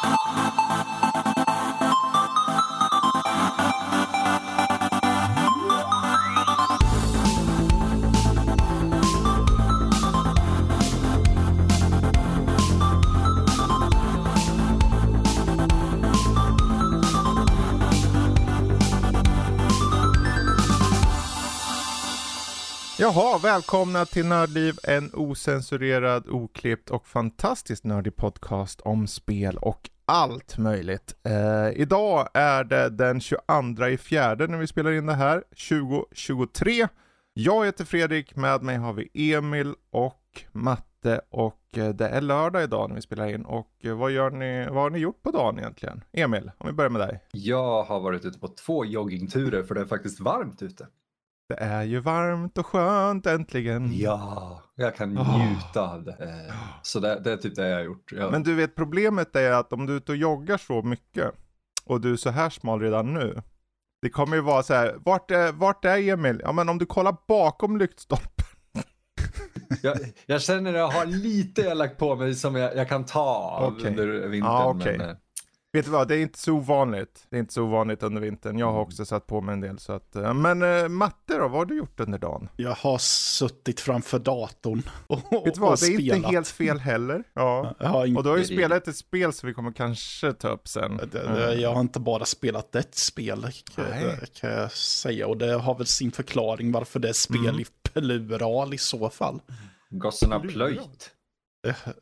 Thank you. Jaha, välkomna till Nördliv, en osensurerad, oklippt och fantastiskt nördig podcast om spel och allt möjligt. Eh, idag är det den 22 i fjärde när vi spelar in det här, 2023. Jag heter Fredrik, med mig har vi Emil och Matte och eh, det är lördag idag när vi spelar in. Och eh, vad, gör ni, vad har ni gjort på dagen egentligen? Emil, om vi börjar med dig. Jag har varit ute på två joggingturer för det är faktiskt varmt ute. Det är ju varmt och skönt äntligen. Ja, jag kan Ah. njuta av det. Så det, det är typ det jag har gjort. Jag, Men du vet problemet är att om du är ute och joggar så mycket och du är så här smal redan nu. Det kommer ju vara så här, vart är, vart är Emil? Ja men om du kollar bakom lyktstolpen. jag, jag känner att jag har lite jag lagt på mig som jag, jag kan ta av Okej. under vintern. Ja, okej. men, Vet du vad, det är inte så ovanligt. Det är inte så ovanligt under vintern. Jag har också satt på mig en del så att, eh, men eh, Matte då, vad har du gjort under dagen? Jag har suttit framför datorn och, Vet du vad, det är spelat. inte helt fel heller. Ja. Jag har, inte, Och du har ju det spelat ett spel som vi kommer kanske ta upp sen. jag har inte bara spelat ett spel kan, Nej. kan jag säga. Och det har väl sin förklaring varför det är spel Mm. i plural i så fall. Gossen har plöjt.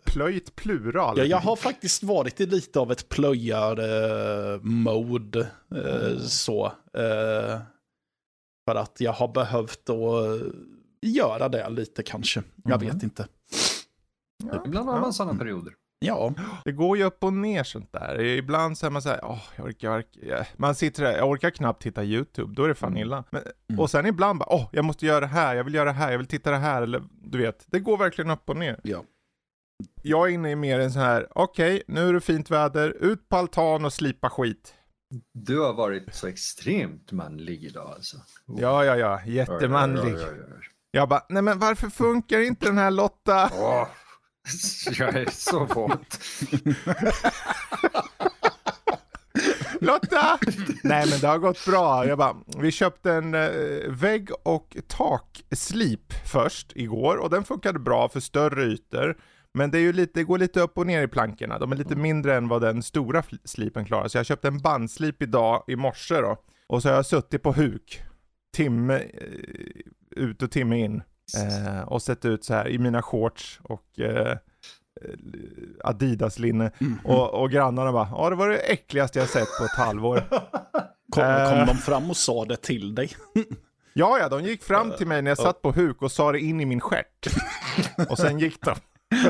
Plöjt plural. Ja, jag har faktiskt varit i lite av ett plöjar-mode. Eh, så. Eh, för att jag har behövt att göra det lite kanske. Jag Mhm. vet inte. Ja, Ibland har ja. man sådana perioder. Ja, Det går ju upp och ner sånt där. Ibland så är man såhär, åh, jag orkar, jag orkar. Man sitter där, jag orkar knappt titta YouTube, då är det fan Mm. illa. Men, Mm. Och sen ibland bara, åh, jag måste göra det här, jag vill göra det här, jag vill titta det här, eller du vet. Det går verkligen upp och ner. ja. Jag är inne i mer en så här, okej, nu är det fint väder, ut på altan och slipa skit. Du har varit så extremt manlig idag alltså. Ja, ja, ja, jättemanlig. Oj, oj, oj. Jag bara, nej men varför funkar inte den här Lotta? Åh, jag är så våt. Lotta! Nej men det har gått bra. Jag bara, vi köpte en eh, vägg och takslip först igår och den funkade bra för större ytor. Men det, är ju lite, det går lite upp och ner i plankorna. De är lite mindre än vad den stora slipen klarar. Så jag köpte en bandslip idag i morse då. Och så har jag suttit på huk. Timme eh, ut och timme in. Eh, och sett ut så här i mina shorts och eh, Adidas-linne. Mm. Och, och grannarna bara, ja det var det äckligaste jag sett på ett halvår. Kom, Eh. kom de fram och sa det till dig? Ja, ja, de gick fram till mig när jag satt på huk och sa det in i min stjärt. Och sen gick de.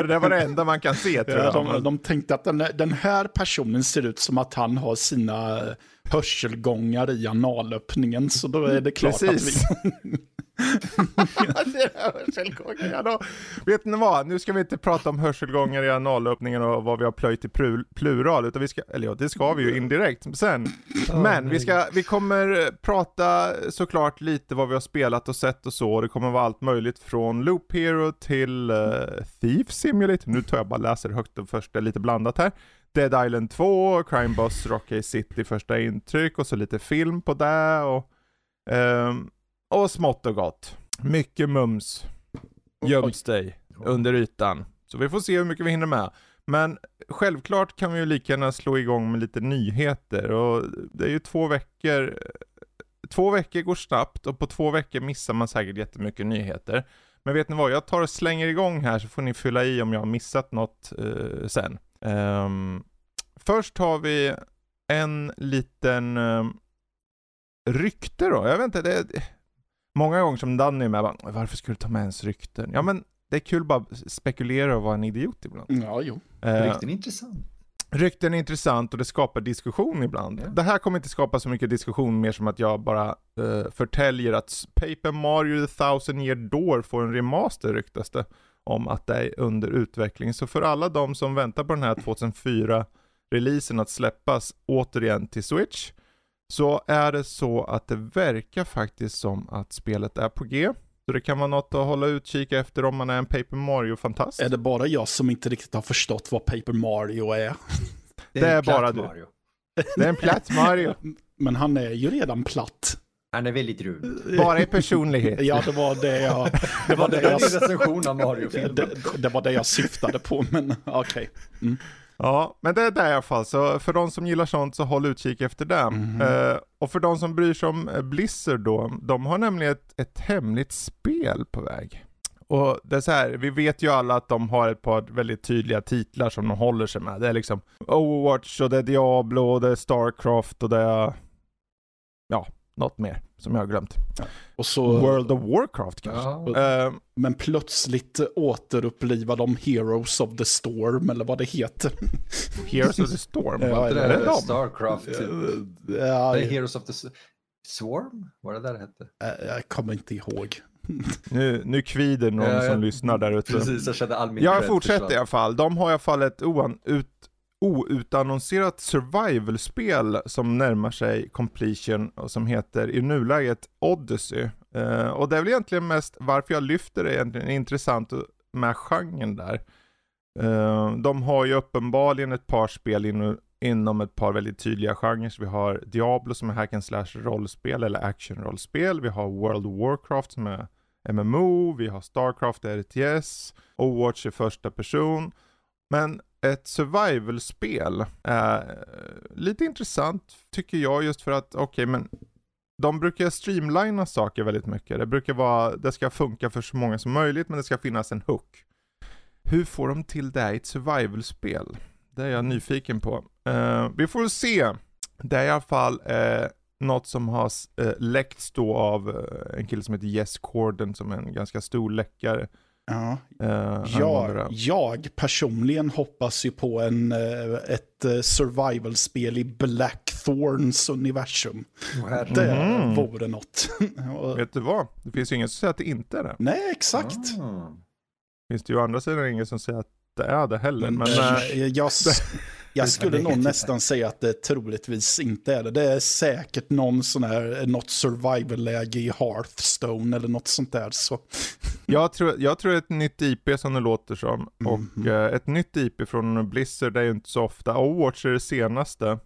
För det var det enda man kan se tror Ja, jag. de, de tänkte att den, den här personen ser ut som att han har sina hörselgångar i analöppningen. Så då är det klart Precis. att vi... Hörselgångar, då. Vet ni vad, nu ska vi inte prata om hörselgångar i analöppningen och vad vi har plöjt i plu- plural, utan vi ska, eller ja, det ska vi ju indirekt sen. Men vi, ska, vi kommer prata såklart lite vad vi har spelat och sett och så, det kommer vara allt möjligt från Loop Hero till uh, Thief Simulator, nu tar jag bara läser högt och först, det är lite blandat här. Dead Island 2, Crime Boss, Rocky City första intryck och så lite film på det och ehm, och smått och gott. Mycket mums göms dig under ytan. Så vi får se hur mycket vi hinner med. Men självklart kan vi ju lika gärna slå igång med lite nyheter och det är ju två veckor. Två veckor går snabbt och på två veckor missar man säkert jättemycket nyheter. Men vet ni vad, jag tar och slänger igång här så får ni fylla i om jag har missat något eh, sen. Ehm, först har vi en liten ehm, rykte då. Jag vet inte, det är många gånger som Danny är med bara, varför skulle du ta med ens rykten? Ja men det är kul bara att spekulera och vara en idiot ibland. Ja, jo. Eh, Riktigt intressant. Rykten är intressant och det skapar diskussion ibland. Ja. Det här kommer inte skapa så mycket diskussion mer som att jag bara uh, förtäljer att Paper Mario The Thousand Year Door får en remaster ryktas det om att det är under utveckling. Så för alla de som väntar på den här 2004-releasen att släppas återigen till Switch så är det så att det verkar faktiskt som att spelet är på G. Så det kan vara något att hålla utkik efter om man är en Paper Mario-fantast. Är det bara jag som inte riktigt har förstått vad Paper Mario är? Det är en bara platt du. Mario. Det är en platt Mario. Men han är ju redan platt. Han är väldigt rund. Bara i personlighet. Ja, det var det jag, det var det Det jag, en recension av Mario-filmen. det, det var det jag syftade på, men okej. Ja, men det är det i alla fall. Så för de som gillar sånt så håll utkik efter det. Mhm. Eh, och för de som bryr sig om eh, Blizzard då, de har nämligen ett, ett hemligt spel på väg. Och det är så här, vi vet ju alla att de har ett par väldigt tydliga titlar som de håller sig med. Det är liksom Overwatch och det är Diablo och det är Starcraft och det är, ja, något mer som jag har glömt. Och så, World of Warcraft kanske. Ja. Eh, men plötsligt återupplivar de Heroes of the Storm, eller vad det heter. Heroes of the Storm. Ja, Var det det de? Starcraft? typ? Ja, Nej, Heroes of the Swarm? Var det där det hette? jag kommer inte ihåg. Nu, nu kvider någon Ja, ja. som lyssnar där ute. Precis, jag kände all min Jag fortsätter i alla fall. De har i alla fall ett oan, ut, outannonserat survival-spel som närmar sig completion och som heter i nuläget Odyssey. Eh, och det är väl egentligen mest varför jag lyfter det egentligen intressant med genren där. Eh, de har ju uppenbarligen ett par spel in, inom ett par väldigt tydliga genrer. Vi har Diablo som är hack and slash rollspel eller action-rollspel. Vi har World of Warcraft som är MMO, vi har Starcraft RTS, Overwatch i första person. Men ett survival-spel eh, lite intressant tycker jag just för att, okej men de brukar streamlina saker väldigt mycket. Det brukar vara, det ska funka för så många som möjligt men det ska finnas en hook. Hur får de till det i ett survival-spel? Det är jag nyfiken på. Eh, vi får väl se. Det är i alla fall eh, något som har eh, läckts då av eh, en kille som heter Jess Corden som är en ganska stor läckare. Ja, Eh, jag, jag personligen hoppas ju på en, eh, ett eh, survival-spel i Blackthorns universum. Herre. Det vore något. Vet du vad? Det finns ju ingen som säger att det inte är det. Nej, exakt. Ah. Finns det ju å andra sidan ingen som säger att det är det heller. Men, Men, eh, jag, jag skulle nog nästan säga att det troligtvis inte är det. Det är säkert någon sån här, något survival-läge i Hearthstone eller något sånt där. Så. jag, tror, jag tror ett nytt IP som det låter som. Och Mhm. eh, ett nytt IP från Blizzard är ju inte så ofta. Overwatch är det senaste.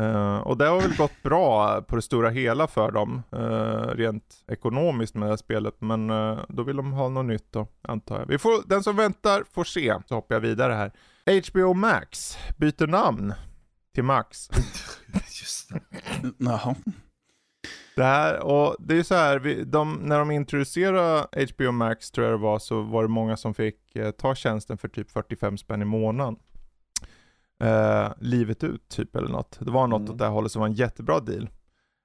Eh, och det har väl gått bra på det stora hela för dem. eh, rent ekonomiskt med det här spelet. Men eh, då vill de ha något nytt då, antar jag. Vi får, den som väntar får se. Så hoppar jag vidare här. HBO Max byter namn till Max. Just det. Jaha. Det här, och det är så här, vi, de, när de introducerade HBO Max tror jag det var, så var det många som fick eh, ta tjänsten för typ 45 spänn i månaden. Eh, livet ut typ eller något. Det var något Mm. åt det här hållet som var en jättebra deal.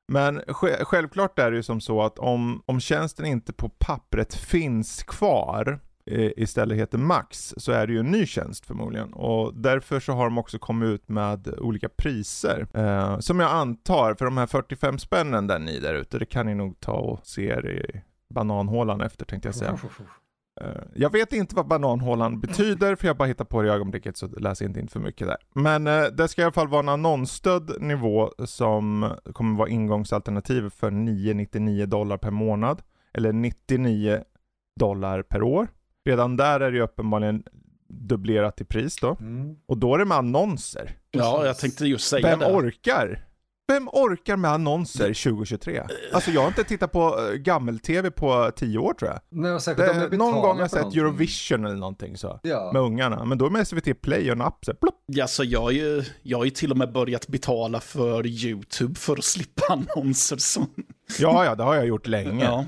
Men sj- självklart är det ju som så att om, om tjänsten inte på pappret finns kvar istället heter Max så är det ju en ny tjänst förmodligen. Och därför så har de också kommit ut med olika priser. Eh, som jag antar, för de här 45 spännen där ni där ute, det kan ni nog ta och se er i bananhålan efter tänkte jag säga. Eh, Jag vet inte vad bananhålan betyder, för jag bara hittar på det i ögonblicket så läs inte in för mycket där. Men eh, det ska i alla fall vara en annonsstödd nivå som kommer vara ingångsalternativ för 999 dollar per månad. Eller 99 dollar per år. Redan där är det ju uppenbarligen dubblerat i pris då. Mm. Och då är det med annonser. Ja, jag tänkte just säga Vem det. orkar? Vem orkar med annonser 2023? Alltså jag har inte tittat på eh, gammel-tv på 10 år tror jag. Nej, Det, någon betalar gång har jag sett någonting. Eurovision eller någonting så. Ja. Med ungarna. Men då är med SVT Play och en app så här, plopp. Ja, så jag, har ju, jag har ju till och med börjat betala för YouTube för att slippa annonser. Så. Ja, ja, det har jag gjort länge. Ja,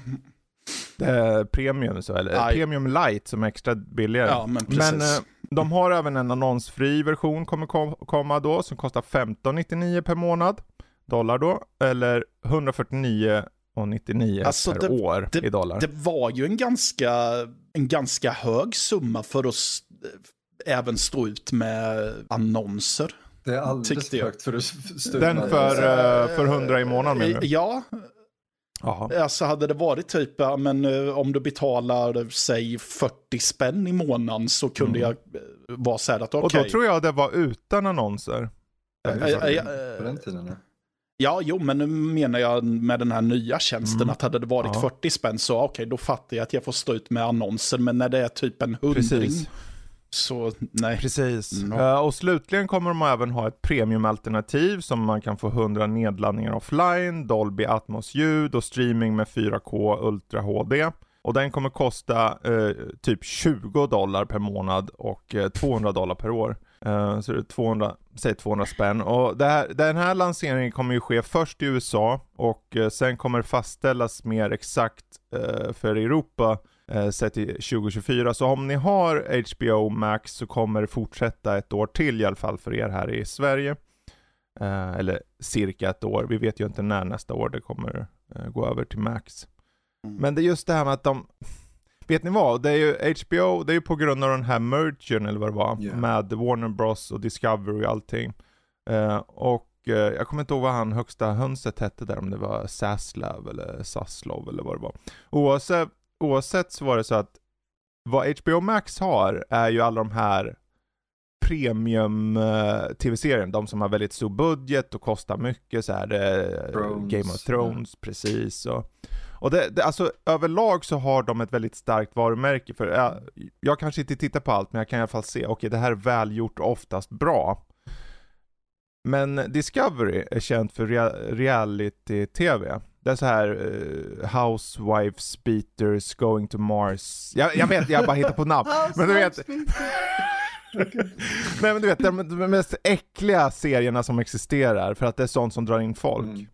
Är premium så, eller Aj. premium light som är extra billigare. ja, men. Men eh, de har även en annonsfri version kommer kom, komma då som kostar 15,99 per månad. Dollar då. Eller 149,99 Alltså, per det- år det- i dollar. Det var ju en ganska, en ganska hög summa för att s- även stå ut med annonser. Det är alldeles för högt för att stå Den ut med för, eh, för 100 i månaden menar du? Ja, Jaha. alltså hade det varit typ, ja, men eh, om du betalar, säg 40 spänn i månaden så kunde jag eh, vara så här att okej. Och då tror jag det var utan annonser. Ja, Eh, eh, eh, På den tiden. ja. Ja, jo, men nu menar jag med den här nya tjänsten Mm. att hade det varit Ja. 40 spänn så okej, då fattar jag att jag får stå ut med annonser. Men när det är typ en hundring. Precis. Så nej. Precis. Mm. Eh, och slutligen kommer de även ha ett premiumalternativ som man kan få 100 nedladdningar offline, Dolby Atmos-ljud och streaming med 4K Ultra HD. Och den kommer kosta eh, typ 20 dollar per månad och eh, 200 dollar per år. Så det är 200, säg 200 spänn. Och här, den här lanseringen kommer ju ske först i USA och sen kommer det fastställas mer exakt för Europa eh, sett till 2024. Så om ni har HBO Max så kommer det fortsätta ett år till i alla fall för er här i Sverige. Eh, eller cirka ett år. Vi vet ju inte när nästa år det kommer eh, gå över till Max. Mm. Men det är just det här med att de Vet ni vad? Det är ju HBO, det är ju på grund av den här mergen eller vad det var, Ja. med Warner Bros och Discovery och allting. Eh, och eh, jag kommer inte ihåg vad han högsta hönset hette där, om det var Saslav eller Saslov eller vad det var. Oavsett, oavsett så var det så att vad HBO Max har är ju alla de här premium eh, tv-serien, de som har väldigt stor budget och kostar mycket så här det, Thrones, Game of Thrones, precis. Och, och det, det, alltså överlag så har de ett väldigt starkt varumärke för jag, jag kanske inte tittar på allt men jag kan i alla fall se, okej det här är välgjort och oftast bra. Men Discovery är känt för rea- reality-tv. Det är så här eh, Housewives, Beaters, Going to Mars. Jag, jag vet, jag bara hittar på namn. Men du vet, Nej men du vet, de, de mest äckliga serierna som existerar för att det är sånt som drar in folk. Mm.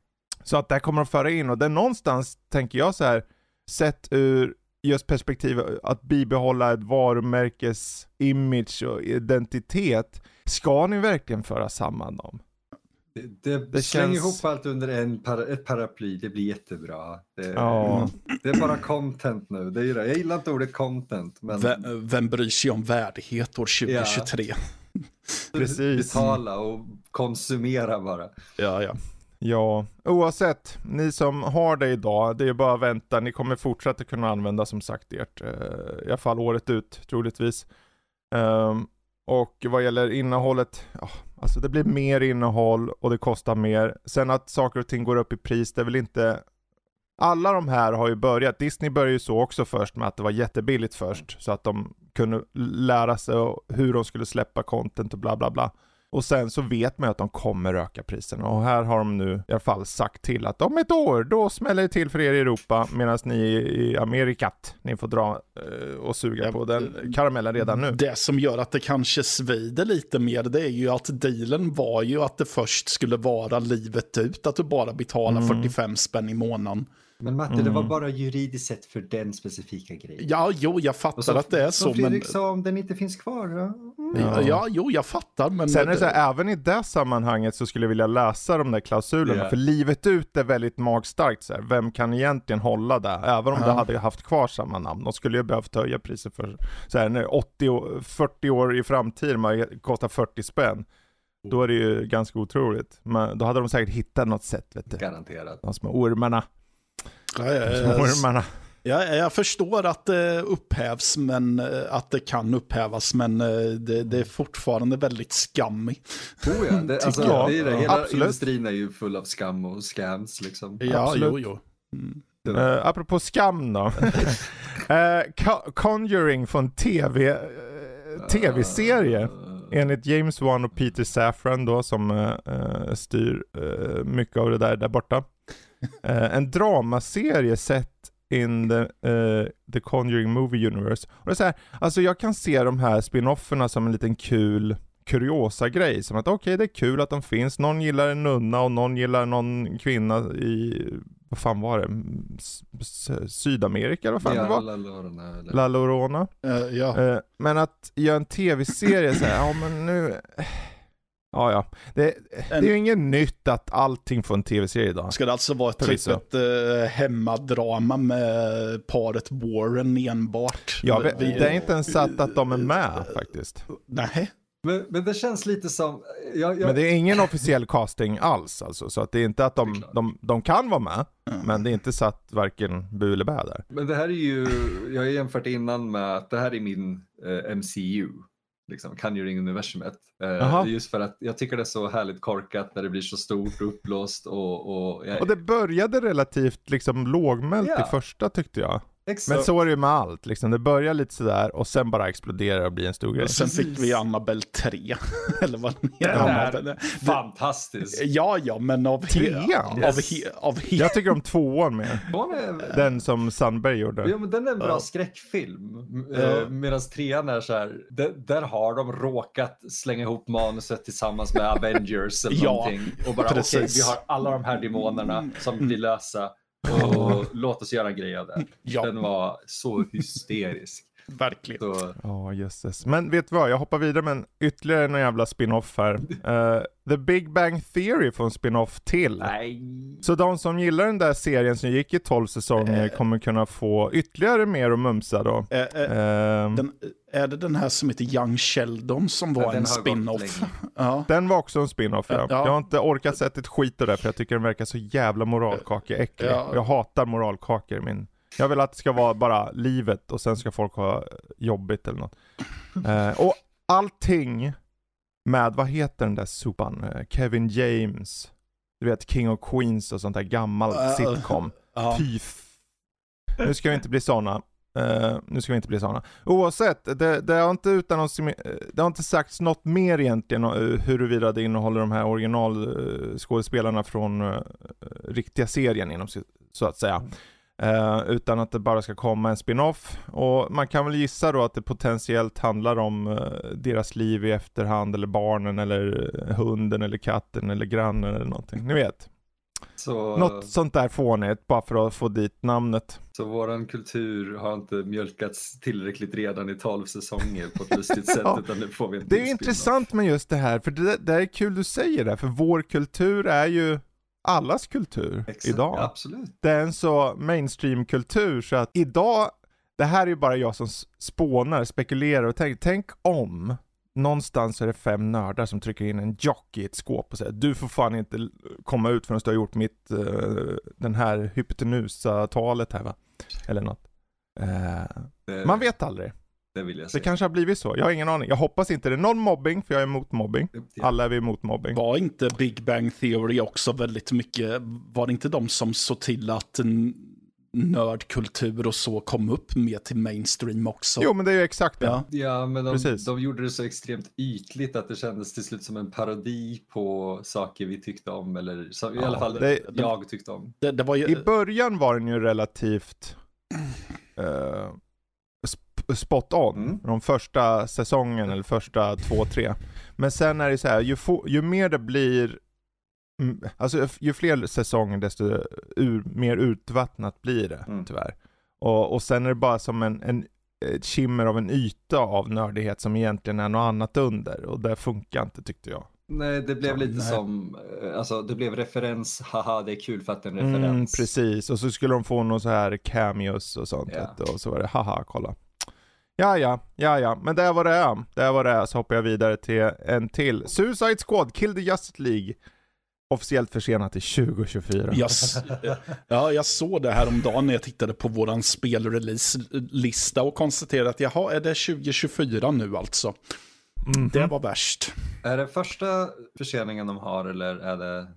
Så att det här kommer de föra in och det är någonstans, tänker jag så här, sett ur just perspektivet att bibehålla ett varumärkes image och identitet. Ska ni verkligen föra samman dem? Det, det, Det slänger känns- ihop allt under en para, ett paraply, det blir jättebra. Det, Ja. det är bara content nu. Det är det. Jag gillar inte ordet content, men Vem, vem bryr sig om värdighet år 2023? Precis. betala och konsumera bara. Ja, ja. Ja, oavsett, ni som har det idag, det är bara att vänta, ni kommer fortsätta kunna använda som sagt ert, eh, i alla fall året ut troligtvis. Ehm, och vad gäller innehållet, ja, alltså det blir mer innehåll och det kostar mer. Sen att saker och ting går upp i pris, det är väl inte alla de här har ju börjat, Disney började ju så också först med att det var jättebilligt först, så att de kunde lära sig hur de skulle släppa content och bla bla bla. Och sen så vet man ju att de kommer öka priserna och här har de nu i alla fall sagt till att om ett år, då smäller det till för er i Europa medan ni i, Amerikat, ni får dra eh, och suga på den karamellen redan nu. Det som gör att det kanske svider lite mer det är ju att dealen var ju att det först skulle vara livet ut, att du bara betalar Mm. 45 spänn i månaden. Men Matte, det var Mm. bara juridiskt sett för den specifika grejen. Ja, jo, jag fattar så- att det är Som så, men... Fredrik sa, om den inte finns kvar. Ja. Mm. Ja. ja, jo, jag fattar, men... Sen är det så här, även i det sammanhanget så skulle jag vilja läsa de där klausulerna, Ja. för livet ut är väldigt magstarkt så här. Vem kan egentligen hålla det? Även om Ja. det hade haft kvar samma namn. De skulle ju behövt höja priset för så här, när 80, år- 40 år i framtiden, man kostar 40 spänn. Då är det ju ganska otroligt. Men då hade de säkert hittat något sätt, vet du. Garanterat. De små ormarna. Ja, ja, De små ja, ormarna. Ja, jag förstår att det upphävs, men eh, att det kan upphävas, men eh, det, det är fortfarande väldigt skammy. Oh ja, det, alltså, jag. det är det. Hela absolut. industrin är ju full av skam och scams liksom. Ja, Absolut. jo, jo. Mm. Uh, apropå skam då. uh, Conjuring från TV, eh, tv-serie. Enligt James Wan och Peter Safran då som styr mycket av det där där borta. Eh, en dramaserie sett in the, eh, the Conjuring Movie Universe. Och det är så här, alltså jag kan se de här spin-offerna som en liten kul kuriosa grej. Som att okej, det är kul att de finns. Någon gillar en nunna och någon gillar någon kvinna i, vad fan var det? S- S- Sydamerika eller vad fan det var? Ja, Lorna, eller... La Llorona. Eh, ja. Eh, men att göra en tv-serie så här, ja men nu... Ja ja. Det, det är ju inget nytt att allting får en tv-serie idag. Ska det alltså vara typ ett uh, hemmadrama med paret Warren enbart? Ja, vi, det är inte ens satt att de är med faktiskt. Nej. Men, men det känns lite som... Jag, jag... Men det är ingen officiell casting alls alltså. Så att det är inte att de, de, de kan vara med, Mm. men det är inte satt varken bu eller bä där. Men det här är ju, jag har jämfört innan med att det här är min eh, MCU, liksom Conjuring-universumet. Eh, just för att jag tycker det är så härligt korkat när det blir så stort och uppblåst och... och, jag, Och det började relativt liksom lågmält Ja. i första tyckte jag. Exakt. Men så är det ju med allt, liksom. det börjar lite sådär och sen bara exploderar och blir en stor grej. Och sen Precis. fick vi Annabelle 3. Eller vad den är fantastisk. Ja, ja, men av... Trean? av, Yes. he- av he- Jag tycker om tvåan mer. Den som Sandberg gjorde. Ja, men den är en bra Ja. skräckfilm. Ja. Eh, Medan trean är så här, där, där har de råkat slänga ihop manuset tillsammans med Avengers eller Ja, någonting. Och bara okej, precis. vi har alla de här demonerna som blir lösa. Och låt oss göra en grej av det. Ja, Den var så hysterisk. Verkligen. Ja, jösses. Men vet du vad, jag hoppar vidare med en ytterligare en jävla spin-off här. Eh, The Big Bang Theory får en spin-off till. nej. Så de som gillar den där serien som gick i 12 säsonger Eh. kommer kunna få ytterligare mer att mumsa då. Ehm, den, är det den här som heter Young Sheldon som var en spin-off? Ja. Den var också en spin-off ja. Ja. Jag har inte orkat sett ett skit det för jag tycker den verkar så jävla moralkakeäcklig. Ja. Jag hatar moralkakor i min... Jag vill att det ska vara bara livet och sen ska folk ha jobbigt eller något. Eh, och allting med, vad heter den där sopan? Eh, Kevin James. Du vet King of Queens och sånt där gammalt Äh, sitcom. Ja. Fy Nu ska vi inte bli såna. Eh, nu ska vi inte bli såna. Oavsett, det, det, har inte utannons- eh, det har inte sagts något mer egentligen uh, huruvida det innehåller de här originalskådespelarna från uh, riktiga serien inom så att säga. Eh, utan att det bara ska komma en spin-off. Och man kan väl gissa då att det potentiellt handlar om eh, deras liv i efterhand, eller barnen, eller eh, hunden, eller katten, eller grannen eller någonting. Ni vet. Så, Något sånt där fånigt, bara för att få dit namnet. så våran kultur har inte mjölkats tillräckligt redan i 12 säsonger på ett lustigt sätt. Ja. Utan nu får vi en Det är intressant med just det här, för det, det är kul du säger det, för vår kultur är ju allas kultur Exakt, idag. Absolut. Det är en så mainstream-kultur så att idag, det här är ju bara jag som spånar, spekulerar och tänker, tänk om någonstans är det fem nördar som trycker in en jock i ett skåp och säger du får fan inte komma ut förrän du har gjort mitt, eh, den här hypotenusa-talet här va. Eller något. Eh, Det, man vet aldrig. Det vill jag Det säga. kanske har blivit så. Jag har ingen aning. Jag hoppas inte det är någon mobbing, för jag är emot mobbing. Alla är vi emot mobbing. Var inte Big Bang Theory också väldigt mycket, var det inte de som såg till att nördkultur och så kom upp mer till mainstream också? Jo men det är ju exakt det. Ja. Ja, men de, Precis. de gjorde det så extremt ytligt att det kändes till slut som en parodi på saker vi tyckte om, eller så, i Ja, alla fall det- jag tyckte om. Det, det var ju... I början var den ju relativt sp- spot on. Mm. De första säsongen eller första två, tre. Men sen är det så här, ju, få, ju mer det blir mm, Alltså ju fler säsonger desto ur, mer utvattnat blir det Mm. tyvärr. Och, och sen är det bara som en, en ett skimmer av en yta av nördighet som egentligen är något annat under. Och det funkar inte tyckte jag. Nej, det blev Så, lite nej. som, eh, alltså det blev referens, haha det är kul för att det är en referens. Mm, precis, och så skulle de få någon så här cameos och sånt. Du, Och så var det haha, kolla. Ja, ja, ja, ja, men det är vad det är. Det är vad det är, så hoppar jag vidare till en till. Suicide Squad, Kill the Justice League. Officiellt försenat till 2024. Jag, s- ja, jag såg det här om dagen när jag tittade på våran spelrelease-lista och konstaterade att jaha, är det 2024 nu alltså? Mhm. Det var värst. Är det första förseningen de har eller är det?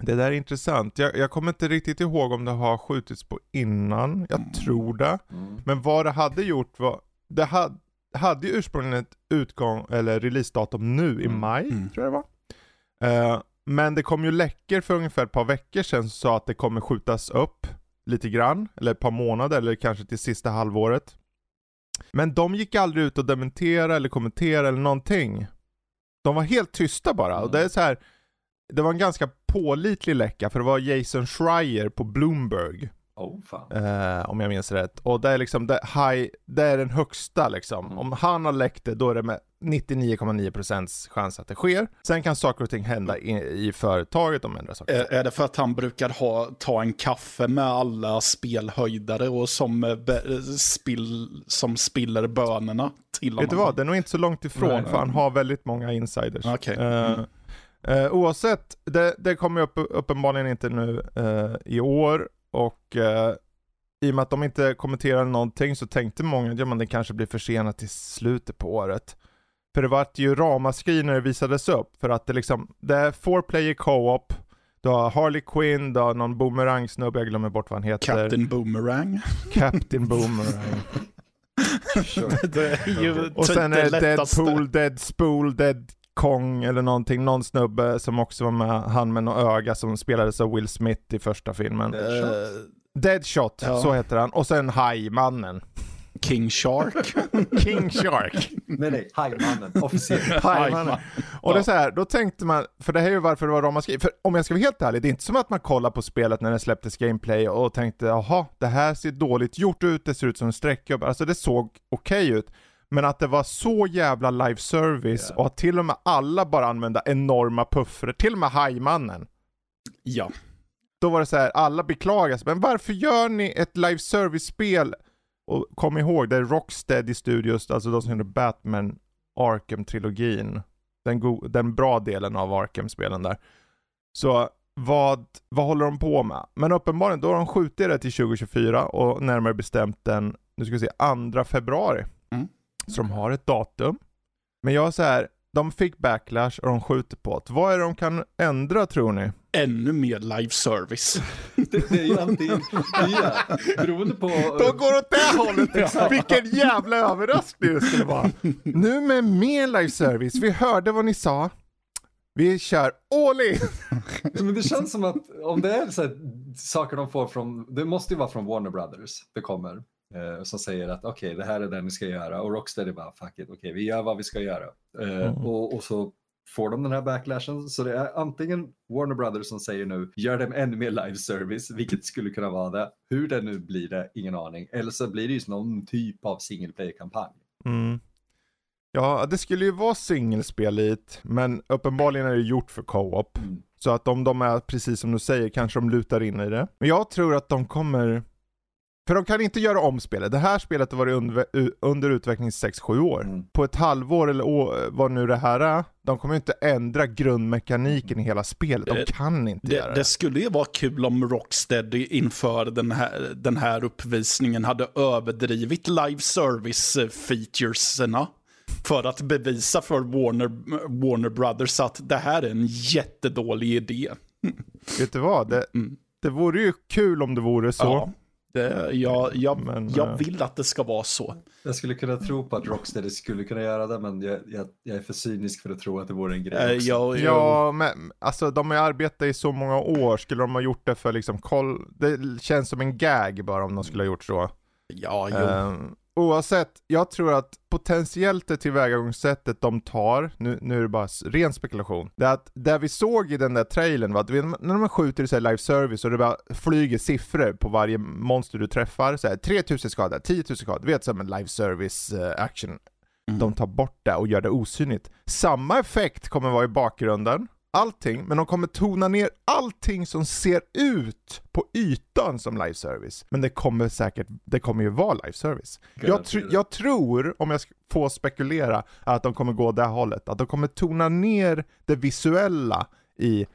Det där är intressant. Jag, jag kommer inte riktigt ihåg om det har skjutits på innan. Jag tror det. Mm. Men vad det hade gjort var, det hade, hade ju ursprungligen ett utgång, eller releasedatum nu i Mm. maj, Mm. tror jag det var. Eh, men det kom ju läckor för ungefär ett par veckor sedan som sa att det kommer skjutas upp lite grann, eller ett par månader, eller kanske till sista halvåret. Men de gick aldrig ut och dementera eller kommentera eller någonting. De var helt tysta bara. Och det är så här. Det var en ganska pålitlig läcka, för det var Jason Schreier på Bloomberg Oh, fan. Eh, om jag minns rätt. Och det är liksom, det, high, det är den högsta liksom. Mm. Om han har läckt det, då är det med 99,9% chans att det sker. Sen kan saker och ting hända i, i företaget om ändrar saker. Är, är det för att han brukar ha, ta en kaffe med alla spelhöjdare och som, eh, be, spill, som spiller bönerna till Vet du vad, det är nog inte så långt ifrån, Nej. för han har väldigt många insiders. Okej. Eh, Mm. eh, oavsett, det, det kommer upp, uppenbarligen inte nu eh, i år, och eh, i och med att de inte kommenterade någonting så tänkte många att ja, men det kanske blir försenat till slutet på året. För det vart ju ramaskri när det visades upp, för att det liksom, det är four player co-op, Du har Harley Quinn, du har någon boomerang-snubbe, jag glömmer bort vad han heter. Captain Boomerang. Captain Boomerang. Sure. det är ju Och sen är det. Deadpool, Dead Spool, Dead Kong eller någonting. Någon snubbe som också var med, han med något öga som spelades av Will Smith i första filmen. Eh, Deadshot, Ja. så heter han. Och sen Hajmannen. King Shark. King Shark. Nej, nej, Hajmannen, officiellt. Hajmannen. Och det är så här, då tänkte man, för det här är ju varför det var ramaskri. För om jag ska vara helt ärlig, det är inte som att man kollar på spelet när det släpptes gameplay och tänkte jaha, det här ser dåligt gjort ut, det ser ut som en streckgubbe. Alltså det såg okej ut. Men att det var så jävla live service Ja. och att till och med alla bara använda enorma puffrar, till och med Hajmannen. Ja. Då var det så här, alla beklagas, men varför gör ni ett live service-spel? Och kom ihåg, det är Rocksteady Studios, alltså de som gjorde Batman Arkham-trilogin. Den, go- den bra delen av Arkham-spelen där. Så vad, vad håller de på med? Men uppenbarligen, då har de skjutit det till 2024 och närmare bestämt den, nu ska vi se, 2 februari. Så de har ett datum. Men jag så här, de fick backlash och de skjuter på det. Vad är det de kan ändra tror ni? Ännu mer live service. Det, det är ju antingen, ja, beroende på... De går åt det hållet! Ja. Vilken jävla överraskning det skulle vara. Nu med mer live service, vi hörde vad ni sa. Vi kör all in! Men det känns som att om det är så här, saker de får från, det måste ju vara från Warner Brothers det kommer. Eh, som säger att okej, det här är det ni ska göra. Och Rocksteady bara, fuck it, okej, vi gör vad vi ska göra. Eh, Mm. och, och så får de den här backlashen. Så det är antingen Warner Brothers som säger nu, gör dem ännu mer live service, vilket skulle kunna vara det. Hur det nu blir det, ingen aning. Eller så blir det ju någon typ av single player-kampanj. Mm. Ja, det skulle ju vara singelspeligt, men uppenbarligen är det gjort för co-op. Mm. Så att om de är, precis som du säger, kanske de lutar in i det. Men jag tror att de kommer... För de kan inte göra om spelet. Det här spelet har varit under, under utveckling i 6-7 år. Mm. På ett halvår eller å, vad nu det här är, de kommer inte ändra grundmekaniken i hela spelet. De Det- kan inte göra Det, det. det skulle ju vara kul om Rocksteady inför den här, den här uppvisningen hade överdrivit live service-featuresna. För att bevisa för Warner, Warner Brothers att det här är en jättedålig idé. Vet du vad? Det, Mm. det vore ju kul om det vore så. Ja, det, jag, jag, Men, eh, jag vill att det ska vara så. Jag skulle kunna tro på att Rocksteady skulle kunna göra det, men jag, jag, jag är för cynisk för att tro att det vore en grej Eh, också. jag, Ja, men alltså de har arbetat i så många år. Skulle de ha gjort det för liksom koll? Det känns som en gag bara om de skulle ha gjort så. ja, jo. Ehm, oavsett, jag tror att potentiellt det tillvägagångssättet de tar, nu, nu är det bara ren spekulation, det är att det vi såg i den där trailern var att när de skjuter i så live service och det bara flyger siffror på varje monster du träffar, så här, 3000 skador, 10 000 skador, du vet som en live service eh, action Mm. de tar bort det och gör det osynligt. Samma effekt kommer vara i bakgrunden, allting, men de kommer tona ner allting som ser ut på ytan som live service. Men det kommer säkert, det kommer ju vara live service. Jag, tr- jag tror, om jag ska få spekulera, att de kommer gå det hållet. Att de kommer tona ner det visuella i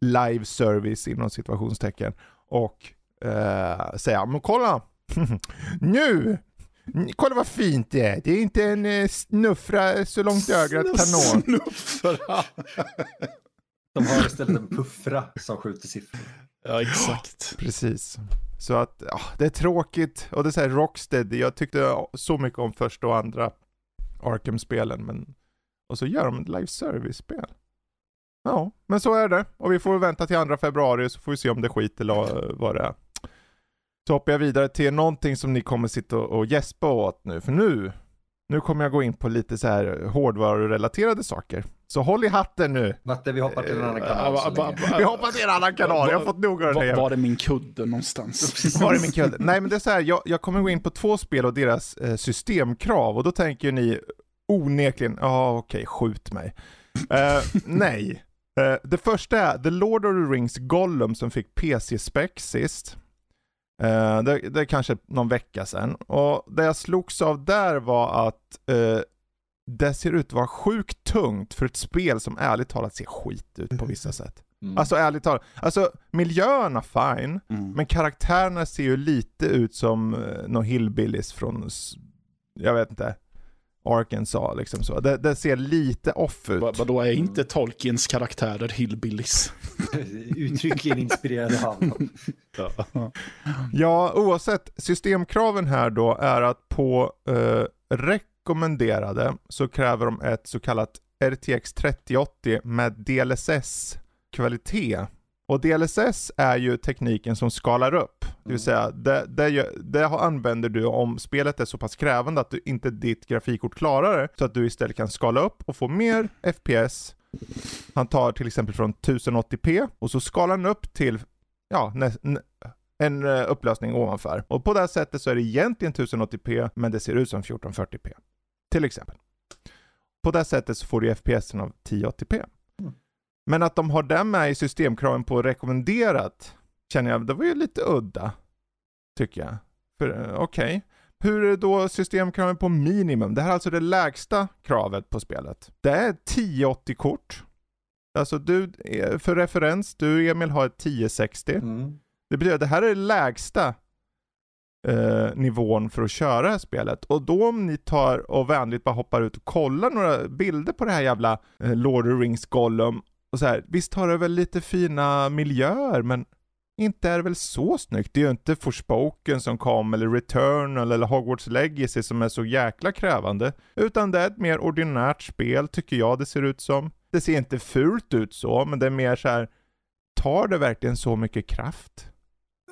live service inom situationstecken och eh, säga, men kolla, nu Kolla vad fint det är. Det är inte en eh, snuffra så långt ögat kanon. Snuffra. De har istället en puffra som skjuter siffror. Ja, exakt. Precis. Så att, ja, det är tråkigt. Och det är så här Rocksteady, jag tyckte så mycket om första och andra Arkham-spelen, men... Och så gör de ett live service-spel. Ja, men så är det. Och vi får vänta till 2 februari så får vi se om det är skit eller vad det är. Så hoppar jag vidare till någonting som ni kommer sitta och och gäspa åt nu, för nu, nu kommer jag gå in på lite så här hårdvarurelaterade saker. Så håll i hatten nu. Matte, vi hoppar till en annan kanal Va- så länge. Vi hoppar till en annan kanal, jag har fått nog av den Var, är min kudde någonstans? Var är min kudde? Nej men det är så här, jag, jag kommer gå in på två spel och deras eh, systemkrav och då tänker ni onekligen, ja okej, skjut mig. Eh, nej. Eh, det första är The Lord of the Rings Gollum som fick PC-spec sist. Eh, det, det är kanske någon vecka sedan. Och det jag slogs av där var att eh, det ser ut att vara sjukt tungt för ett spel som ärligt talat ser skit ut på vissa sätt. Mm. Alltså ärligt talat, alltså miljöerna fine, Mm. men karaktärerna ser ju lite ut som uh, några hillbillies från, jag vet inte, Arkansas liksom så. Det, det ser lite off ut. Va- Vadå, är inte Tolkiens karaktärer hillbillies? Uttryckligen inspirerade han. Ja, oavsett. Systemkraven här då är att på eh, rekommenderade så kräver de ett så kallat RTX 3080 med DLSS-kvalitet. Och DLSS är ju tekniken som skalar upp. Det vill säga, det, det, det använder du om spelet är så pass krävande att du inte ditt grafikkort klarar det. Så att du istället kan skala upp och få mer FPS. Han tar till exempel från 1080p och så skalar han upp till ja, nä, nä, en eh, upplösning ovanför. Och på det här sättet så är det egentligen 1080p men det ser ut som 1440p. Till exempel. På det sättet så får du FPSen av 1080p. Mm. Men att de har den med i systemkraven på rekommenderat känner jag, det var ju lite udda. Tycker jag. För eh, okej. Hur är då systemkraven på minimum? Det här är alltså det lägsta kravet på spelet. Det är 1080-kort. Alltså du, eh, för referens, du Emil har ett 1060. Mm. Det betyder att det här är det lägsta eh, nivån för att köra det här spelet. Och då om ni tar och vänligt bara hoppar ut och kollar några bilder på det här jävla eh, Lord of the Rings Gollum. Och så här, visst har det väl lite fina miljöer men inte är det väl så snyggt. Det är ju inte Forspoken som kom eller Returnal eller Hogwarts Legacy som är så jäkla krävande. Utan det är ett mer ordinärt spel tycker jag det ser ut som. Det ser inte fult ut så men det är mer så här. Tar det verkligen så mycket kraft?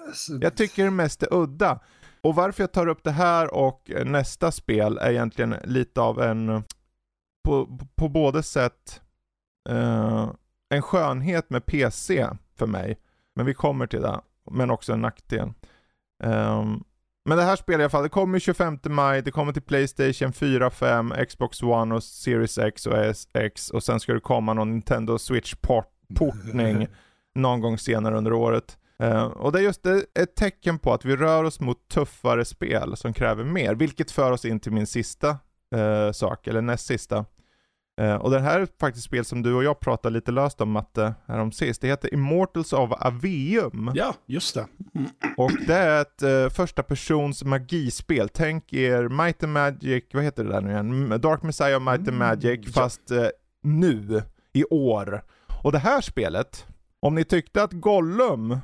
Alltså, Jag tycker det mest är udda. Och varför jag tar upp det här och eh, nästa spel är egentligen lite av en, på, på både sätt, eh, en skönhet med PC för mig. Men vi kommer till det. Men också en nackdel. Ehm, men det här spelet i alla fall, det kommer 25 maj, det kommer till Playstation 4, 5, Xbox One och Series X och SX och sen ska det komma någon Nintendo Switch-portning någon gång senare under året. Eh, och det är just ett tecken på att vi rör oss mot tuffare spel som kräver mer, vilket för oss in till min sista eh, sak, eller näst sista. Eh, och det här är faktiskt spel som du och jag pratade lite löst om Matte, härom sist. Det heter Immortals of Aveum. Ja, just det. Mm. Och det är ett eh, första persons magispel. Tänk er Might and Magic, vad heter det där nu igen? Dark Messiah Might and Mm, Magic, ja. fast eh, nu, i år. Och det här spelet, om ni tyckte att Gollum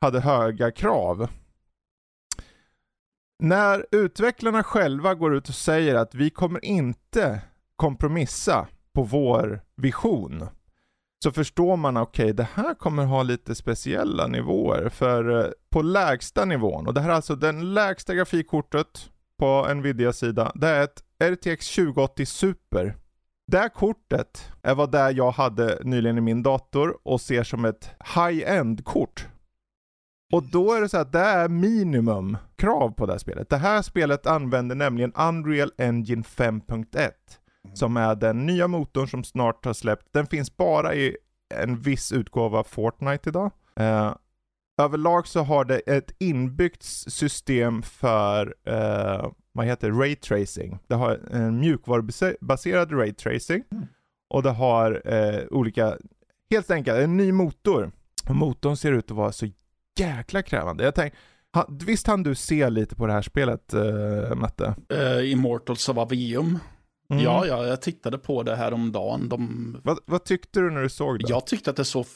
hade höga krav. När utvecklarna själva går ut och säger att vi kommer inte kompromissa på vår vision så förstår man okej, det här kommer ha lite speciella nivåer. För eh, på lägsta nivån, och det här är alltså den lägsta grafikkortet på Nvidia-sida, det är ett RTX 2080 Super. Det här kortet är vad det jag hade nyligen i min dator och ser som ett high-end kort. Och då är det så att det är minimum krav på det här spelet. Det här spelet använder nämligen Unreal Engine 5.1 som är den nya motorn som snart har släppt. Den finns bara i en viss utgåva av Fortnite idag. Eh, överlag så har det ett inbyggt system för, eh, vad heter Ray Tracing. Det har en mjukvarubaserad Ray Tracing. Mm. Och det har eh, olika, helt enkelt en ny motor. Och motorn ser ut att vara så jäkla krävande. Jag tänk, ha, visst hann du se lite på det här spelet, eh, Matte? Eh, Immortals of Aveum. Mm. Ja, ja, jag tittade på det här om dagen. De... Vad, vad tyckte du när du såg det? Jag tyckte att det såg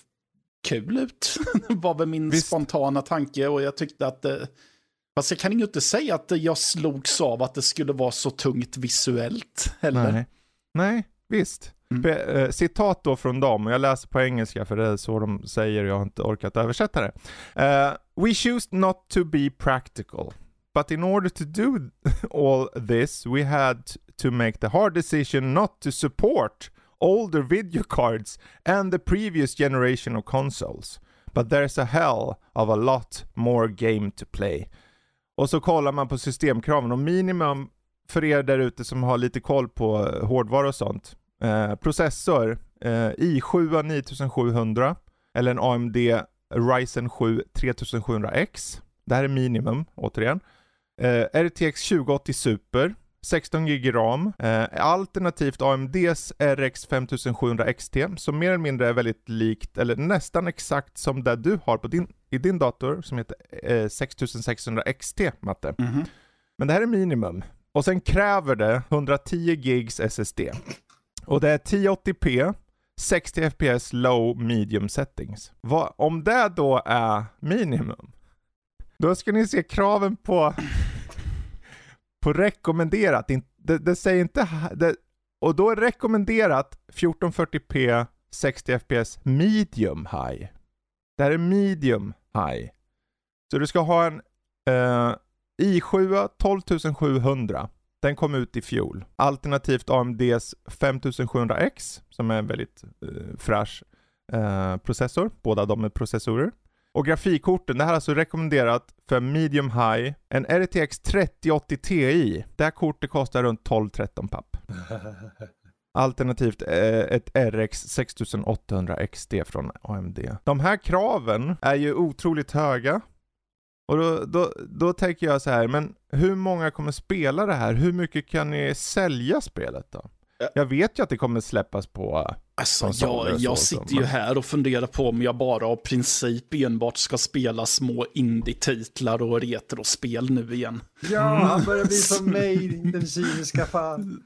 kul ut. var väl min Visst. spontana tanke och jag tyckte att det... Fast jag kan ju inte säga att jag slogs av att det skulle vara så tungt visuellt. Eller? Nej. Nej, visst. Mm. För, eh, citat då från dem, och jag läser på engelska för det är så de säger jag har inte orkat översätta det. Uh, We choose not to be practical. But in order to do all this we had to make the hard decision not to support older video cards and the previous generation of consoles. But there's a hell of a lot more game to play. Och så kollar man på systemkraven och minimum för er där ute som har lite koll på eh, hårdvara och sånt. Eh, processor eh, i7 9700 eller en AMD Ryzen 7 3700X. Det här är minimum, återigen. Eh, RTX 2080 Super, 16 GB RAM, eh, alternativt AMDs RX 5700 XT, som mer eller mindre är väldigt likt, eller nästan exakt som det du har på din, i din dator, som heter eh, 6600 XT, Matte. Mhm. Men det här är minimum. Och sen kräver det 110 gigs SSD. Och det är 1080p, 60 FPS low medium settings. Va, om det då är minimum, då ska ni se kraven på, på rekommenderat. Det, det säger inte, det, och då är rekommenderat 1440p 60 FPS medium high. Det här är medium high. Så du ska ha en uh, i7 12700. Den kom ut i fjol. Alternativt AMDs 5700X som är en väldigt uh, fräsch uh, processor. Båda de är processorer. Och grafikkorten, det här är alltså rekommenderat för medium high. En RTX 3080 Ti. Det här kortet kostar runt 12-13 papp. Alternativt eh, ett RX 6800 XD från AMD. De här kraven är ju otroligt höga. Och då, då, då tänker jag så här, men hur många kommer spela det här? Hur mycket kan ni sälja spelet då? Jag vet ju att det kommer släppas på Alltså, jag, jag sitter ju här och funderar på om jag bara av princip enbart ska spela små indie-titlar och retrospel nu igen. Ja, han börjar bli som mig, den cyniska fan.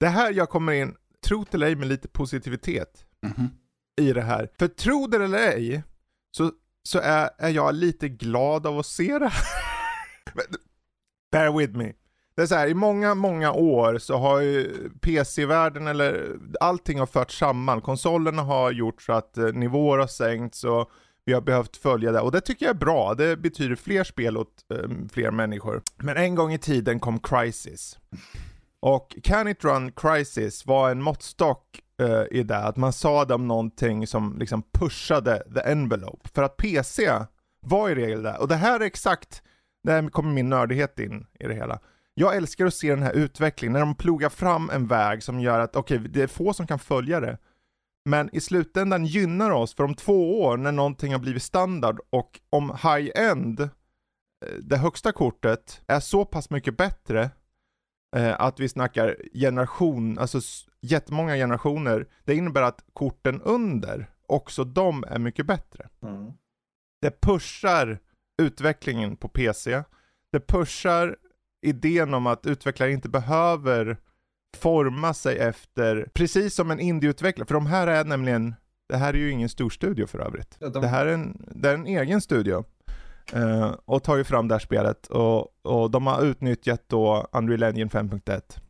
Det här jag kommer in, tro det eller ej, med lite positivitet mm -hmm. i det här. För tro det eller ej, så, så är, är jag lite glad av att se det här. Bear with me. Det är så här, i många, många år så har ju PC-världen eller allting har förts samman. Konsolerna har gjort så att eh, nivåer har sänkts och vi har behövt följa det. Och det tycker jag är bra. Det betyder fler spel åt um, fler människor. Men en gång i tiden kom Crisis. Och Can It Run Crisis var en måttstock uh, i det, att man sa det om någonting som liksom pushade the envelope. För att PC var i regel det. Och det här är exakt, där kommer min nördighet in i det hela. Jag älskar att se den här utvecklingen, när de plogar fram en väg som gör att, okej, okay, det är få som kan följa det. Men i slutändan gynnar oss, för om två år när någonting har blivit standard och om high-end, eh, det högsta kortet, är så pass mycket bättre eh, att vi snackar generation, alltså jättemånga generationer, det innebär att korten under, också de är mycket bättre. Mm. Det pushar utvecklingen på PC, det pushar idén om att utvecklare inte behöver forma sig efter, precis som en indieutvecklare, för de här är nämligen, det här är ju ingen stor studio för övrigt. Ja, de... Det här är en, det är en egen studio. Uh, och tagit fram det här spelet och, och de har utnyttjat då Unreal Engine 5.1.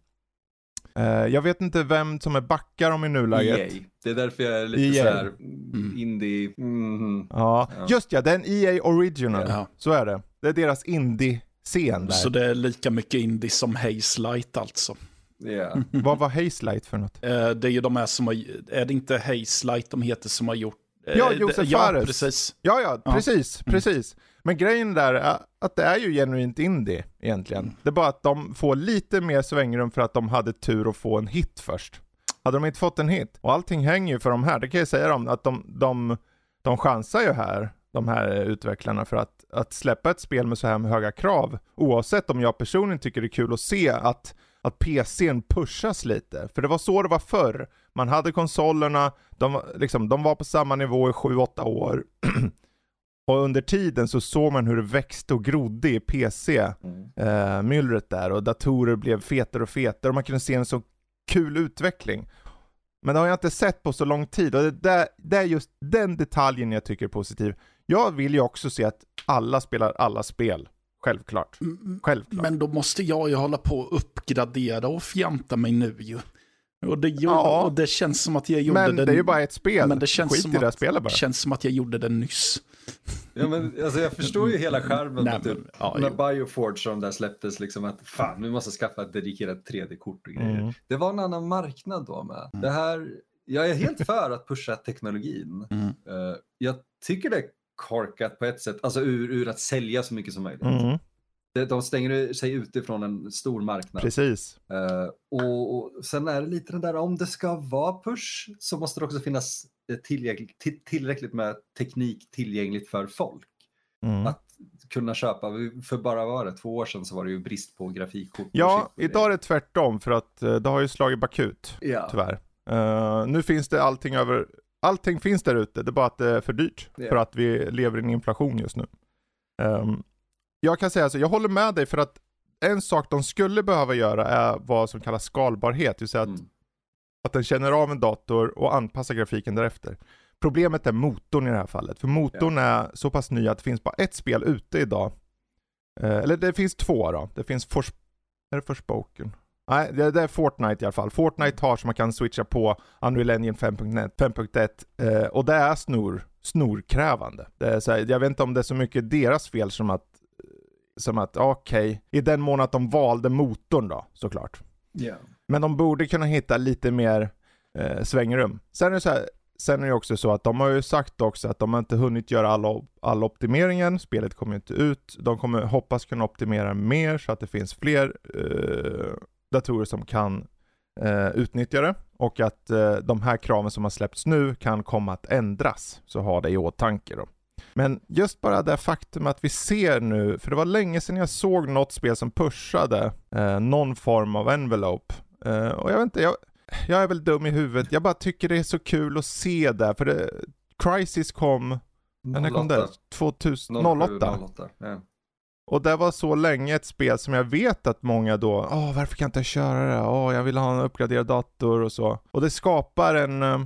Uh, jag vet inte vem som är backar om i nuläget. EA. Det är därför jag är lite EA. såhär mm. indie. Mm. Ja. ja. just ja, det är en EA original. Ja. Så är det. Det är deras indie scen där. Så det är lika mycket indie som Haze Light alltså. Yeah. Vad var Haze Light för något? Eh, det är ju de här som har, är det inte Haze Light de heter som har gjort? Eh, ja, Josef ja, Fares. precis. Ja, ja, precis, ja. precis. Men grejen där är att det är ju genuint indie egentligen. Mm. Det är bara att de får lite mer svängrum för att de hade tur att få en hit först. Hade de inte fått en hit, och allting hänger ju för de här, det kan jag säga dem, att de, de, de chansar ju här de här utvecklarna för att, att släppa ett spel med så här höga krav. Oavsett om jag personligen tycker det är kul att se att, att PCn pushas lite. För det var så det var förr. Man hade konsolerna, de, liksom, de var på samma nivå i 7-8 år. och under tiden så såg man hur det växte och grodde i PC-myllret mm. eh, där och datorer blev fetare och fetare och man kunde se en så kul utveckling. Men det har jag inte sett på så lång tid och det, det, det är just den detaljen jag tycker är positiv. Jag vill ju också se att alla spelar alla spel. Självklart. Självklart. Men då måste jag ju hålla på och uppgradera och fjanta mig nu ju. Och det, ja, och det känns som att jag gjorde det. Men det är ju bara ett spel. Men det känns Skit som i det att, spelet bara. känns som att jag gjorde det nyss. Ja, men, alltså, jag förstår ju hela skärmen Nej, typ, ja, när Bioforge och de där släpptes. Liksom att fan, vi måste skaffa ett dedikerat 3D-kort och grejer. Mm. Det var en annan marknad då med. Mm. Det här, jag är helt för att pusha teknologin. Mm. Uh, jag tycker det är korkat på ett sätt, alltså ur, ur att sälja så mycket som möjligt. De stänger sig utifrån en stor marknad. Precis. Uh, och, och, sen är det lite den där, om det ska vara push så måste det också finnas tillräckligt, tillräckligt med teknik tillgängligt för folk. Mm. Att kunna köpa, för bara var det, två år sedan så var det ju brist på grafikkort. Ja, idag är det tvärtom för att uh, det har ju slagit bakut, ja. tyvärr. Uh, nu finns det allting över allting finns där ute, det är bara att det är för dyrt. Yeah. För att vi lever i en inflation just nu. Um, jag kan säga så, jag håller med dig för att en sak de skulle behöva göra är vad som kallas skalbarhet. Det vill säga att mm. Att den känner av en dator och anpassar grafiken därefter. Problemet är motorn i det här fallet. För motorn är så pass ny att det finns bara ett spel ute idag. Eh, eller det finns två då. Det finns Fors... Är det Forspoken? Nej, det, det är Fortnite i alla fall. Fortnite har så man kan switcha på Unreal Engine 5.1 eh, och det är snor, snorkrävande. Det är här, jag vet inte om det är så mycket deras fel som att, som att okej, okay, i den mån att de valde motorn då, såklart. Yeah. Men de borde kunna hitta lite mer eh, svängrum. Sen är det så här, Sen är det också så att de har ju sagt också att de har inte hunnit göra all, all optimeringen, spelet kommer inte ut. De kommer hoppas kunna optimera mer så att det finns fler eh, datorer som kan eh, utnyttja det och att eh, de här kraven som har släppts nu kan komma att ändras. Så ha det i åtanke då. Men just bara det faktum att vi ser nu, för det var länge sedan jag såg något spel som pushade eh, någon form av envelope. Eh, och jag vet inte, jag, jag är väl dum i huvudet. Jag bara tycker det är så kul att se det, för det, Crisis kom, när kom det? 2008? 08, ja. Och det var så länge ett spel som jag vet att många då, åh varför kan jag inte köra det? Åh jag vill ha en uppgraderad dator och så. Och det skapar en, eh,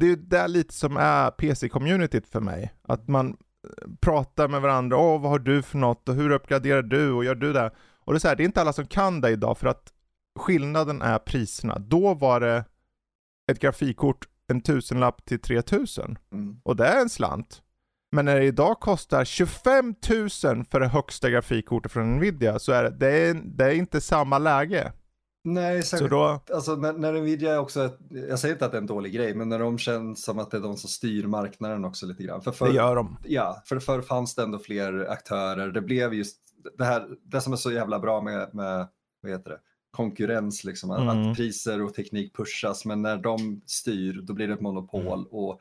det är det lite som är PC-communityt för mig. Att man eh, pratar med varandra, åh vad har du för något och hur uppgraderar du och gör du det? Och det är så här, det är inte alla som kan det idag för att skillnaden är priserna. Då var det ett grafikkort en tusenlapp till 3000. Mm. Och det är en slant. Men när det idag kostar 25 000 för det högsta grafikkortet från Nvidia så är det, det, är, det är inte samma läge. Nej, särskilt, då... alltså när, när Nvidia är också, ett, jag säger inte att det är en dålig grej, men när de känns som att det är de som styr marknaden också lite grann. För, för det gör de. Ja, för förr fanns det ändå fler aktörer. Det blev just det här, det som är så jävla bra med, med vad heter det, konkurrens, liksom, mm. att priser och teknik pushas, men när de styr då blir det ett monopol mm. och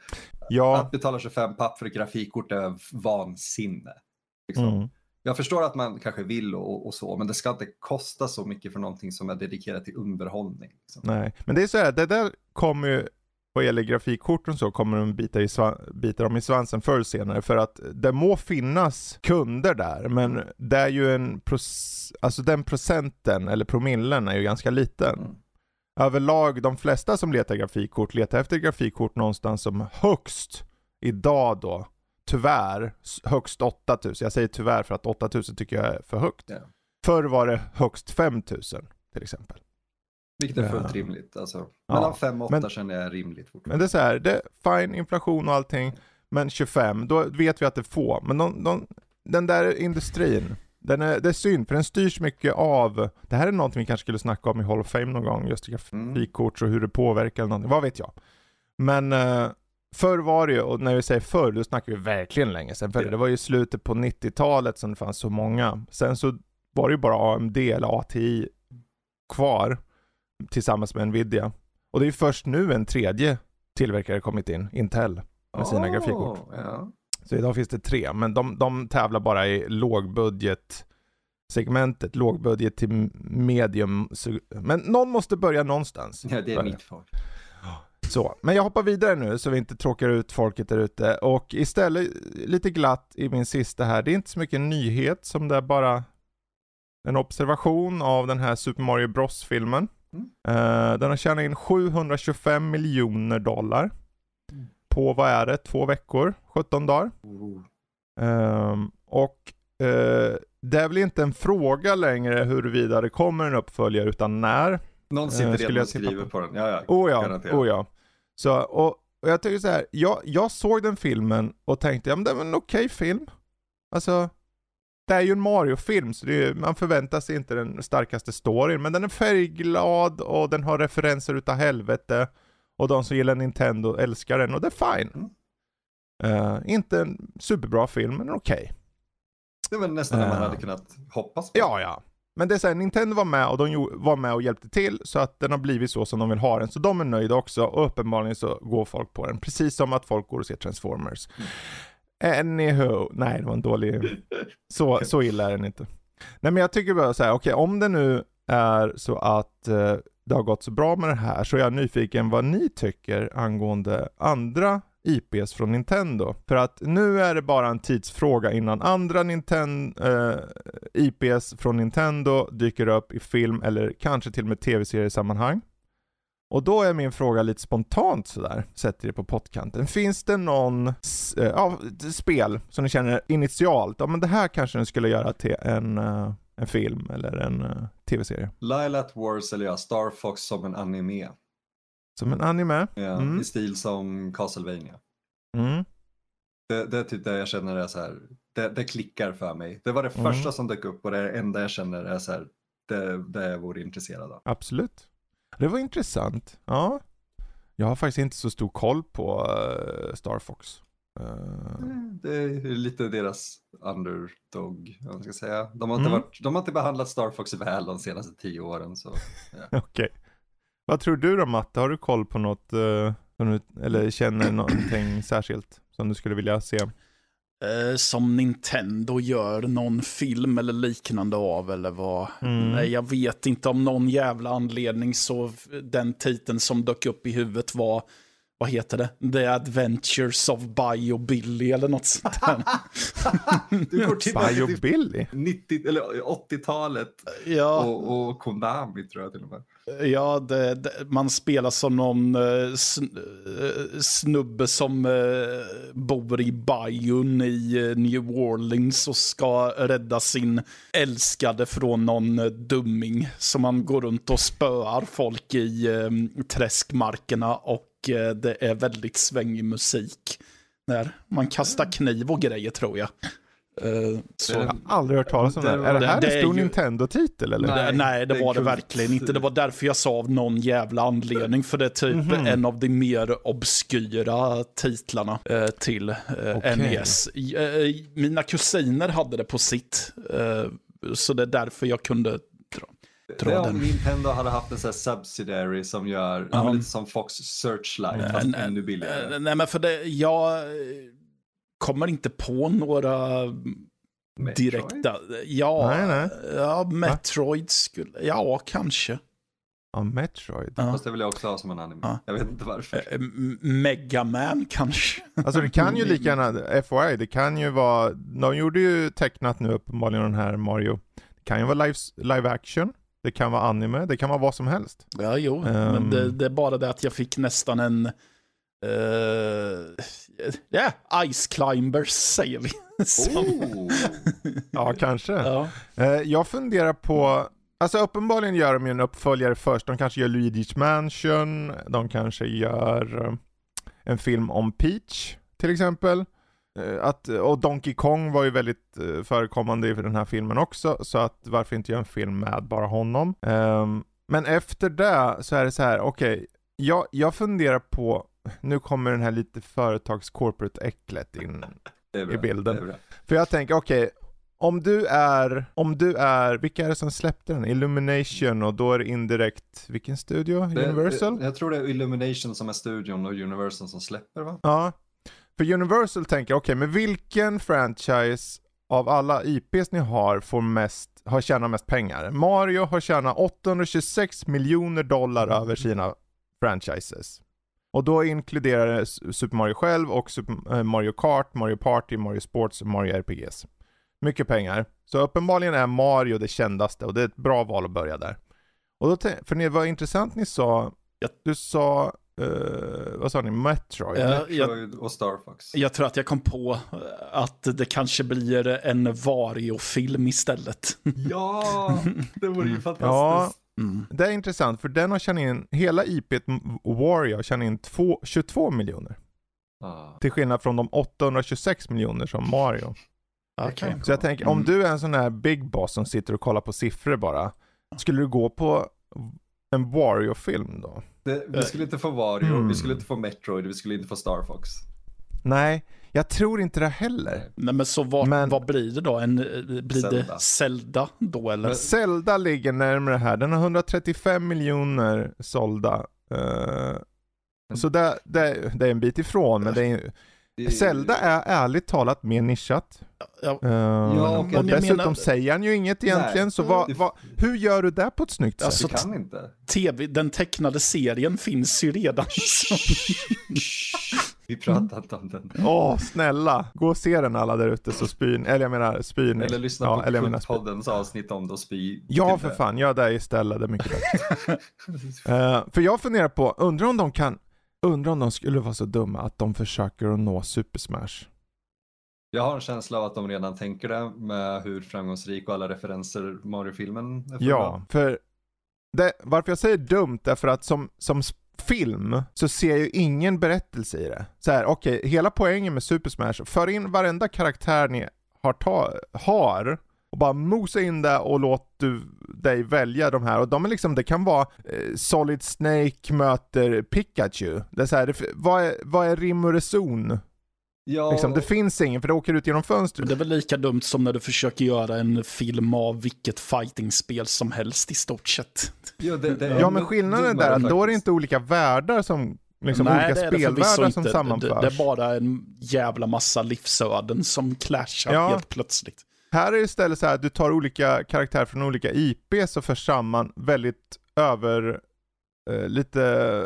ja. att betala 25 papp för ett grafikkort är vansinne. Liksom. Mm. Jag förstår att man kanske vill och, och, så, men det ska inte kosta så mycket för någonting som är dedikerat till underhållning. Liksom. Nej, men det är så här, det där kommer ju vad gäller grafikkorten så kommer de bita, i bita dem i svansen förr eller senare för att det må finnas kunder där men det är ju en alltså den procenten eller promillen är ju ganska liten. Mm. Överlag de flesta som letar grafikkort letar efter grafikkort någonstans som högst idag då tyvärr högst 8000. Jag säger tyvärr för att 8000 tycker jag är för högt. Yeah. Förr var det högst 5000 till exempel. Vilket är fullt ja. rimligt. Alltså, mellan 5 och 8 känner jag rimligt. Men det är så här, det är fine, inflation och allting. Men 25, då vet vi att det är få. Men de, de, den där industrin, den är, det är synd för den styrs mycket av, det här är något vi kanske skulle snacka om i Hall of Fame någon gång, just grafikkort mm. och hur det påverkar eller någonting, vad vet jag. Men uh, förr var det ju, och när vi säger förr, då snackar vi verkligen länge sedan. För det var ju slutet på 90-talet som det fanns så många. Sen så var det ju bara AMD eller ATI kvar tillsammans med Nvidia. Och det är först nu en tredje tillverkare kommit in, Intel, med sina oh, grafikkort. Ja. Så idag finns det tre, men de, de tävlar bara i lågbudget segmentet, lågbudget till medium. Men någon måste börja någonstans. Ja, det är mitt far. Så, men jag hoppar vidare nu så vi inte tråkar ut folket där ute och istället lite glatt i min sista här. Det är inte så mycket nyhet som det är bara en observation av den här Super Mario Bros-filmen. Mm. Uh, den har tjänat in 725 miljoner dollar. Mm. På, vad är det, två veckor? 17 dagar. Mm. Uh, och uh, det är väl inte en fråga längre huruvida det kommer en uppföljare, utan när. Någon sitter redan och skriver på. på den. Ja, ja. Oh ja, oh ja. Så, och, och jag tycker så här, jag, jag såg den filmen och tänkte, ja men det var en okej okay film. Alltså, det är ju en Mario-film, så är, man förväntar sig inte den starkaste storyn, men den är färgglad och den har referenser utav helvete. Och de som gillar Nintendo älskar den och det är fine. Uh, inte en superbra film, men okej. Okay. Det var nästan uh, man hade kunnat hoppas på. Ja, ja. Men det är såhär, Nintendo var med och de var med och hjälpte till så att den har blivit så som de vill ha den. Så de är nöjda också och uppenbarligen så går folk på den. Precis som att folk går och ser Transformers. Mm. Anywho, nej det var en dålig, så, så illa är den inte. Nej men jag tycker bara så här, okej okay, om det nu är så att eh, det har gått så bra med det här så är jag nyfiken vad ni tycker angående andra IPs från Nintendo. För att nu är det bara en tidsfråga innan andra Ninten eh, IPs från Nintendo dyker upp i film eller kanske till och med tv-seriesammanhang. Och då är min fråga lite spontant sådär, sätter det på pottkanten. Finns det någon eh, ja, spel som ni känner initialt, ja men det här kanske den skulle göra till en, uh, en film eller en uh, tv-serie? Lilat Wars eller ja, Star Fox som en anime. Som en anime? Ja, Mm. I stil som Castlevania. Mm. Det, det är typ det jag känner är så här, det, det klickar för mig. Det var det Mm. första som dök upp och det enda jag känner är så här, det, det jag vore intresserad av. Absolut. Det var intressant. Ja. Jag har faktiskt inte så stor koll på eh, Star Fox. Eh, Det är lite deras underdog, vad man ska säga. De har inte, Mm. varit, de har inte behandlat Star Fox väl de senaste tio åren. Så. Okej. Vad tror du då Matte? Har du koll på något, eh, du, eller känner någonting särskilt som du skulle vilja se? Eh, som Nintendo gör någon film eller liknande av eller vad. Mm. Nej, jag vet inte om någon jävla anledning så den titeln som dök upp i huvudet var, vad heter det? The Adventures of Bio Billy eller något sånt där. Du går tillbaka Bio till Billy? 90, eller 80-talet ja, och, och Konami tror jag till och med. ja det, det, man spelar som någon eh, sn, eh, snubbe som eh, bor i Bayern i New Orleans och ska rädda sin älskade från någon dumming. Så man går runt och spöar folk i träskmarkerna och det är väldigt svängig musik. När man kastar kniv och grejer tror jag. Eh, så. Jag har aldrig hört talas om det. Det- Är det det- här det en stor ju- Nintendo-titel eller? Nej, Nej, det det var det verkligen inte. Det var därför jag sa av någon jävla anledning. För det är typ Mhm. en av de mer obskyra titlarna eh, till eh, Okej. NES. Eh, mina kusiner hade det på sitt. Eh, så det är därför jag kunde dra, Det om. Nintendo hade haft en sån här subsidiary som gör, men lite som Fox Searchlight fast Nej, ännu billigare. Eh, Nej, men för det, jag eh, kommer inte på några Metroid? direkta. Ja, Nej, nej. ja Metroid skulle, ja kanske. Ja, Metroid. Ja. Fast det vill jag också ha som en anime. Ja. Jag vet inte varför. Eh, M- Mega Man kanske. Alltså det kan ju lika gärna, FYI, det kan ju vara, de gjorde ju tecknat nu uppenbarligen den här Mario. Det kan ju vara live, live action, det kan vara anime, det kan vara vad som helst. Ja, jo, Ehm. men det, det är bara det att jag fick nästan en... eh, Ja, Ice Climbers säger vi. Oh. Ja, kanske. ja. Eh, jag funderar på, alltså uppenbarligen gör de ju en uppföljare först. De kanske gör Luigi's Mansion, de kanske gör en film om Peach till exempel. Eh, Att, och Donkey Kong var ju väldigt eh, förekommande i den här filmen också, så att varför inte göra en film med bara honom? Ehm, men efter det så är det så här, okej, jag, jag funderar på, nu kommer den här lite företags-corporate-äcklet in Det är bra. i bilden. För jag tänker, okej, om du är, om du är, vilka är det som släppte den? Illumination och då är det indirekt, vilken studio? Det- Universal? det- Jag tror det är Illumination som är studion och Universal som släpper va? Ja. För Universal tänker, okej, men vilken franchise av alla IPs ni har får mest, har tjänat mest pengar? Mario har tjänat 826 miljoner dollar över sina franchises. Och då inkluderar det Super Mario själv och Super, eh, Mario Kart, Mario Party, Mario Sports och Mario RPGs. Mycket pengar. Så uppenbarligen är Mario det kändaste och det är ett bra val att börja där. Och då för det var intressant ni sa, du sa, eh, vad sa ni, Metroid? Ja, jag, Metroid och Star Fox. jag tror att jag kom på eh, att det kanske blir en Vario-film istället. Ja, det vore ju Ja, fantastiskt. Mm. det är intressant för den har tjänat in, hela IPet Wario har tjänat in två, 22 miljoner. Ah. Till skillnad från de 826 miljoner som Mario. Okej. Så jag tänker, om Mm. du är en sån här big boss som sitter och kollar på siffror bara. Skulle du gå på en Wario-film då? Det, vi skulle inte få Wario, Mm. vi skulle inte få Metroid, vi skulle inte få Star Fox. Nej, jag tror inte det heller. Nej, men så vad, Men- vad blir det då? En, eh, blir Zelda. det Zelda då eller? Men- Zelda ligger närmare här. Den har 135 miljoner sålda. Eh, så det, det, det är en bit ifrån, men det är, Det- Zelda är ärligt talat mer nischat. Ja, Eh, Ja, och dessutom menar- säger han ju inget egentligen, Nej. så vad, vad, hur gör du det på ett snyggt sätt? Alltså, Vi kan inte. TV, den tecknade serien finns ju redan. Vi pratar inte om den. Åh, snälla. Gå och se den alla där ute så spyr Eller jag menar spyr ni. Eller lyssna ja, på eller menar. Kultpoddens avsnitt om det och spy. Ja, för fan. Gör det istället. Det är mycket bättre. Eh, för jag funderar på, undrar om de kan, undrar om de skulle vara så dumma att de försöker att nå Super Smash. Jag har en känsla av att de redan tänker det med hur framgångsrik och alla referenser Mario-filmen är för Ja, för det, varför jag säger dumt är för att som, som film så ser jag ju ingen berättelse i det. Så här, okej, hela poängen med Super Smash, för in varenda karaktär ni har, ta, har och bara mosa in det och låt du dig välja de här. Och de är liksom, det kan vara eh, Solid Snake möter Pikachu. Det är så här, det, vad, är, vad är rim och reson? Ja, Liksom, det finns ingen för det åker ut genom fönstret. Det är väl lika dumt som när du försöker göra en film av vilket fightingspel som helst i stort sett. ja, det, det är Ja men skillnaden är där att då är det inte olika världar som, liksom Nej, olika spelvärldar som inte. sammanförs. Det, det är bara en jävla massa livsöden som clashar Ja. helt plötsligt. Här är det istället så här att du tar olika karaktärer från olika IPs och för samman väldigt över, eh, lite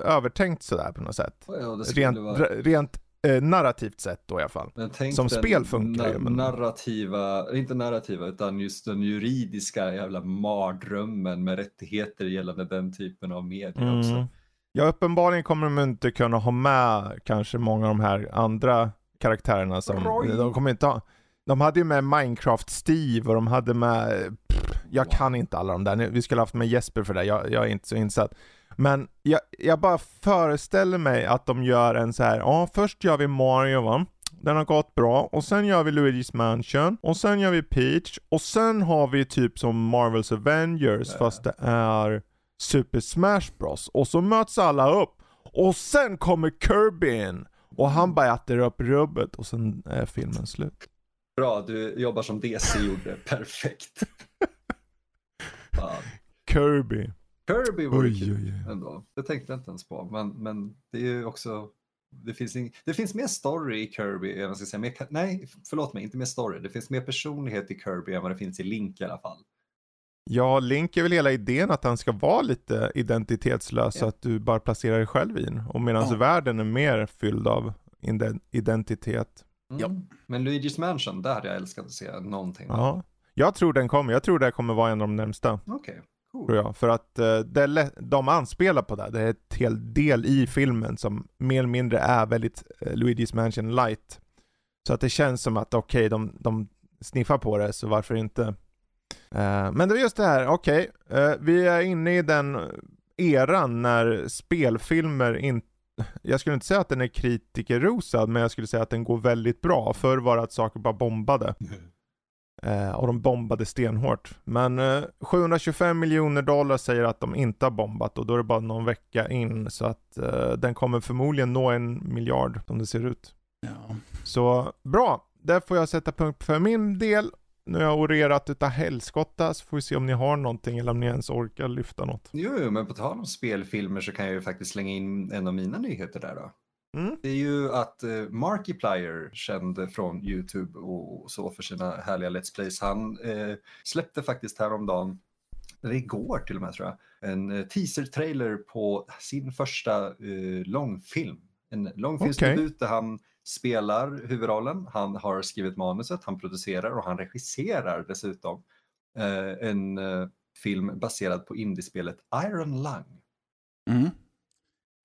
övertänkt sådär på något sätt. Ja, Rent, vara... rent eh, narrativt sett då i alla fall. Som spel funkar ju, men- narrativa, inte narrativa, utan just den juridiska jävla mardrömmen med rättigheter gällande den typen av media också. Mm. Ja uppenbarligen kommer de inte kunna ha med kanske många av de här andra karaktärerna som, Roy. de kommer inte ha, de hade ju med Minecraft Steve och de hade med, pff, jag kan inte alla de där, vi skulle haft med Jesper för det, jag, jag är inte så insatt. Men jag, jag bara föreställer mig att de gör en så här, ja först gör vi Mario va, den har gått bra, och sen gör vi Luigi's Mansion, och sen gör vi Peach, och sen har vi typ som Marvels Avengers Ja. fast det är Super Smash Bros. Och så möts alla upp, och sen kommer Kirby in, och han bara äter upp rubbet, och sen är filmen slut. Bra, du jobbar som DC gjorde, perfekt. Fan. Kirby. Kirby vore Oj, kul oj, oj. ändå. Det tänkte jag inte ens på, men, men det är ju också det finns, ing, det finns mer story i Kirby, än vad ska säga, mer, nej förlåt mig, inte mer story. Det finns mer personlighet i Kirby än vad det finns i Link i alla fall. Ja, Link är väl hela idén att han ska vara lite identitetslös så Ja. att du bara placerar dig själv i den. Och medan Ja. världen är mer fylld av iden- identitet. Mm. Ja. Men Luigi's Mansion, där hade jag älskat att se någonting. Ja. Jag tror den kommer, jag tror det kommer vara en av de närmsta. Okej, cool. Tror jag. För att eh, det de anspelar på det. Det är ett hel del i filmen som mer eller mindre är väldigt eh, Luigi's Mansion light. Så att det känns som att okej, de, de sniffar på det, så varför inte? Eh, men det är just det här, okej, eh, vi är inne i den eran när spelfilmer inte jag skulle inte säga att den är kritikerrosad, men jag skulle säga att den går väldigt bra. Förr var det att saker bara bombade. Eh, och de bombade stenhårt. Men eh, 725 miljoner dollar säger att de inte har bombat och då är det bara någon vecka in. Så att eh, den kommer förmodligen nå en miljard som det ser ut. Ja. Så bra, där får jag sätta punkt för min del. Nu har jag orerat utav helskotta så får vi se om ni har någonting eller om ni ens orkar lyfta något. Jo, jo, men på tal om spelfilmer så kan jag ju faktiskt slänga in en av mina nyheter där då. Mm. Det är ju att uh, Markiplier, känd från YouTube och så för sina härliga Let's Plays, han eh, släppte faktiskt häromdagen, eller igår till och med tror jag, en eh, teaser-trailer på sin första eh, långfilm. En långfilmsdebut där han spelar huvudrollen, han har skrivit manuset, han producerar och han regisserar dessutom eh, en eh, film baserad på indiespelet Iron Lung. Mm.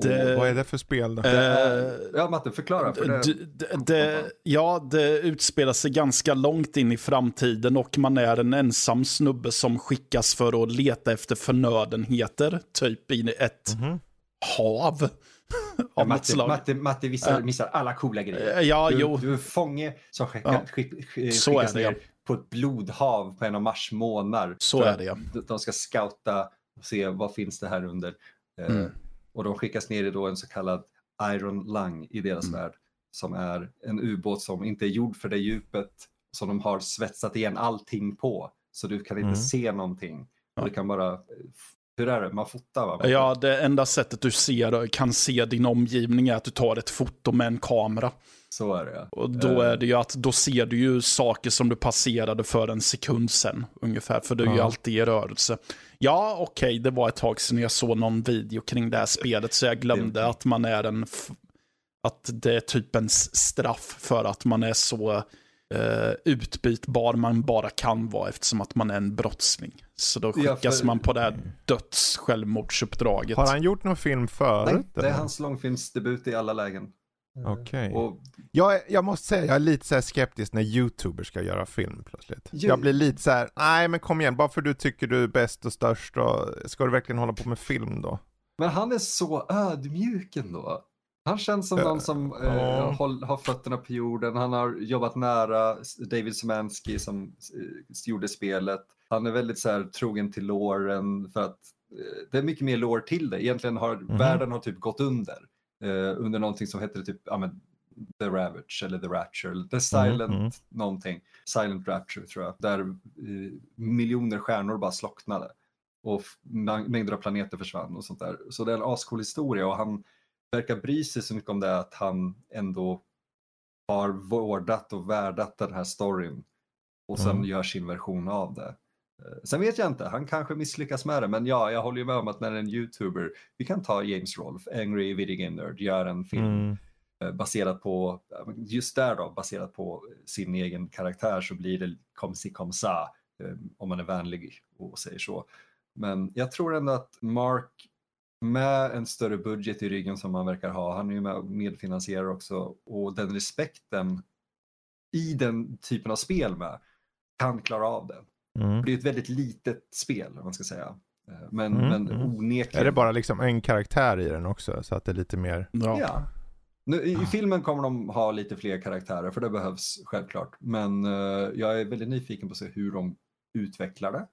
Det- Vad är det för spel då? Eh, Ja, Matte, förklara. För det... D- d- det, ja, det utspelar sig ganska långt in i framtiden och man är en ensam snubbe som skickas för att leta efter förnödenheter, typ i ett Mhm. hav Ja, Matte, slag. Matte, Matte missar, Ja. alla coola grejer. Eh, Ja, du, jo. du är en fånge som skicka, Ja. skick, skick, Så skickas är det, ner på ett blodhav på en av Mars månar. Så är det, ja. de- ska scouta och se vad finns det här under. Eh, Mm. Och de skickas ner i då en så kallad Iron Lung i deras Mm. värld. Som är en ubåt som inte är gjord för det djupet. Som de har svetsat igen allting på. Så du kan inte Mm. se någonting. Ja. Du kan bara, hur är det, man fotar va? Ja, det enda sättet du ser, kan se din omgivning är att du tar ett foto med en kamera. Så är det ja. Och då Eh. är det ju att då ser du ju saker som du passerade för en sekund sen ungefär, för du är ju alltid i rörelse. Ja, okej, det var ett tag sedan jag såg någon video kring det här spelet, så jag glömde att man är en Att det är typ en straff för att man är så eh, utbytbar man bara kan vara eftersom att man är en brottsling. Så då Ja, skickas för- man på det här döds-självmordsuppdraget. Har han gjort någon film förut? Nej, det är eller? hans långfilmsdebut i alla lägen. Eh, Okej. Och Jag, jag måste säga, jag är lite så här skeptisk när YouTubers ska göra film plötsligt. Jo. Jag blir lite så här, nej men kom igen, bara för du tycker du är bäst och störst, och, ska du verkligen hålla på med film då? Men han är så ödmjuk ändå. Han känns som Äh, någon som eh, ja. håll, har fötterna på jorden. Han har jobbat nära David Szymanski som eh, gjorde spelet. Han är väldigt så här, trogen till låren för att eh, det är mycket mer lore till det. Egentligen har Mhm. världen har typ gått under. Eh, under någonting som heter typ ja, men, The Ravage eller The Rapture. eller The Silent mhm. någonting. Silent Rapture tror jag. Där eh, miljoner stjärnor bara slocknade och mängder av planeter försvann och sånt där. Så det är en ascool historia och han verkar bry sig så mycket om det att han ändå har vårdat och värdat den här storyn och sen Mm. gör sin version av det. Eh, Sen vet jag inte, han kanske misslyckas med det, men ja, jag håller ju med om att när en YouTuber, vi kan ta James Rolfe, Angry Video Game Nerd, gör en film Mm. eh, baserat på, just där då, baserat på sin egen karaktär så blir det comme si comme ça, eh, om man är vänlig och säger så. Men jag tror ändå att Mark med en större budget i ryggen som han verkar ha, han är ju med och medfinansierar också, och den respekten i den typen av spel med, kan klara av det. Mm. Det är ett väldigt litet spel, om man ska säga. Eh, Men, Mm, men mm. onekligen. Är det bara liksom en karaktär i den också, så att det är lite mer... Ja. Ja. Nu, I i filmen kommer de ha lite fler karaktärer för det behövs självklart. Men eh, jag är väldigt nyfiken på att se hur de utvecklar det.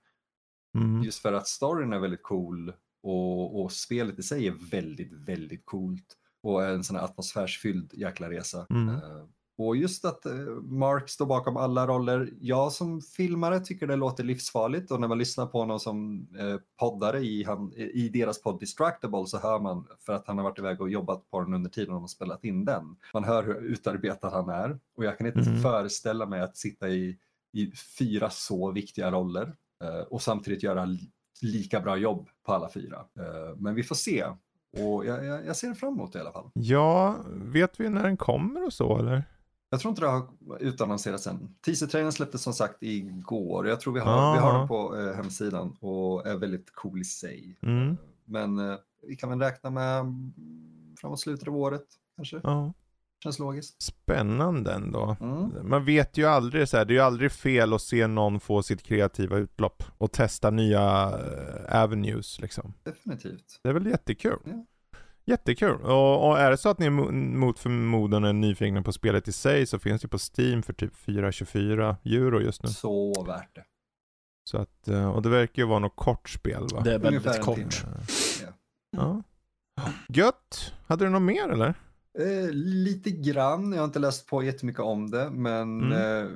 Mm. Just för att storyn är väldigt cool och, och spelet i sig är väldigt, väldigt coolt. Och en sån här atmosfärsfylld jäkla resa. Mm. Eh, och just att eh, Mark står bakom alla roller. Jag som filmare tycker det låter livsfarligt och när man lyssnar på honom som eh, poddare i, han, i deras podd Distractable så hör man för att han har varit iväg och jobbat på den under tiden de har spelat in den. Man hör hur utarbetad han är och jag kan inte Mm. föreställa mig att sitta i, i fyra så viktiga roller eh, och samtidigt göra lika bra jobb på alla fyra. Eh, men vi får se och jag, jag, jag ser fram emot det i alla fall. Ja, vet vi när den kommer och så eller? Jag tror inte det har utannonserats än. Teaser-trailern släpptes som sagt igår. Jag tror vi har, Ah. vi har den på eh, hemsidan och är väldigt cool i sig. Mm. Men eh, vi kan väl räkna med framåt slutet av året kanske. Ja. Känns logiskt. Spännande ändå. Mm. Man vet ju aldrig så här, det är ju aldrig fel att se någon få sitt kreativa utlopp och testa nya eh, avenues liksom. Definitivt. Det är väl jättekul. Ja. Jättekul. Och, och är det så att ni mot förmodan är nyfikna på spelet i sig så finns det på Steam för typ 4,24 euro just nu. Så värt det. Så att, eh, och det verkar ju vara något kort spel va? Det är väldigt kort. timme. Ja. Gött! Hade du något mer eller? Eh, lite grann, jag har inte läst på jättemycket om det, men Mm. eh,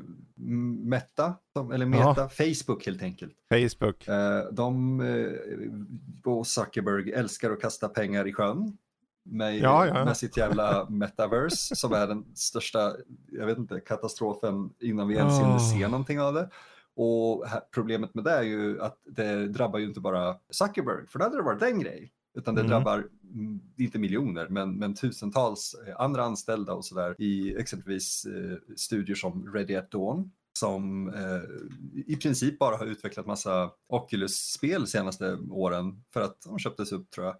Meta, eller Meta, Facebook helt enkelt. Facebook? Eh, de eh, och Zuckerberg älskar att kasta pengar i sjön. Med, Ja, ja. med sitt jävla metaverse som är den största, jag vet inte, katastrofen innan vi ens hinner Oh. se någonting av det. Och här, problemet med det är ju att det drabbar ju inte bara Zuckerberg, för då hade det varit en grej. Utan det Mm. drabbar, mm, inte miljoner, men, men tusentals eh, andra anställda och sådär i exempelvis eh, studier som Ready at Dawn som eh, i princip bara har utvecklat massa Oculus-spel senaste åren för att de köptes upp tror jag.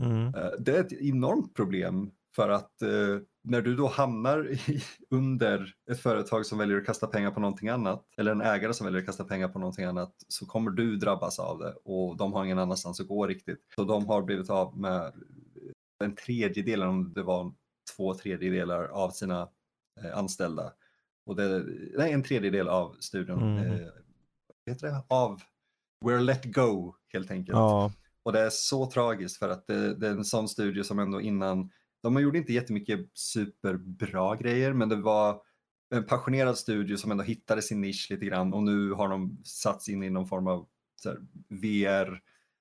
Mm. Eh, det är ett enormt problem för att eh, när du då hamnar i, under ett företag som väljer att kasta pengar på någonting annat eller en ägare som väljer att kasta pengar på någonting annat så kommer du drabbas av det och de har ingen annanstans att gå riktigt. Så de har blivit av med en tredjedel, om det var två tredjedelar av sina eh, anställda. Och det, nej, en tredjedel av studion. Mm. Eh, heter det? Av We're Let Go helt enkelt. Ja. Och det är så tragiskt för att det, det är en sån studio som ändå innan, de gjorde inte jättemycket superbra grejer men det var en passionerad studio som ändå hittade sin nisch lite grann och nu har de satts in i någon form av här, VR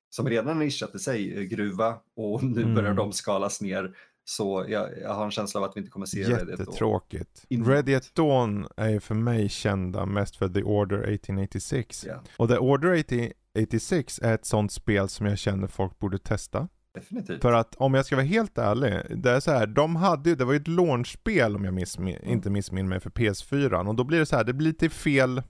som redan nischat i sig, eh, gruva och nu Mm. börjar de skalas ner. Så jag, jag har en känsla av att vi inte kommer se Reddit. Jättetråkigt. In- Ready at Dawn är ju för mig kända mest för The Order 1886. Ja. Och The Order 1886 är ett sånt spel som jag känner folk borde testa. Definitivt. För att om jag ska vara helt ärlig, det är så här, de hade ju, det var ju ett launchspel om jag miss, inte missminner mig för PS4 och då blir det så här, det blir lite fel,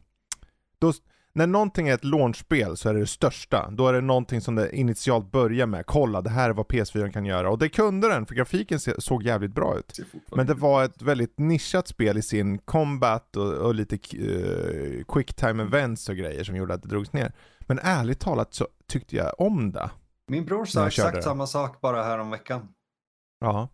då, när någonting är ett launchspel så är det det största. Då är det någonting som det initialt börjar med. Kolla, det här är vad PS4 kan göra. Och det kunde den, för grafiken såg jävligt bra ut. Men det var ett väldigt nischat spel i sin combat och, och lite uh, quick time events och grejer som gjorde att det drogs ner. Men ärligt talat så tyckte jag om det. Min bror sa exakt samma sak bara här om veckan. Ja.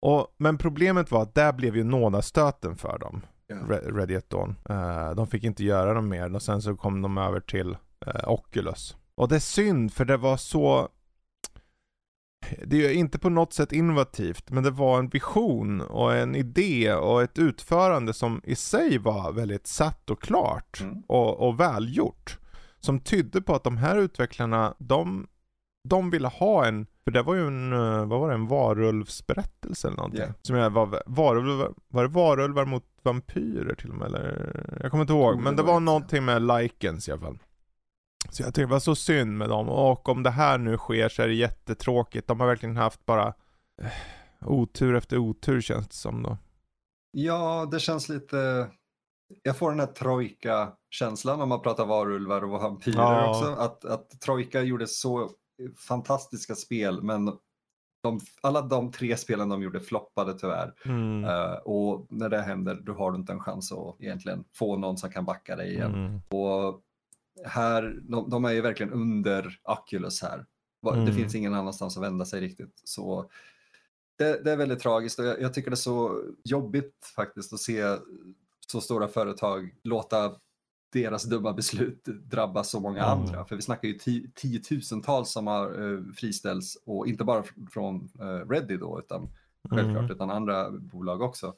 Och, men problemet var att där blev ju nådastöten för dem. Yeah. Ready at Dawn. Uh, de fick inte göra dem mer och sen så kom de över till uh, Oculus. Och det är synd för det var så det är ju inte på något sätt innovativt, men det var en vision och en idé och ett utförande som i sig var väldigt satt och klart mm. och, och välgjort. Som tydde på att de här utvecklarna, de, de ville ha en för det var ju en, eh, vad var det, en varulvsberättelse eller någonting. Yeah. Som jag var, varulvar, var det varulvar mot vampyrer till och med eller? Jag kommer inte ihåg, men det var någonting med likens i alla fall. Så jag tyckte det var så synd med dem, och om det här nu sker så är det jättetråkigt. De har verkligen haft bara eh, otur efter otur känns det som då. Ja, det känns lite, jag får den här trojka-känslan om man pratar varulvar och vampyrer ja. också. Att, att trojka gjorde så fantastiska spel, men de, alla de tre spelen de gjorde floppade tyvärr. Mm. Uh, och när det händer, då har du inte en chans att egentligen få någon som kan backa dig igen. Mm. Och här, de, de, är ju verkligen under Oculus här. Mm. Det finns ingen annanstans att vända sig riktigt. Så det, det är väldigt tragiskt och jag, jag, tycker det är så jobbigt faktiskt att se så stora företag låta deras dumma beslut drabbar så många mm. andra. För vi snackar ju tiotusentals som har uh, friställs och inte bara från uh, Reddy då utan självklart mm. utan andra bolag också.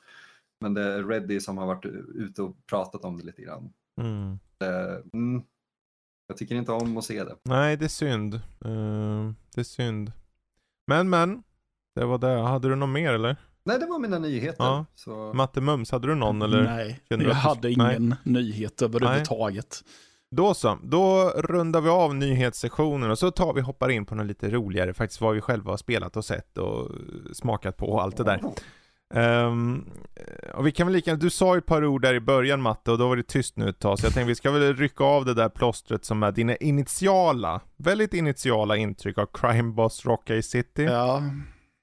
Men det är Reddy som har varit ute och pratat om det lite grann. Mm. Uh, jag tycker inte om att se det. Nej, det är synd. Det är synd. Men men, det var det. Hade du något mer eller? Nej, det var mina nyheter. Ja. Så... Matte Mums, hade du någon eller? Nej, jag hade du... ingen Nej. nyhet överhuvudtaget. Då så, då rundar vi av nyhetssessionen och så tar vi hoppar in på något lite roligare, faktiskt vad vi själva har spelat och sett och smakat på och allt det där. Um, och vi kan väl lika du sa ju ett par ord där i början Matte och då var det tyst nu ett tag, så jag tänkte vi ska väl rycka av det där plåstret som är dina initiala, väldigt initiala intryck av Crime Boss Rocky City. Ja.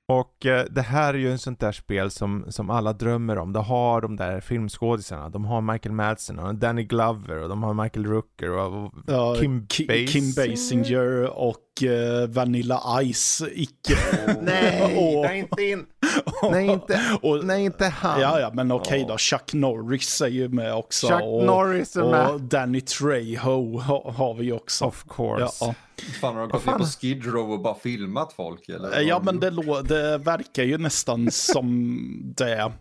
Och eh, det här är ju en sånt där spel som, som alla drömmer om. De har de där filmskådisarna, de har Michael Madsen och Danny Glover och de har Michael Rooker och, och ja, Kim, Basinger. Kim Basinger och uh, Vanilla Ice, icke... nej, och, nej, inte in. nej, inte, och, nej, inte han. Ja, ja, men okej okay då. Chuck Norris är ju med också. Chuck och, Norris är med. Och Danny Trejo har, har vi också. Of course. Ja, Fan, har de gått ner på Skid Row och bara filmat folk? Eller? Ja, men det, det verkar ju nästan som det.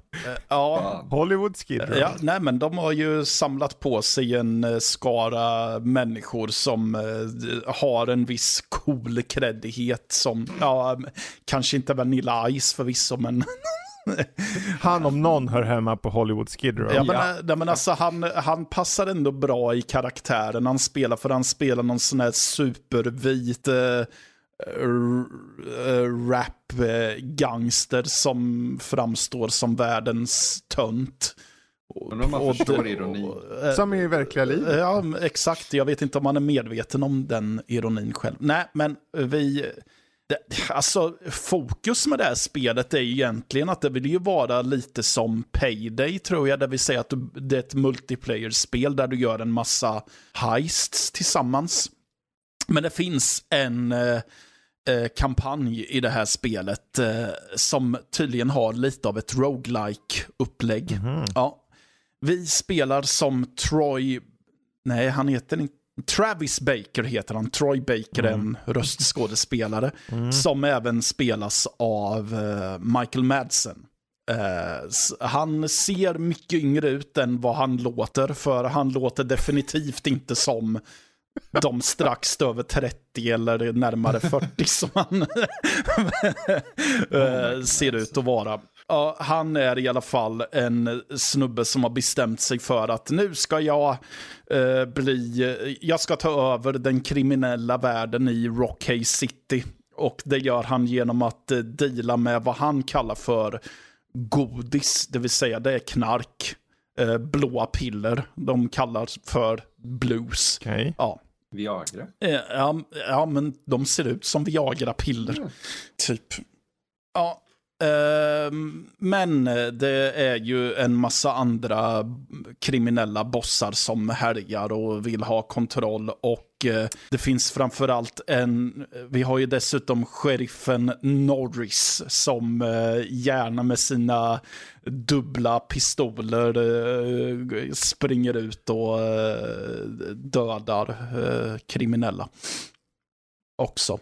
Ja. Hollywood Skid Row. Ja, nej, men de har ju samlat på sig en eh, skara människor som eh, har en viss cool kreddighet som, ja, kanske inte Vanilla Ice förvisso, men han om någon hör hemma på Hollywood Skid Row. Ja, men, ja. Eh, men alltså, han, han passar ändå bra i karaktären han spelar, för han spelar någon sån här supervit uh, rap-gangster som framstår som världens tönt. Men om man förstår ironi. Som i verkliga livet. Ja, exakt. Jag vet inte om man är medveten om den ironin själv. Nej, men vi det, alltså, fokus med det här spelet är egentligen att det vill ju vara lite som Payday tror jag. Det vill säga att du, det är ett multiplayer-spel där du gör en massa heists tillsammans. Men det finns en eh, eh, kampanj i det här spelet eh, som tydligen har lite av ett roguelike upplägg mm -hmm. Ja. Vi spelar som Troy, nej han heter inte Travis Baker heter han. Troy Baker är mm. en röstskådespelare. Mm. Som även spelas av uh, Michael Madsen. Uh, han ser mycket yngre ut än vad han låter. För han låter definitivt inte som de strax över 30 eller närmare 40 som han uh, ser ut att vara. Ja, han är i alla fall en snubbe som har bestämt sig för att nu ska jag eh, bli, jag ska ta över den kriminella världen i Rockhay City. Och det gör han genom att eh, deala med vad han kallar för godis, det vill säga det är knark. Eh, blåa piller, de kallar för blues. Okej. Ja. Viagra. Eh, ja, ja, men de ser ut som Viagra-piller. Mm. Typ. Ja. Ehm, men det är ju en massa andra kriminella bossar som härjar och vill ha kontroll. Och eh, det finns framförallt en, vi har ju dessutom sheriffen Norris som eh, gärna med sina dubbla pistoler eh, springer ut och dödar kriminella. Också.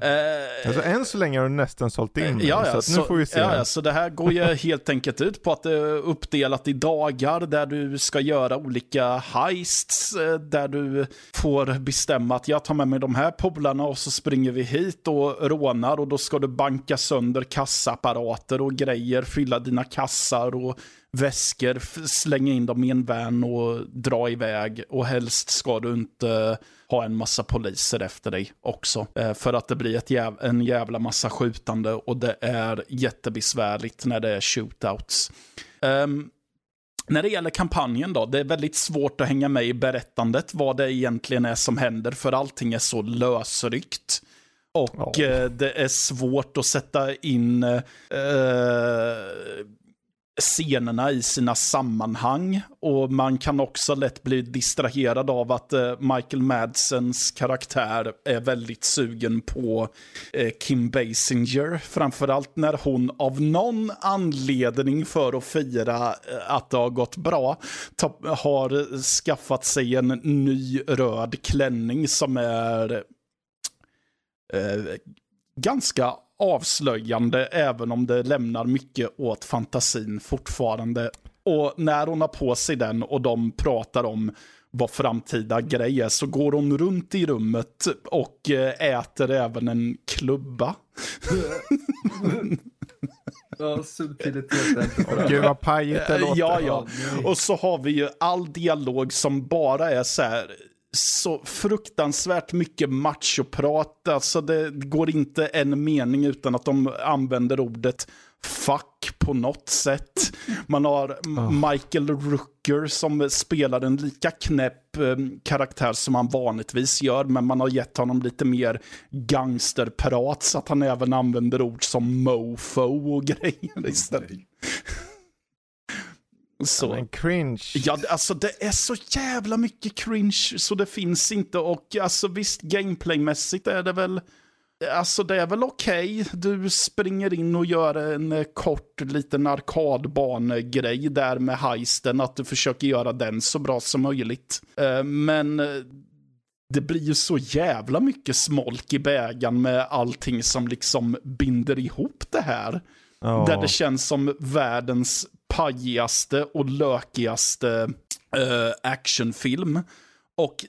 Eh, Alltså än så länge har du nästan sålt in mig, Ja, ja, så, att nu får vi se. Ja, ja, så det här går ju helt enkelt ut på att det är uppdelat i dagar där du ska göra olika heists, eh, där du får bestämma att jag tar med mig de här polarna och så springer vi hit och rånar och då ska du banka sönder kassaapparater och grejer, fylla dina kassar och väskor, slänga in dem i en van och dra iväg. Och helst ska du inte ha en massa poliser efter dig också. Eh, För att det blir ett jäv en jävla massa skjutande och det är jättebesvärligt när det är shootouts. Ehm, när det gäller kampanjen då, det är väldigt svårt att hänga med i berättandet vad det egentligen är som händer för allting är så lösryckt. Och eh, det är svårt att sätta in eh, scenerna i sina sammanhang. Och man kan också lätt bli distraherad av att eh, Michael Madsens karaktär är väldigt sugen på eh, Kim Basinger. Framförallt när hon av någon anledning för att fira eh, att det har gått bra ta- har skaffat sig en ny röd klänning som är eh, ganska avslöjande, även om det lämnar mycket åt fantasin fortfarande. Och när hon har på sig den och de pratar om vad framtida grej är så går hon runt i rummet och eh, äter även en klubba. Ja, subtiliteten. Gud vad pajigt det Eh, låter. Ja, ja. Och så har vi ju all dialog som bara är så här så fruktansvärt mycket machoprat. Alltså det går inte en mening utan att de använder ordet fuck på något sätt. Man har Michael Rooker som spelar en lika knäpp eh, karaktär som han vanligtvis gör, men man har gett honom lite mer gangsterprat så att han även använder ord som mofo och grejer istället. Så. Men cringe. Ja, det- alltså det är så jävla mycket cringe så det finns inte och alltså visst gameplaymässigt är det väl Alltså det är väl okej. Du springer in och gör en kort liten arkadbanegrej där med heisten. Att du försöker göra den så bra som möjligt. Eh, Men det blir ju så jävla mycket smolk i bägaren med allting som liksom binder ihop det här. Ja. Där det känns som världens pajigaste och lökigaste eh, actionfilm. Och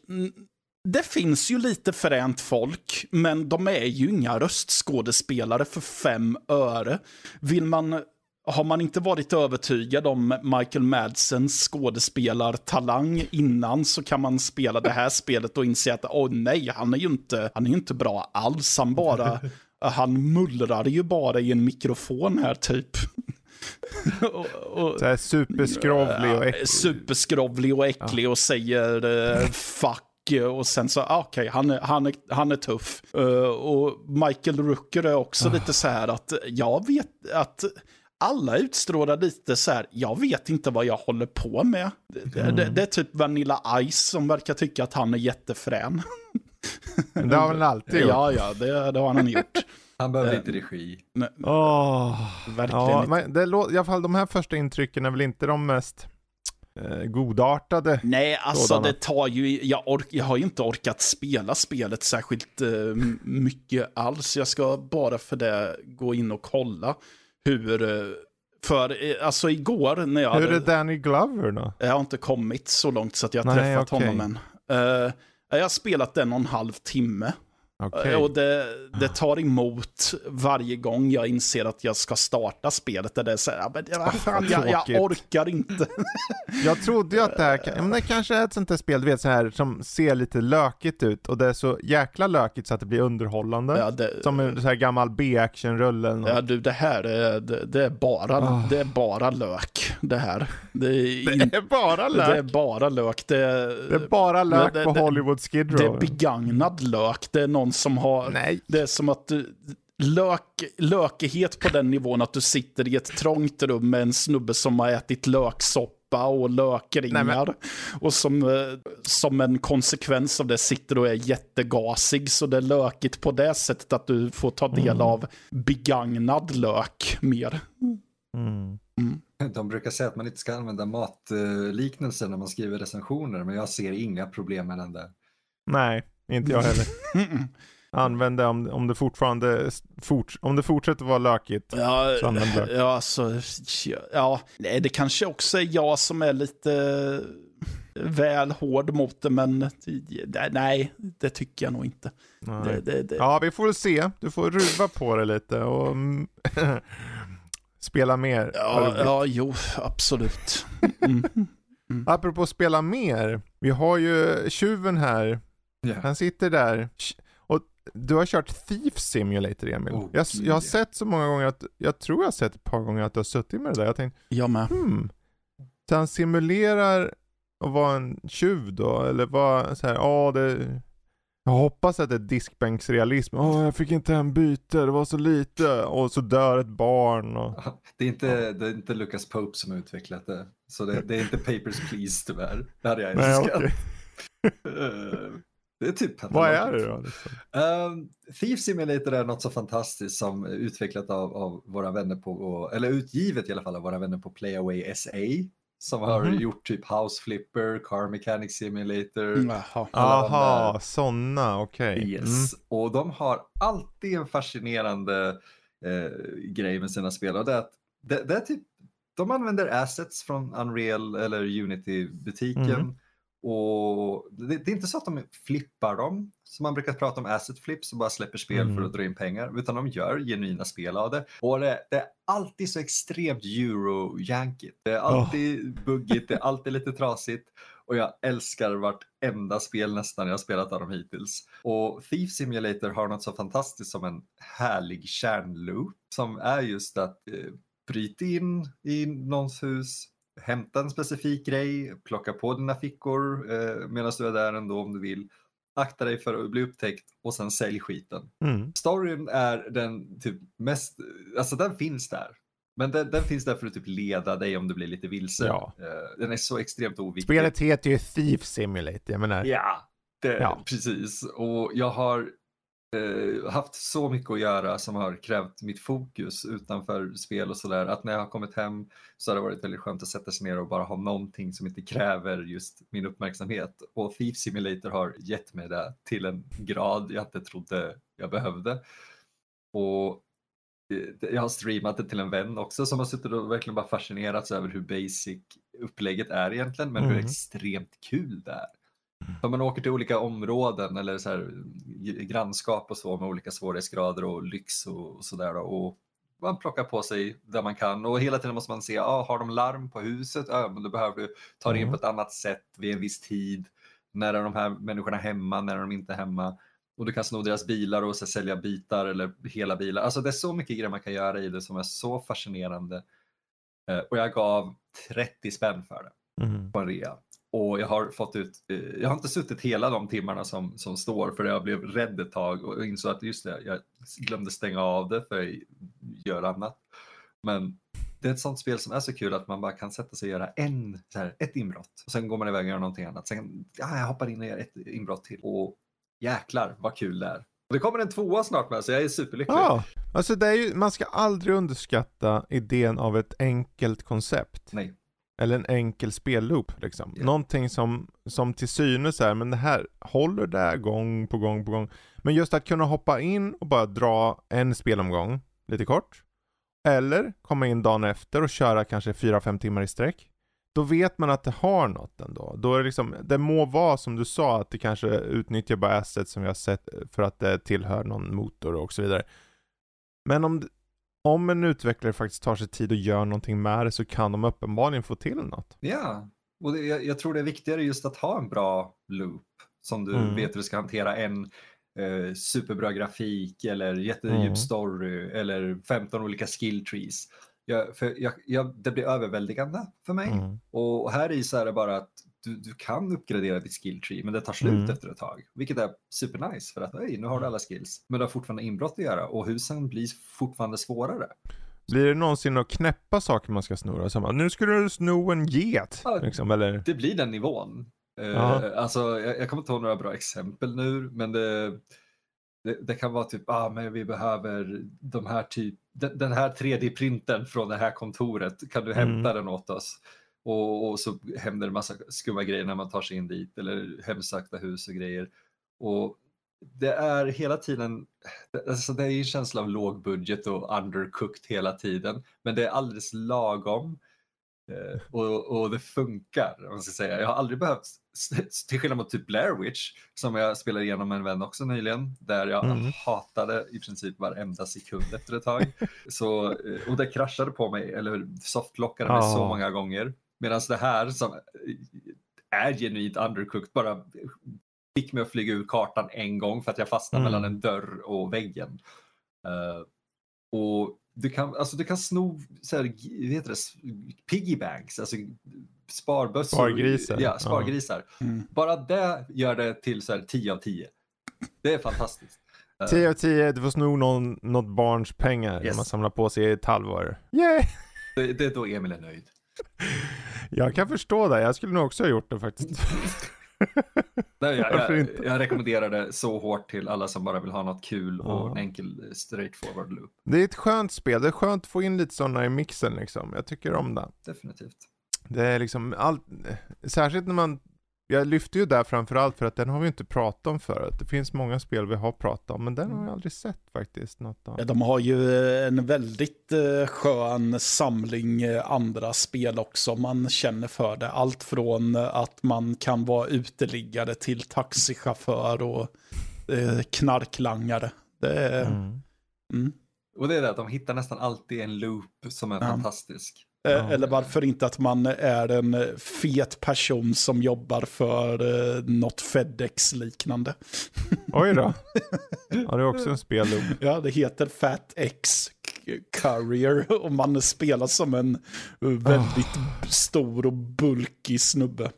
det finns ju lite fränt folk, men de är ju inga röstskådespelare för fem öre. Vill man, har man inte varit övertygad om Michael Madsens skådespelartalang innan så kan man spela det här spelet och inse att åh nej, han är ju inte, han är inte bra alls. Han bara, han mullrar ju bara i en mikrofon här typ. och, och, Så här superskrovlig och äcklig. superskrovlig och äcklig och säger eh, fuck och sen så, ah, okej, han, är, han, är, han är tuff. Eh, och Michael Rooker är också lite så här att jag vet att alla utstrålar lite så här, jag vet inte vad jag håller på med. Det, det, det är typ Vanilla Ice som verkar tycka att han är jättefrän. Det har väl alltid gjort. Ja, ja, det, det har han gjort. Han behöver inte regi. Åh. Verkligen Ja, inte. men det lå- i alla fall de här första intrycken är väl inte de mest eh, godartade. Nej, alltså Sådana. det tar ju, jag, ork, jag har ju inte orkat spela spelet särskilt eh, mycket alls. Jag ska bara för det gå in och kolla hur, eh, för eh, alltså igår när jag Hur hade, är Danny Glover då? jag har inte kommit så långt så att jag har Nej, träffat okej. honom än. Eh, jag har spelat en och en halv timme. Okej. Och det, det tar emot varje gång jag inser att jag ska starta spelet. Där det är så här, "Ja, men, vad fan, jag, jag orkar inte. Jag trodde ju att det här, men det kanske är ett sånt där spel, du vet så här som ser lite lökigt ut och det är så jäkla lökigt så att det blir underhållande. Ja, det, Som en så här gammal B-action-rulle något. ja, du, det här är, det, det är, bara, Ah. det är bara lök, det här. Det är, in, Det är bara det är lök. bara lök. Det är, Det är bara lök det- på det- Hollywood Skid det är Row. begagnad lök. Det är någon som har... Nej. Det är som att du, lök, lökighet på den nivån att du sitter i ett trångt rum med en snubbe som har ätit löksoppa och lökringar. Nej, Och som, eh, som en konsekvens av det sitter och är jättegasig. Så det är lökigt på det sättet att du får ta del Mm. av begagnad lök mer. Mm. De brukar säga att man inte ska använda matliknelser när man skriver recensioner, men jag ser inga problem med den där. Nej, inte jag heller. Mm. Använd det om, om det fortfarande fort, om det fortsätter vara lökigt. Ja, Så använd lök. ja, alltså, ja, nej, det kanske också är jag som är lite väl hård mot det, men nej, det tycker jag nog inte. Det, det, det. Ja, vi får väl se. Du får ruva på det lite och mm, spela mer. Ja, ja, jo, absolut. Mm. Apropå spela mer. Vi har ju tjuven här. Ja. Han sitter där. Och du har kört Thief Simulator Emil. Oh, jag, jag har sett så många gånger att, jag tror jag har sett ett par gånger att du har suttit med det där. Jag tänkte, Jag med. hmm. Så han simulerar att vara en tjuv då? Eller vad, så här, ja det... Jag hoppas att det är diskbänksrealism. Åh, jag fick inte hem byte, det var så lite. Och så dör ett barn och... Det är, inte, det är inte Lucas Pope som har utvecklat det, så det, det är inte Papers, Please tyvärr. Det hade jag Nej, älskat. okej. Eh, Det är typ Vad är det då? Liksom? Um, Thief Simulator är något så fantastiskt som utvecklat av, av våra vänner på, eller utgivet i alla fall av våra vänner på Playaway SA. Som har Mhm. gjort typ House Flipper, Car Mechanic Simulator. Mm, Jaha. Aha, sådana, okej. Yes. Och de har alltid en fascinerande eh, grej med sina spel. Och det är att det, det är typ, de använder assets från Unreal eller Unity-butiken. Mm. Och det, det är inte så att de flippar dem, som man brukar prata om asset flips och bara släpper spel Mm. för att dra in pengar, utan de gör genuina spel av det. Och det, det är alltid så extremt euro-jankigt. Det är alltid buggigt, det är alltid lite trasigt. Och jag älskar vartenda spel nästan jag har spelat av dem hittills. Och Thief Simulator har något så fantastiskt som en härlig kärnloop som är just att eh, bryta in i någons hus, hämta en specifik grej, plocka på dina fickor eh, medan du är där ändå om du vill. Akta dig för att bli upptäckt och sen sälj skiten. Mm. Storyn är den typ mest, alltså den finns där. Men den, den finns där för att typ leda dig om du blir lite vilse. Ja. Eh, Den är så extremt oviktig. Spelet heter ju Thief Simulator, jag menar. Ja, det, Ja. precis. Och jag har haft så mycket att göra som har krävt mitt fokus utanför spel och sådär. Att när jag har kommit hem så har det varit väldigt skönt att sätta sig ner och bara ha någonting som inte kräver just min uppmärksamhet. Och Thief Simulator har gett mig det till en grad jag inte trodde jag behövde. Och eh, jag har streamat det till en vän också som har suttit och verkligen bara fascinerats över hur basic upplägget är egentligen, men hur Mm. extremt kul det är. För man åker till olika områden eller så här, grannskap och så med olika svårighetsgrader och lyx och, sådär. Och man plockar på sig där man kan och hela tiden måste man se, ah, har de larm på huset? Ja, men då behöver du ta dig in Mm. på ett annat sätt vid en viss tid. När är de här människorna hemma? När är de inte hemma? Och du kan sno deras bilar och så sälja bitar eller hela bilar. Alltså det är så mycket grejer man kan göra i det som är så fascinerande. Eh, Och jag gav 30 spänn för det Mm. på en rea. Och jag har fått ut, eh, jag har inte suttit hela de timmarna som, som står för jag blev rädd ett tag och insåg att just det, jag glömde stänga av det för jag gör annat. Men det är ett sånt spel som är så kul att man bara kan sätta sig och göra en, så här, ett inbrott. Och sen går man iväg och gör någonting annat. Sen, ja, jag hoppar in och gör ett inbrott till. Och jäklar vad kul det är. Och det kommer en tvåa snart med så jag är superlycklig. Ja, alltså det är ju, man ska aldrig underskatta idén av ett enkelt koncept. Nej. Eller en enkel spelloop liksom. Ja. Någonting som, som till synes är, men det här håller där gång på gång på gång. Men just att kunna hoppa in och bara dra en spelomgång, lite kort. Eller komma in dagen efter och köra kanske 4-5 timmar i sträck. då vet man att det har något ändå. Då är det liksom, det må vara som du sa att det kanske utnyttjar bara assets som vi har sett för att det tillhör någon motor och så vidare. Men om, om en utvecklare faktiskt tar sig tid och gör någonting med det så kan de uppenbarligen få till något. Ja, och det, jag, jag tror det är viktigare just att ha en bra loop som du Mm. vet hur du ska hantera en eh, superbra grafik eller jättedjup Mm. story eller 15 olika skill trees. Jag, jag, det blir överväldigande för mig. Mm. Och här i så är det bara att du, du kan uppgradera ditt skill tree men det tar slut Mm. efter ett tag. Vilket är supernice för att hej, nu har du alla skills. Men du har fortfarande inbrott att göra och husen blir fortfarande svårare. Blir det någonsin några knäppa saker man ska snurra? Som nu ska du sno en get. Ja. Liksom, eller? Det blir den nivån. Ja. alltså, jag, jag kommer inte ihåg några bra exempel nu, men det, det, det kan vara typ, ah, men vi behöver de här typ, den, den här 3D-printen från det här kontoret, kan du Mm. hämta den åt oss? Och, och så händer det massa skumma grejer när man tar sig in dit, eller hemsökta hus och grejer. Och det är hela tiden, alltså det är ju en känsla av låg budget och undercooked hela tiden, men det är alldeles lagom. Eh, och, och det funkar, om man ska säga. Jag har aldrig behövt, till skillnad mot typ Blair Witch, som jag spelade igenom med en vän också nyligen, där jag Mm. hatade i princip varenda sekund efter ett tag. Så, eh, och det kraschade på mig, eller softlockade mig så Ja. många gånger. Medan det här som eh, är genuint undercooked bara fick mig att flyga ur kartan en gång för att jag fastnade Mm. mellan en dörr och väggen. Eh, och du kan, alltså du kan sno så här, vad heter det, piggybanks, alltså sparbössor. Spargrisar. Ja, spargrisar. Mm. Bara det gör det till så här 10 av 10. Det är fantastiskt. Eh, 10 av 10, du får sno någon, något barns pengar när Yes. man samlar på sig ett halvår. Yay! det, det är då Emil är nöjd. Jag kan förstå det, jag skulle nog också ha gjort det faktiskt. Nej, jag, jag, jag rekommenderar det så hårt till alla som bara vill ha något kul och Ja. en enkel eh, straightforward loop. Det är ett skönt spel, det är skönt att få in lite sådana i mixen liksom. Jag tycker om det. Definitivt. Det är liksom allt, särskilt när man, jag lyfter ju där framförallt för att den har vi inte pratat om förut. Det finns många spel vi har pratat om, men den har jag aldrig sett faktiskt. Något av. Ja, de har ju eh, en väldigt eh, skön samling eh, andra spel också. Man känner för det. Allt från att man kan vara uteliggare till taxichaufför och knarklangare. Det är, Mm. mm. Och det är det att de hittar nästan alltid en loop som är Ja. fantastisk. Ja. Eller varför inte att man är en eh, fet person som jobbar för eh, något Fedex-liknande. Oj då. Ja, det är också en spelloop. Ja, det heter Fat X Courier och man spelar som en eh, väldigt stor och bulkig snubbe.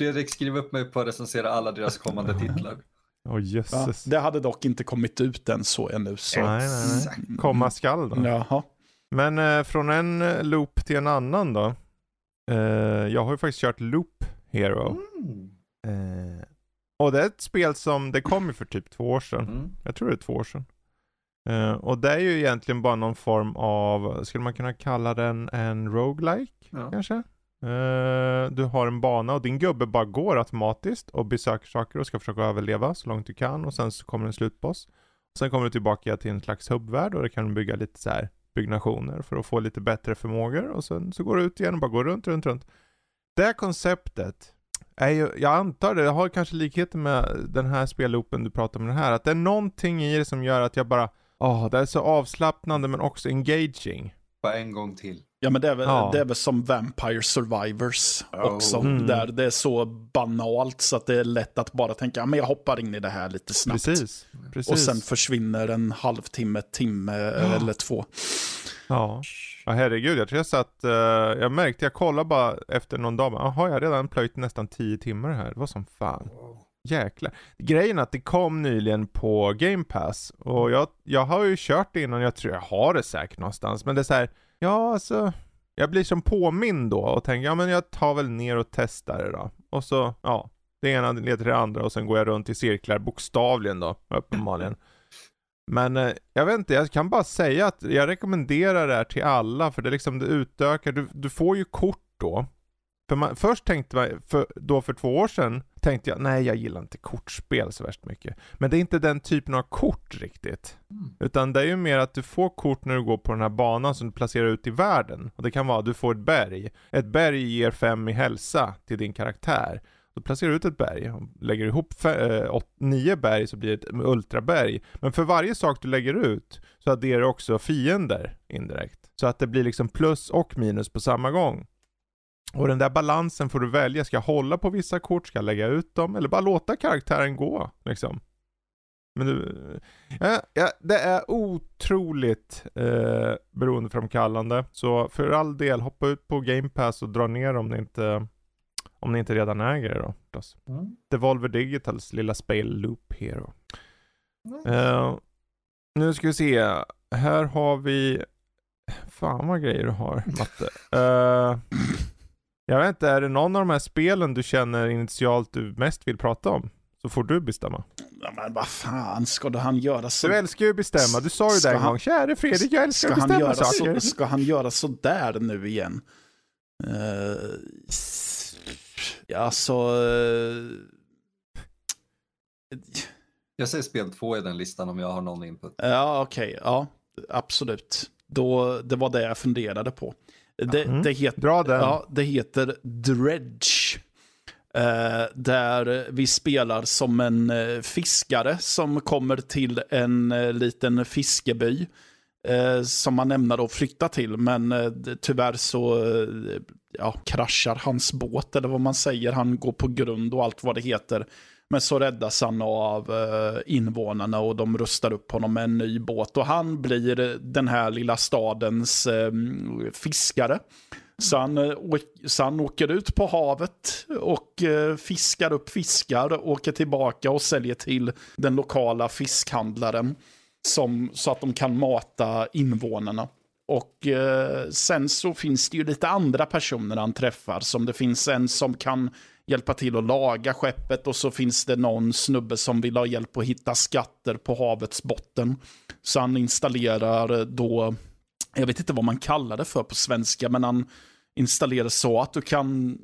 Fredrik, skriv upp mig på att recensera alla deras kommande titlar. Åh Ja, det hade dock inte kommit ut än så ännu. Så. Nej, nej, nej. Komma skall då. Jaha. Men eh, från en eh, loop till en annan då. Eh, jag har ju faktiskt kört Loop Hero. Mm. Eh, och det är ett spel som, det kom ju för typ två år sedan. Mm. Jag tror det är två år sedan. Eh, och det är ju egentligen bara någon form av, skulle man kunna kalla den en roguelike Ja. kanske? Eh, du har en bana och din gubbe bara går automatiskt och besöker saker och ska försöka överleva så långt du kan och sen så kommer en slutboss. Sen kommer du tillbaka till en slags hubbvärld och där kan du bygga lite så här byggnationer för att få lite bättre förmågor och sen så går du ut igen och bara går runt, runt, runt. Det konceptet är ju, jag antar det, det har kanske likheter med den här spelloopen du pratar om den här, att det är någonting i det som gör att jag bara, åh, det är så avslappnande men också engaging. Bara en gång till. Ja, men det är, väl, Ja. det är väl som Vampire Survivors också. Mm. Där det är så banalt så att det är lätt att bara tänka, ja, men jag hoppar in i det här lite snabbt. Precis, precis. Och sen försvinner en halvtimme, timme eller två. Ja. ja, herregud. Jag tror jag satt, eh, jag märkte, jag kollade bara efter någon dag, jaha, jag har redan plöjt nästan 10 timmar här. Det var som fan. Jäklar. Grejen är att det kom nyligen på Game Pass, och jag, jag har ju kört det innan, jag tror jag har det säkert någonstans, men det är så här, ja alltså, jag blir som påmind då och tänker, ja men jag tar väl ner och testar det då. Och så, ja, det ena leder till det andra och sen går jag runt i cirklar, bokstavligen då, uppenbarligen. Men eh, jag vet inte, jag kan bara säga att jag rekommenderar det här till alla för det liksom det utökar, du, du får ju kort då. För man, först tänkte man, för, då för två år sedan, tänkte jag, nej jag gillar inte kortspel så värst mycket. Men det är inte den typen av kort riktigt. Mm. Utan det är ju mer att du får kort när du går på den här banan som du placerar ut i världen. Och det kan vara att du får ett berg. Ett berg ger fem i hälsa till din karaktär. Då placerar du ut ett berg och lägger ihop eh, åt, nio berg så blir det ett ultraberg. Men för varje sak du lägger ut så adderar du också fiender indirekt. Så att det blir liksom plus och minus på samma gång. Och den där balansen får du välja. Ska jag hålla på vissa kort? Ska jag lägga ut dem? Eller bara låta karaktären gå liksom? Men du, ja, ja, det är otroligt eh, beroendeframkallande. Så för all del, hoppa ut på Game Pass och dra ner om ni inte, om ni inte redan äger det då. Mm. Devolver Digitals lilla spel Loop Hero. Mm. Eh, nu ska vi se. Här har vi... Fan vad grejer du har, Matte. Eh, jag vet inte, är det någon av de här spelen du känner initialt du mest vill prata om? Så får du bestämma. Ja, men vad fan ska då han göra så? Du älskar ju att bestämma, du sa ju det en han- gång. Käre Fredrik, jag älskar Ska att han, bestämma göra saker. så, ska han göra så där nu igen? Uh, ja, alltså... eh, Jag säger spel två i den listan om jag har någon input. ja, okej. ja, absolut. Då, det var det jag funderade på. Det, Mm. det, heter, Dra den. ja, det heter Dredge. Eh, där vi spelar som en eh, fiskare som kommer till en eh, liten fiskeby. Eh, som man ämnar att flytta till, men eh, tyvärr så eh, ja, kraschar hans båt, eller vad man säger. Han går på grund och allt vad det heter. Men så räddas han av eh, invånarna och de rustar upp honom med en ny båt. Och han blir eh, den här lilla stadens ehm, fiskare. Så han, eh, så han åker ut på havet och fiskar upp fiskar, åker tillbaka och säljer till den lokala fiskhandlaren. Som, så att de kan mata invånarna. Och eh, sen så finns det ju lite andra personer han träffar. Som det finns en som kan hjälpa till att laga skeppet och så finns det någon snubbe som vill ha hjälp att hitta skatter på havets botten. Så han installerar då, jag vet inte vad man kallar det för på svenska, men han installerar så att du kan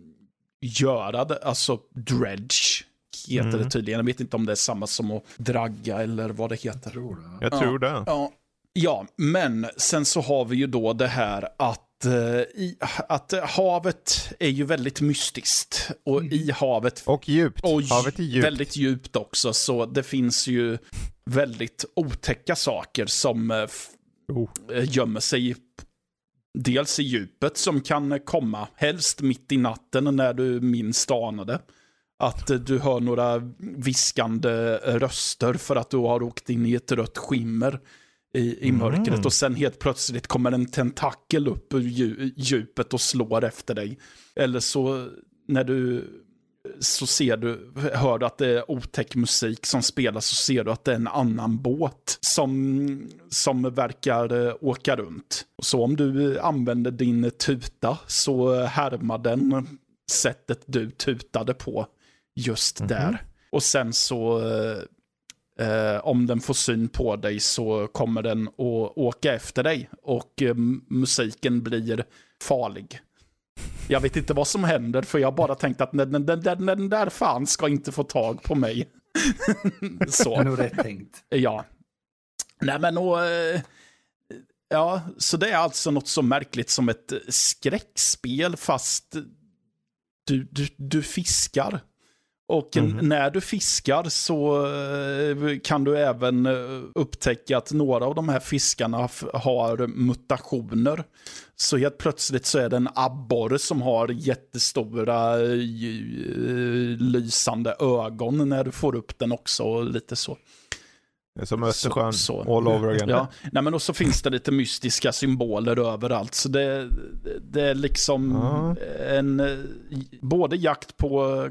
göra det, alltså dredge heter Mm. det tydligen. Jag vet inte om det är samma som att dragga eller vad det heter. Tror det. Jag tror det. Ja. ja, men sen så har vi ju då det här att, eh, i, att havet är ju väldigt mystiskt. Och i havet Och djupt. och Havet är djupt. väldigt djupt också. Så det finns ju väldigt otäcka saker som eh, Oh. eh, gömmer sig dels i djupet som kan komma, helst mitt i natten när du minst anar det. Att du hör några viskande röster för att du har åkt in i ett rött skimmer i, i mörkret Mm. och sen helt plötsligt kommer en tentakel upp ur dju- djupet och slår efter dig. Eller så när du så ser du, hör du att det är otäck musik som spelas så ser du att det är en annan båt som, som verkar eh, åka runt. Så om du använder din tuta så härmar den sättet du tutade på just Mhm. där. Och sen så eh, om den får syn på dig så kommer den att åka efter dig och eh, musiken blir farlig. Jag vet inte vad som händer för jag bara tänkt att den, den, den, den där fan ska inte få tag på mig. Så, nog rätt tänkt. ja. Nej men och, eh, ja, så det är alltså något så märkligt som ett skräckspel fast du, du, du fiskar. Och Mhm. när du fiskar så eh, kan du även eh, upptäcka att några av de här fiskarna har mutationer. Så helt plötsligt så är det en abborre som har jättestora eh, lysande ögon när du får upp den också och lite så. Det är som Östersjön, Så- så. all over again. Ja, nej men och så finns det lite mystiska symboler överallt. Så det, det är liksom Ja. en, både jakt på,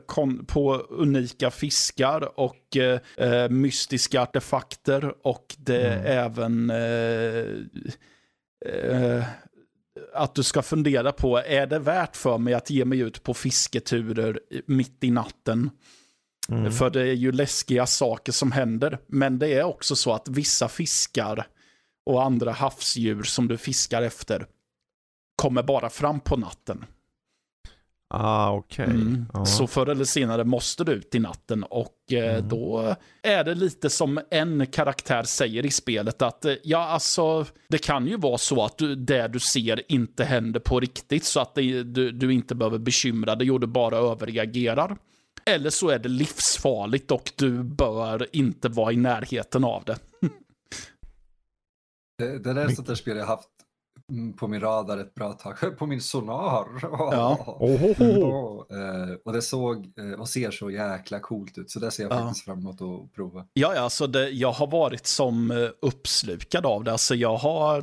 på unika fiskar och eh, mystiska artefakter och det är Mm. även eh, eh, att du ska fundera på, är det värt för mig att ge mig ut på fisketurer mitt i natten? Mm. För det är ju läskiga saker som händer. Men det är också så att vissa fiskar och andra havsdjur som du fiskar efter kommer bara fram på natten. Ah, okej. Mm. Ja. Så förr eller senare måste du ut i natten och eh, Mm. då är det lite som en karaktär säger i spelet att eh, ja, alltså det kan ju vara så att du, det du ser inte händer på riktigt så att det, du, du inte behöver bekymra dig och du bara överreagerar. Eller så är det livsfarligt och du bör inte vara i närheten av det. Det, det där är sånt där spel jag haft mm, på min radar ett bra tag. På min sonar. Ja. Ohoho. Eh, och det såg eh, och ser så jäkla coolt ut. Så det ser jag Ja. faktiskt fram emot att prova. Ja, ja, alltså det, jag har varit som eh, uppslukad av det. Alltså jag har...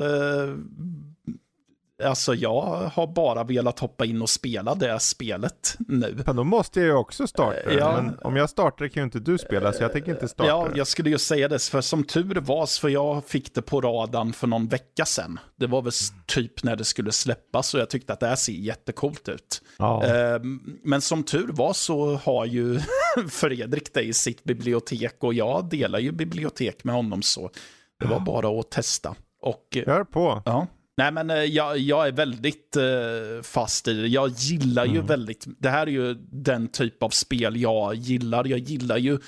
Eh, alltså jag har bara velat hoppa in och spela det spelet nu. Men då måste jag ju också starta det. Ja. Men om jag startar kan ju inte du spela, så jag tänker inte starta Ja, jag skulle ju säga det, för som tur var, för jag fick det på radarn för någon vecka sedan. Det var väl typ när det skulle släppas och jag tyckte att det här ser jättecoolt ut. Ja. Eh, Men som tur var så har ju Fredrik det i sitt bibliotek och jag delar ju bibliotek med honom så det var bara att testa. Och eh, Kör på. Ja. Nej men eh, jag, jag är väldigt eh, fast i det. Jag gillar ju väldigt, det här är ju den typ av spel jag gillar. Jag gillar ju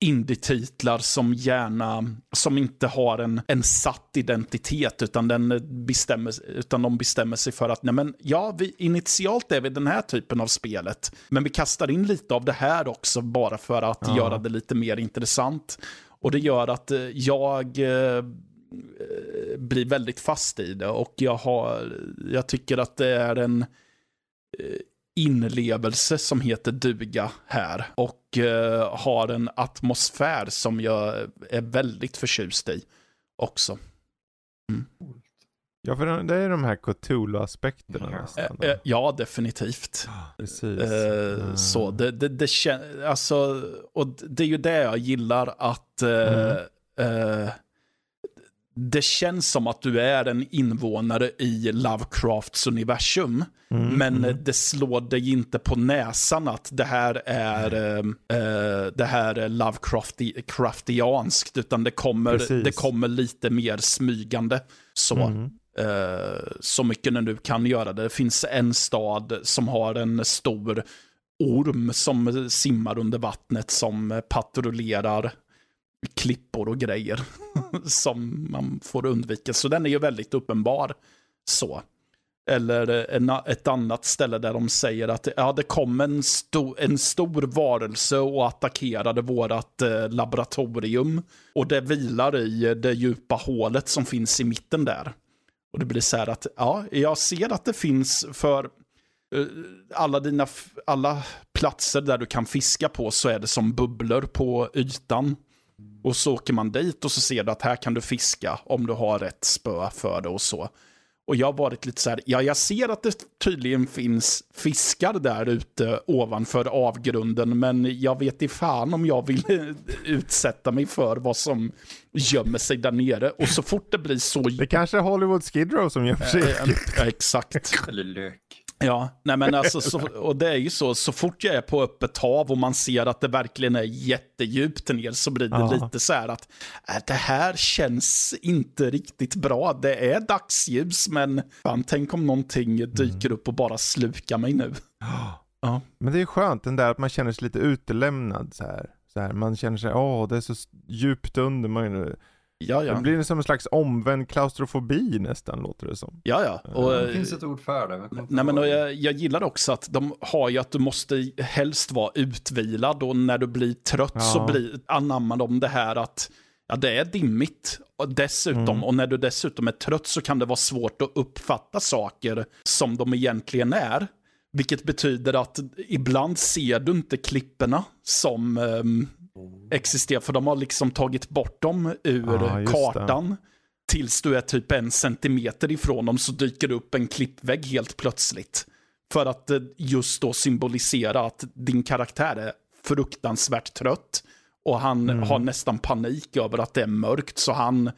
indie-titlar som gärna, som inte har en, en satt identitet utan, den eh, bestämmer, utan de bestämmer sig för att nej men, ja, vi, initialt är vi den här typen av spelet, men vi kastar in lite av det här också bara för att Ja. göra det lite mer intressant. Och det gör att jag blir väldigt fast i det och jag, har, jag tycker att det är en eh, inlevelse som heter duga här och eh, har en atmosfär som jag är väldigt förtjust i också. Ja, för det är de här Cthulhu-aspekterna Ja. nästan. Eh, ja, definitivt. Precis. Eh, Mm. Så det, det, det kän- alltså, och det är ju det jag gillar att eh, eh, det känns som att du är en invånare i Lovecrafts universum. Mm, Men mm. det slår dig inte på näsan att det här är, det här är Lovecraftianskt, utan det kommer, Precis. det kommer lite mer smygande. Så. Mm. Eh, så mycket när du kan göra det. Det finns en stad som har en stor orm som simmar under vattnet som patrullerar klippor och grejer som man får undvika. Så den är ju väldigt uppenbar. Så. Eller en, ett annat ställe där de säger att ja, det kom en, sto, en stor varelse och attackerade vårt eh, laboratorium. Och det vilar i eh, det djupa hålet som finns i mitten där. Och det blir så här att, ja, jag ser att det finns för eh, alla dina, alla platser där du kan fiska på så är det som bubblor på ytan. Och så åker man dit och så ser du att här kan du fiska om du har rätt spö för det och så. Och jag har varit lite så här, ja jag ser att det tydligen finns fiskar där ute ovanför avgrunden, men jag vet i fan om jag vill utsätta mig för vad som gömmer sig där nere. Och så fort det blir så... Det kanske är Hollywood Skid Row som gör sig. Eh, exakt. Eller lök. Ja, nej men alltså, så, och det är ju så, så fort jag är på öppet hav och man ser att det verkligen är jättedjupt ner så blir det Ja. lite så här att äh, det här känns inte riktigt bra. Det är dagsljus, men fan, tänk om någonting dyker upp och bara slukar mig nu. Ja. Men det är skönt den där att man känner sig lite utelämnad så här. Så här man känner sig, åh det är så djupt under. Man, Ja, Det ja. blir som en slags omvänd klaustrofobi nästan låter det som. Ja, ja. Och, Det finns ett ord för det. men Nej, men och jag, jag gillar också att de har ju att du måste helst vara utvilad och när du blir trött Ja. så blir, anammar de det här att ja, det är dimmigt. Och dessutom, Mm. och när du dessutom är trött så kan det vara svårt att uppfatta saker som de egentligen är. Vilket betyder att ibland ser du inte klipporna som ehm, existerar, för de har liksom tagit bort dem ur Ja, just det. kartan. Tills du är typ en centimeter ifrån dem så dyker det upp en klippvägg helt plötsligt. För att eh, just då symbolisera att din karaktär är fruktansvärt trött. Och han Mm. har nästan panik över att det är mörkt, så han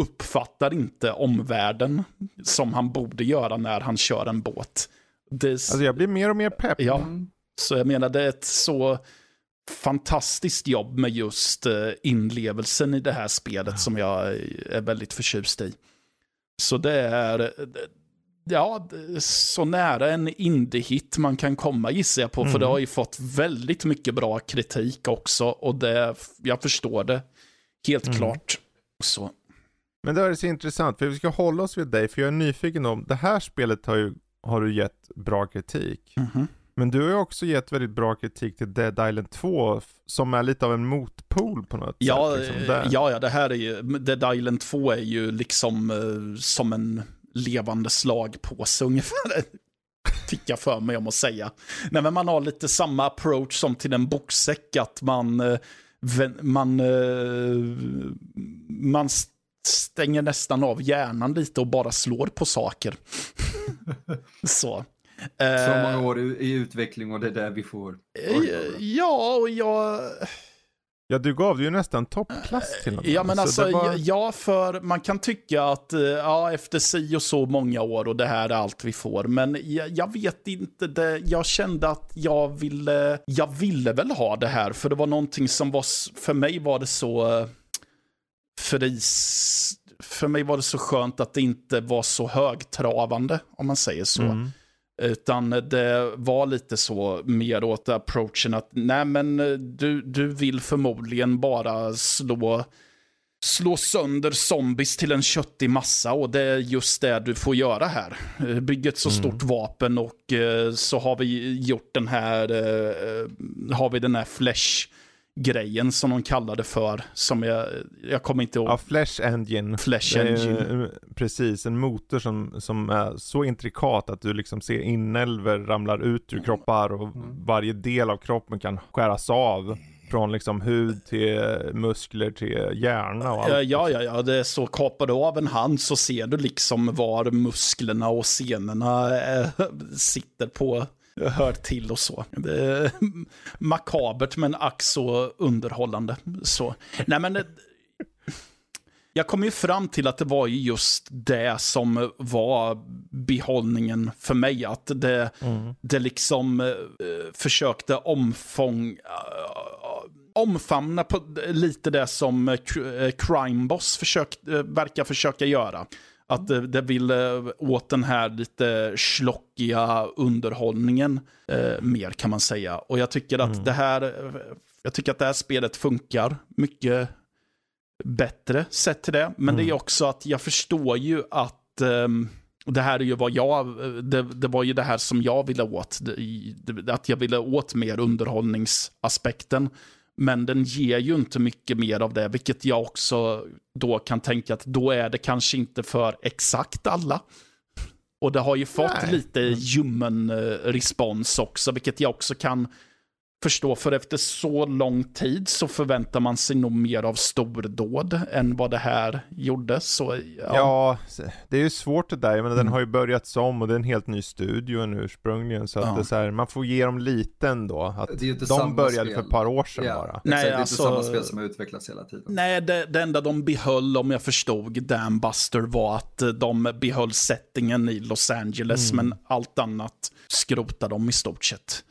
uppfattar inte omvärlden som han borde göra när han kör en båt. Det, Alltså jag blir mer och mer pepp. ja, så jag menar det är ett så fantastiskt jobb med just eh, inlevelsen i det här spelet som jag är väldigt förtjust i. Så det är, Ja, så nära en indie-hit man kan komma gissar jag på. Mm. För det har ju fått väldigt mycket bra kritik också. Och det, jag förstår det helt mm. klart. Så. Men det är så intressant, för vi ska hålla oss vid dig, för jag är nyfiken om, det här spelet har, ju, har du gett bra kritik. Mm -hmm. Men du har också gett väldigt bra kritik till Dead Island 2, som är lite av en motpol på något ja, sätt. Liksom, ja, ja, det här är ju, Dead Island 2 är ju liksom uh, som en levande slagpåse ungefär. Fick jag för mig om att säga. Nej, men man har lite samma approach som till en boxsäck, att man, uh, man, uh, man stänger nästan av hjärnan lite och bara slår på saker. så. Så många år i utveckling och det är där vi får. Ja, och jag... Ja, du gav ju nästan toppklass till något. Ja, men alltså, var... ja, för man kan tycka att ja, efter si och så många år och det här är allt vi får. Men jag, jag vet inte, det, jag kände att jag ville, jag ville väl ha det här, för det var någonting som var, för mig var det så fris, för mig var det så skönt att det inte var så högtravande, om man säger så. Mm. Utan det var lite så mer åt approachen att nej men du, du vill förmodligen bara slå, slå sönder zombies till en köttig massa och det är just det du får göra här. Bygg ett så mm. stort vapen och eh, så har vi gjort den här, eh, har vi den här flesh grejen som de kallade för. Som jag, jag kommer inte ihåg. Ja, Flash Engine. Flash Engine. precis, en motor som, som är så intrikat att du liksom ser inälvor ramlar ut ur kroppar och mm. varje del av kroppen kan skäras av. Från liksom hud till muskler till hjärna och allt. Ja, ja, ja, det är så kapar du av en hand så ser du liksom var musklerna och senorna äh, sitter på hör till och så. makabert men ack så underhållande. Så. Nej men, jag kom ju fram till att det var just det som var behållningen för mig. Att det, mm. det liksom uh, försökte omfång, uh, omfamna på lite det som uh, Crime Boss försökt, verkar försöka göra. Att det, det vill åt den här lite slockiga underhållningen eh, mer kan man säga. Och jag tycker att mm. det här, jag tycker att det här spelet funkar mycket bättre sett till det. Men mm. det är mm. också att jag förstår ju att eh, det här är ju vad jag, det, det, var ju det här som jag ville åt. Det, att jag ville åt mer underhållningsaspekten. Men den ger ju inte mycket mer av det, vilket jag också då kan tänka att då är det kanske inte för exakt alla. Och det har ju fått Nej. lite ljummen eh, respons också, vilket jag också kan förstå, för efter så lång tid så förväntar man sig nog mer av stordåd än vad det här gjorde. Så, ja. ja det är ju svårt det där, men mm. den har ju börjat om och det är en helt ny studio än ursprungligen, så att ja. det är så här, man får ge dem lite ändå. Att de började spel. för ett par år sedan ja. bara. Nej, det är alltså, inte samma spel som har utvecklats hela tiden. Nej, det, det enda de behöll, om jag förstod Dan Buster, var att de behöll settingen i Los Angeles, mm. men allt annat skrotade de i stort sett.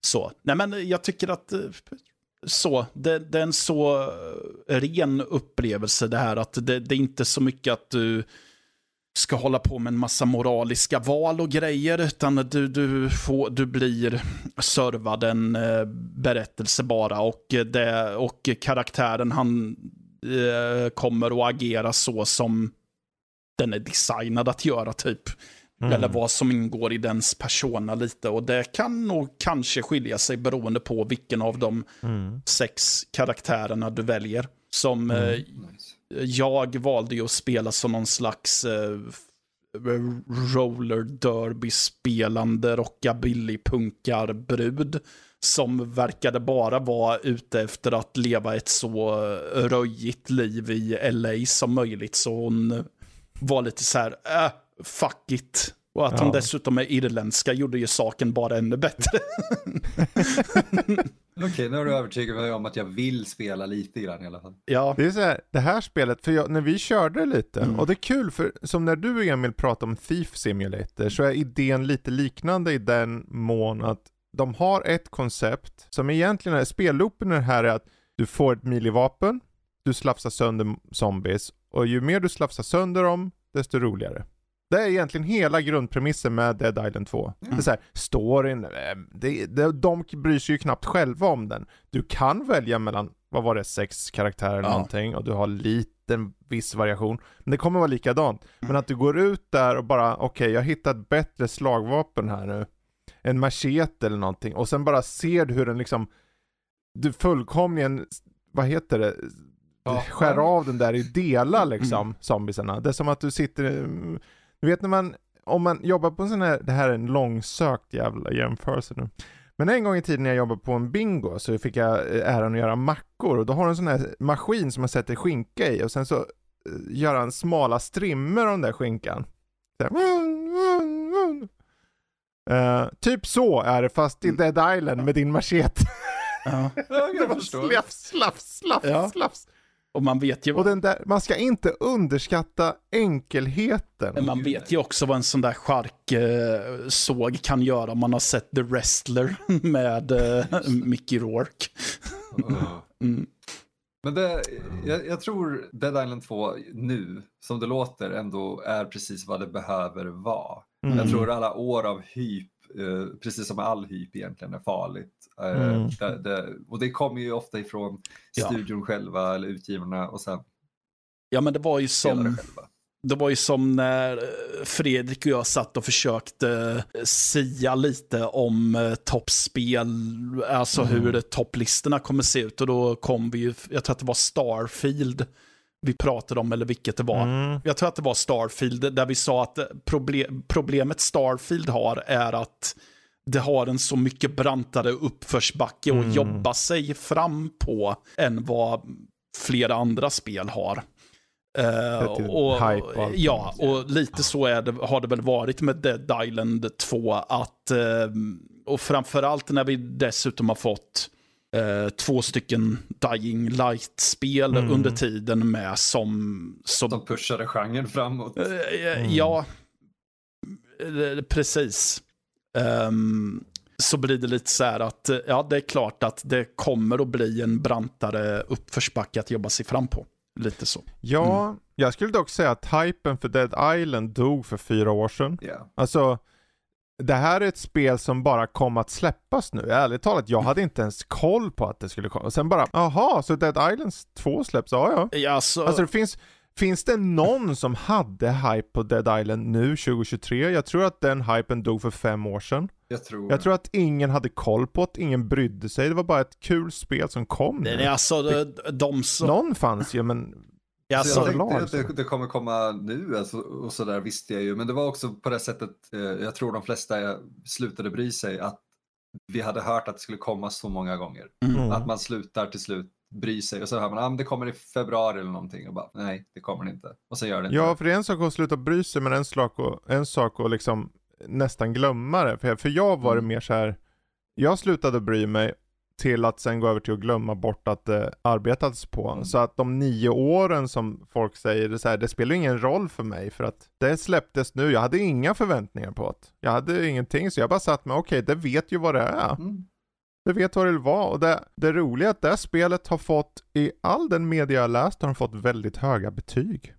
Så, nej men jag tycker att eh, så, det, det, är en så eh, ren upplevelse det här att det, det är inte så mycket att du ska hålla på med en massa moraliska val och grejer, utan du, du, får, du blir servad en eh, berättelse bara och, det, och karaktären han eh, kommer att agera så som den är designad att göra typ. Mm. Eller vad som ingår i dens persona lite. Och det kan nog kanske skilja sig beroende på vilken av de mm. sex karaktärerna du väljer. Som mm. eh, jag valde ju att spela som någon slags eh, roller derby-spelande rockabilly-punkarbrud. Som verkade bara vara ute efter att leva ett så röjigt liv i LA som möjligt. Så hon var lite så här, äh, fuck it. Och att ja. hon dessutom är irländska gjorde ju saken bara ännu bättre. Okej, okay, nu har du övertygat mig om att jag vill spela lite grann i alla fall. Ja. Det är så här, det här spelet, för jag, när vi körde lite, mm. och det är kul för som när du och Emil pratade om Thief Simulator, så är idén lite liknande i den mån att de har ett koncept som egentligen är, spelloopen här är att du får ett milivapen, du slafsar sönder zombies, och ju mer du slafsar sönder dem, desto roligare. Det är egentligen hela grundpremissen med Dead Island 2. Det är så här, storyn, eh, det, det, de bryr sig ju knappt själva om den. Du kan välja mellan, vad var det, sex karaktärer eller Ja. någonting och du har liten viss variation. Men det kommer vara likadant. Men att du går ut där och bara, okej jag hittar ett bättre slagvapen här nu. En machete eller någonting och sen bara ser du hur den liksom, du fullkomligen, vad heter det, Ja. skär av den där i delar liksom, zombiesarna. Det är som att du sitter, mm, du vet när man, om man jobbar på en sån här, det här är en långsökt jävla jämförelse nu. Men en gång i tiden när jag jobbade på en bingo så fick jag eh, äran att göra mackor och då har du en sån här maskin som man sätter skinka i och sen så eh, gör han smala strimmor av den där skinkan. Så här, vun, vun, vun. Eh, typ så är det fast i Dead Island med din machete. Ja. Det var slafs, slafs, slafs, Ja. slafs. Och man vet ju Och den där, man ska inte underskatta enkelheten. Men man vet ju också vad en sån där chark-såg kan göra om man har sett The Wrestler med eh, Mickey Rourke. Mm. Men det, jag, jag tror Dead Island 2 nu, som det låter, ändå är precis vad det behöver vara. Mm. Jag tror alla år av hyp, eh, precis som all hyp egentligen, är farligt. Eh, Mm. det, det, och det kommer ju ofta ifrån Ja. studion själva eller utgivarna och sen Ja, men det var ju som... Det var ju som när eh, Fredrik och jag satt och försökte eh, sia lite om eh, toppspel, alltså hur topplistorna kommer se ut. Och då kom vi ju, jag tror att det var Starfield vi pratade om, eller vilket det var. Mm. Jag tror att det var Starfield, där vi sa att proble- problemet Starfield har är att det har en så mycket brantare uppförsbacke Mm. att jobba sig fram på än vad flera andra spel har. Till och, och ja, och lite så är det, har det väl varit med Dead Island 2. Att, eh, och framförallt när vi dessutom har fått eh, två stycken Dying Light-spel Mm. under tiden med som... som Som pushade genren framåt. Eh, Mm. Ja, eh, precis. Ehm, så blir det lite så här att, eh, ja det är klart att det kommer att bli en brantare uppförsbacke att jobba sig fram på. Lite så. Ja, jag skulle dock säga att hypen för Dead Island dog för fyra år sedan. Ja. Alltså, det här är ett spel som bara kom att släppas nu. Ärligt talat, jag hade inte ens koll på att det skulle komma. Och sen bara, aha, så Dead Islands 2 släpps? Ja, ja. Ja, så, Alltså det finns, finns det någon som hade hype på Dead Island nu 2023? Jag tror att den hypen dog för fem år sedan. Jag tror, Jag tror att ingen hade koll på det, ingen brydde sig. Det var bara ett kul spel som kom nu. Nej, alltså de, de som... Någon fanns ju men ja, Så så, jag tänkte lag, att det, det kommer komma nu alltså, och så där visste jag ju. Men det var också på det sättet, eh, jag tror de flesta slutade bry sig att vi hade hört att det skulle komma så många gånger. Mm. Att man slutar till slut bry sig och så hör man att ah, det kommer i februari eller någonting och bara nej, det kommer det inte. Och så gör det inte. Ja, för det är en sak att sluta bry sig, men en sak att, en sak att liksom nästan glömma det. För, för jag var det Mm. mer så här. jag slutade bry mig till att sen gå över till att glömma bort att det arbetades på. Mm. Så att de nio åren som folk säger, det, så här, det spelar ingen roll för mig för att det släpptes nu. Jag hade inga förväntningar på det. Jag hade ingenting, så jag bara satt med, okej, det vet ju vad det är. Mm. Det vet vad det vara och det, det roliga är att det spelet har fått, i all den media jag läst, har de fått väldigt höga betyg.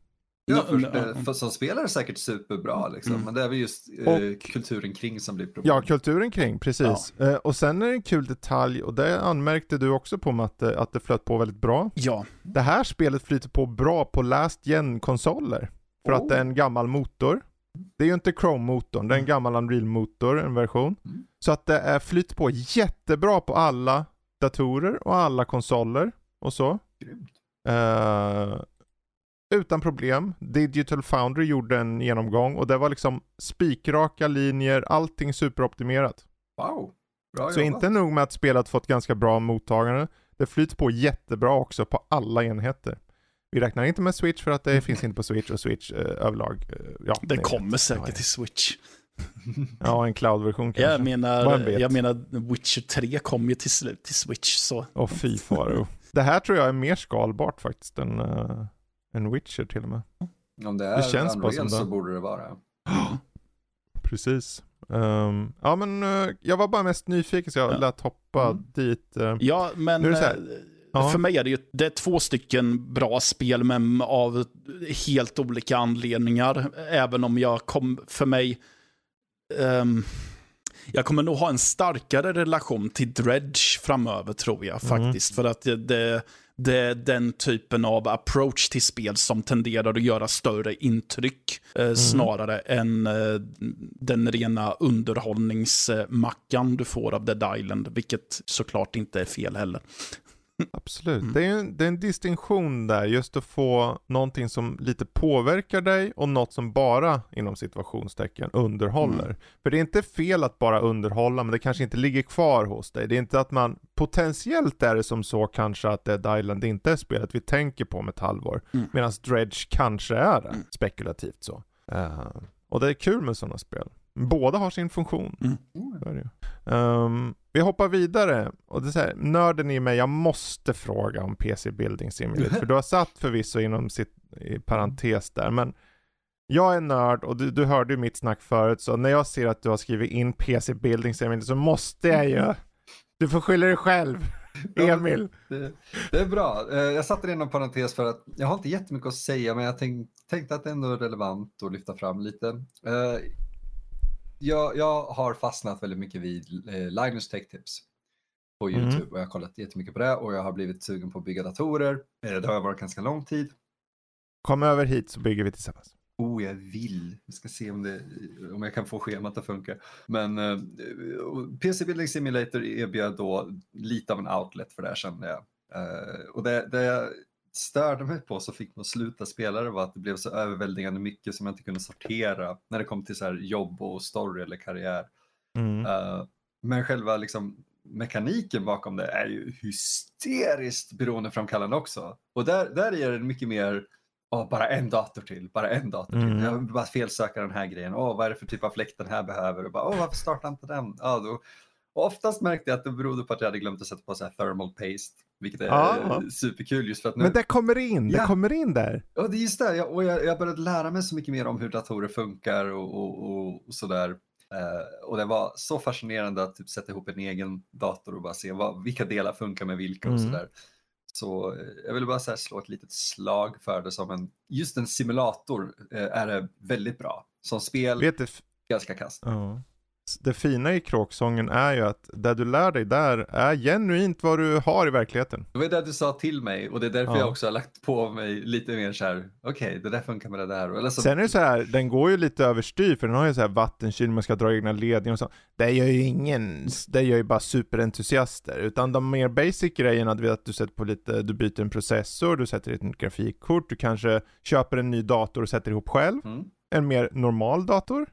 Ja, för, för som spelare säkert superbra liksom. Mm. Men det är väl just eh, Och- kulturen kring som blir problem. Ja, kulturen kring, precis. Eh, och sen är det en kul detalj, och det anmärkte du också på Matte, att det flöt på väldigt bra. ja. Det här spelet flyter på bra på last gen-konsoler. För att Oh. det är en gammal motor. Det är ju inte Chrome-motorn, det är en gammal Unreal-motor, en version. Mm. Så att det är flyter på jättebra på alla datorer och alla konsoler och så. Grymt. Eh, utan problem. Digital Foundry gjorde en genomgång och det var liksom spikraka linjer, allting superoptimerat. Wow, bra Så inte nog med att spelet fått ganska bra mottagande, det flyter på jättebra också på alla enheter. Vi räknar inte med Switch för att det finns inte på Switch och Switch eh, överlag. Eh, ja, Det kommer vet. säkert till Switch. Ja, en cloud-version kanske. Jag menar, jag menar, Witcher 3 kom ju till slut till Switch. Så. Åh fy faro. Det här tror jag är mer skalbart faktiskt än, uh, än Witcher till och med. Om det är Det känns bara Unreal som så det. borde det vara. Precis. Ehm, ja men eh, jag var bara mest nyfiken så jag Ja. lät hoppa Mm. dit. eh. Ja, men Ja. För mig är det ju det är två stycken bra spel, men av helt olika anledningar. Även om jag kom, för mig, ehm, jag kommer nog ha en starkare relation till Dredge framöver tror jag faktiskt. För att det, det, det den typen av approach till spel som tenderar att göra större intryck. Eh, Snarare än eh, den rena underhållningsmackan du får av Dead Island. Vilket såklart inte är fel heller. Absolut. Mm. Det, är en, det är en distinktion där, just att få någonting som lite påverkar dig och något som bara, inom situationstecken, underhåller. Mm. För det är inte fel att bara underhålla, men det kanske inte ligger kvar hos dig. Det är inte att man, potentiellt är det som så kanske att Dead Island inte är spelet vi tänker på om ett halvår. Mm. Medan Dredge kanske är det, spekulativt så. Eh, och det är kul med sådana spel. Båda har sin funktion. Mm. Så är det ju. Vi hoppar vidare. Och det är så här, nörden i mig, jag måste fråga om PC Building Simulator. för du har satt förvisso inom sitt, i parentes där. Men jag är nörd och du, du hörde ju mitt snack förut. Så när jag ser att du har skrivit in PC Building Simulator så måste jag ju. Du får skylla dig själv. Emil. Det, det är bra. Eh, Jag satte det inom parentes för att jag har inte jättemycket att säga men jag tänk, tänkte att det ändå är relevant att lyfta fram lite. Jag, jag har fastnat väldigt mycket vid eh, Linus Tech Tips på Mm. YouTube och jag har kollat jättemycket på det och jag har blivit sugen på att bygga datorer. Eh, Det har jag varit ganska lång tid. Kom över hit så bygger vi tillsammans. Oh, jag vill. Vi ska se om, det, om jag kan få schemat att funka. Men eh, PC Building Simulator erbjöd då lite av en outlet för det här kände jag. Eh, och det, det störde mig på så fick man sluta spela det var att det blev så överväldigande mycket som jag inte kunde sortera när det kom till så jobb och story eller karriär. Mm. Eh, men själva liksom mekaniken bakom det är ju hysteriskt beroendeframkallande också. Och där, där är det mycket mer, åh, bara en dator till, bara en dator till. Mm. Jag bara felsöka den här grejen. Åh, vad är det för typ av fläkt den här behöver? Och bara, åh, varför startar inte den? Ja, då, och oftast märkte jag att det berodde på att jag hade glömt att sätta på så här thermal paste. Vilket är Ah. superkul just för att nu... Men det kommer in, det Ja. kommer in där. Ja, det är just det. Jag, och jag, jag började lära mig så mycket mer om hur datorer funkar och, och, och, och sådär. Eh, och det var så fascinerande att typ sätta ihop en egen dator och bara se vad, vilka delar funkar med vilka och Mm. sådär. Så eh, jag vill bara så slå ett litet slag för det som en, just en simulator eh, är det väldigt bra. Som spel, Vet du, ganska kast. Ja. Det fina i kråksången är ju att det du lär dig där är genuint vad du har i verkligheten. Det var det du sa till mig och det är därför Ja. jag också har lagt på mig lite mer så här. okej, det där funkar med det där. Eller så, Sen är det så här, den går ju lite överstyr för den har ju så här vattenkyl, man ska dra egna ledningar och så. Det gör ju ingen, det gör ju bara superentusiaster. Utan de mer basic grejerna, du vet att du sätter på lite, du byter en processor, du sätter ett nytt grafikkort, du kanske köper en ny dator och sätter ihop själv. Mm. en mer normal dator.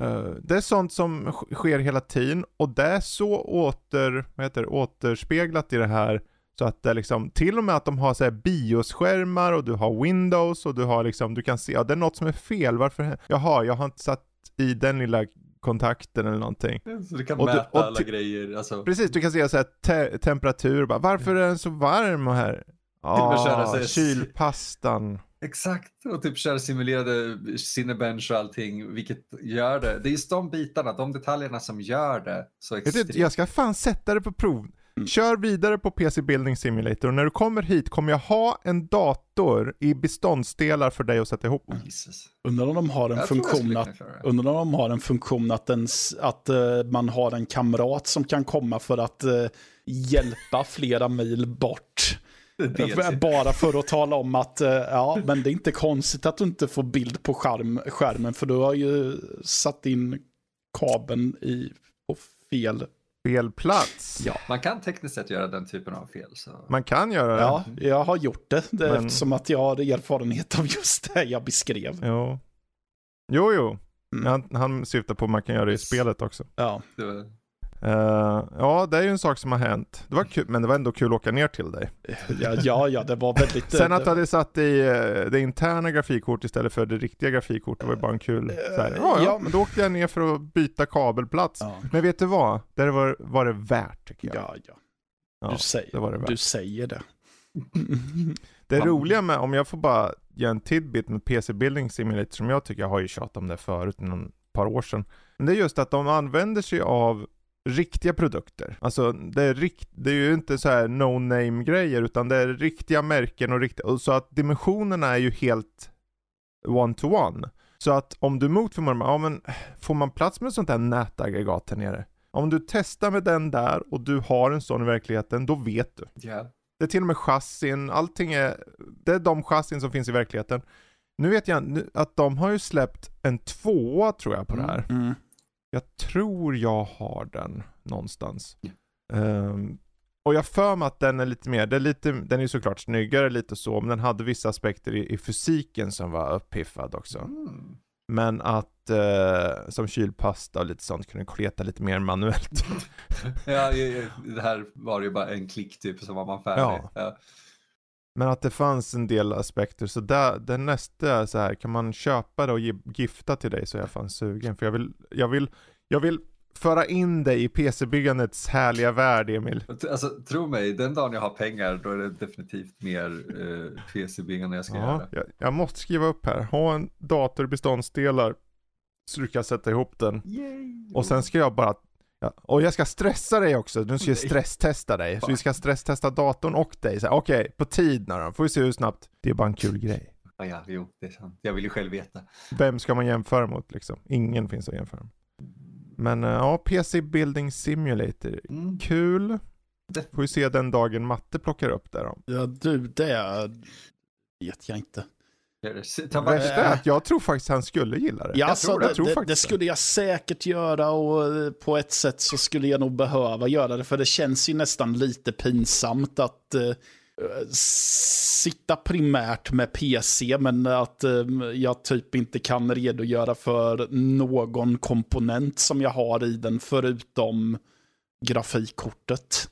Eh, det är sånt som sk- sker hela tiden och det är så åter, vad heter det, återspeglat i det här så att det liksom, till och med att de har så här biosskärmar och du har Windows och du har liksom, du kan se, ja det är något som är fel, varför, jaha, jag har inte satt i den lilla kontakten eller någonting. Så du kan Och du- mäta och alla grejer. Alltså, Precis, du kan se så här te- temperatur, bara, varför är den så varm här? och med köra Ja, här- kylpastan. Exakt, och typ köra simulerade Cinebench och allting, vilket gör det. Det är just de bitarna, de detaljerna som gör det så extremt. jag ska fan sätta det på prov. Mm. Kör vidare på PC Building Simulator och när du kommer hit kommer jag ha en dator i beståndsdelar för dig att sätta ihop. Jesus. Undrar om de har en Jag funktion att. Undrar om de har en funktion att, en, att eh, man har en kamrat som kan komma för att eh, hjälpa flera mil bort. Det är DLC. Bara för att tala om att eh, ja, men det är inte konstigt att du inte får bild på skärm, skärmen för du har ju satt in kabeln i på fel. Fel plats. Ja. Man kan tekniskt sett göra den typen av fel. Så. Man kan göra det. Ja, jag har gjort det, det Men- eftersom att jag har erfarenhet av just det jag beskrev. Jo. Jo, jo. Mm. Han, han syftar på att man kan göra det i spelet också. Ja, Det var- Eh, ja, det är ju en sak som har hänt. Det var kul, men det var ändå kul att åka ner till dig. ja, ja, ja det var väldigt... Sen att det- du hade satt i eh, det interna grafikkort istället för det riktiga grafikkortet var ju bara en kul... Så här, Eh, ja, ja, men då åkte jag ner för att byta kabelplats. Ja, Men vet du vad? Det var, var det värt tycker jag. ja, ja. Ja, Du, säger, det var det värt. du säger det. Det roliga med, om jag får bara göra en tidbit med PC Building Simulator som jag tycker, jag har ju tjatat om det förut, någon par år sedan. Men det är just att de använder sig av riktiga produkter. Alltså det är, rikt, det är ju inte så här no name grejer utan det är riktiga märken och riktiga, och så att dimensionerna är ju helt one to one. Så att om du mot förmodan, ja men får man plats med sånt här nätaggregat här nere? Om du testar med den där och du har en sån i verkligheten, då vet du. Ja. Det är till och med chassin, allting är, det är de chassin som finns i verkligheten. Nu vet jag nu- att de har ju släppt en tvåa tror jag på det här. Mm. Jag tror jag har den någonstans. Ehm, och jag för mig att den är lite mer, det är lite, den är såklart snyggare lite så, men den hade vissa aspekter i, i fysiken som var uppiffad också. Mm. Men att, eh, som kylpasta och lite sånt, kunde kleta lite mer manuellt. Ja, det här var ju bara en klick typ så var man färdig. Ja. Ja. Men att det fanns en del aspekter, så där, den nästa är så här, kan man köpa det och ge, gifta till dig så är jag fan sugen. För jag vill, jag vill, jag vill föra in dig i PC-byggandets härliga värld Emil. Alltså tro mig, den dagen jag har pengar då är det definitivt mer eh, PC-byggande jag ska Ja, göra. jag, jag måste skriva upp här, ha en dator beståndsdelar så du kan sätta ihop den. Yay! Och sen ska jag bara, ja, och jag ska stressa dig också, nu ska jag stresstesta dig. Så vi ska stresstesta datorn och dig. Okej, på tid nu då, får vi se hur snabbt. Det är bara en kul grej. Ja, ja, jo, det är sant. Jag vill ju själv veta. Vem ska man jämföra mot liksom? Ingen finns att jämföra med. Men eh, ja, PC Building Simulator. Mm. Kul. Får vi se den dagen matte plockar upp det då. Ja, du, det vet jag inte. Värsta är att jag tror faktiskt han skulle gilla det. Ja, jag alltså, tror det. Jag tror det, faktiskt det skulle jag säkert göra och eh, på ett sätt så skulle jag nog behöva göra det. För det känns ju nästan lite pinsamt att eh, sitta primärt med PC men att eh, jag typ inte kan redogöra för någon komponent som jag har i den förutom grafikkortet.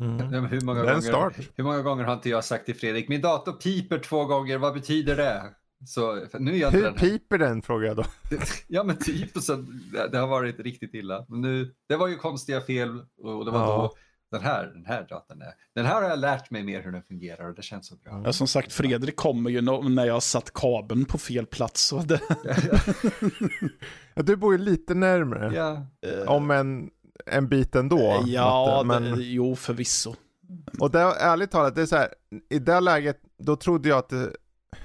Mm. Hur, många gånger, start. hur många gånger har inte jag sagt till Fredrik, min dator piper två gånger, vad betyder det? Så nu är Hur den. piper den frågar jag då? Ja men typ, så det, det har varit riktigt illa. Men nu, det var ju konstiga fel och det var Ja. då den här, den här datorn är. Den här har jag lärt mig mer hur den fungerar och det känns så bra. Ja, som sagt, Fredrik kommer ju när jag har satt kabeln på fel plats. Så det, Ja, du bor ju lite närmare. ja. Om en, en bit ändå. ja, Matte, det, men, jo förvisso. och det, ärligt talat, det är så här, i det läget, då trodde jag att det,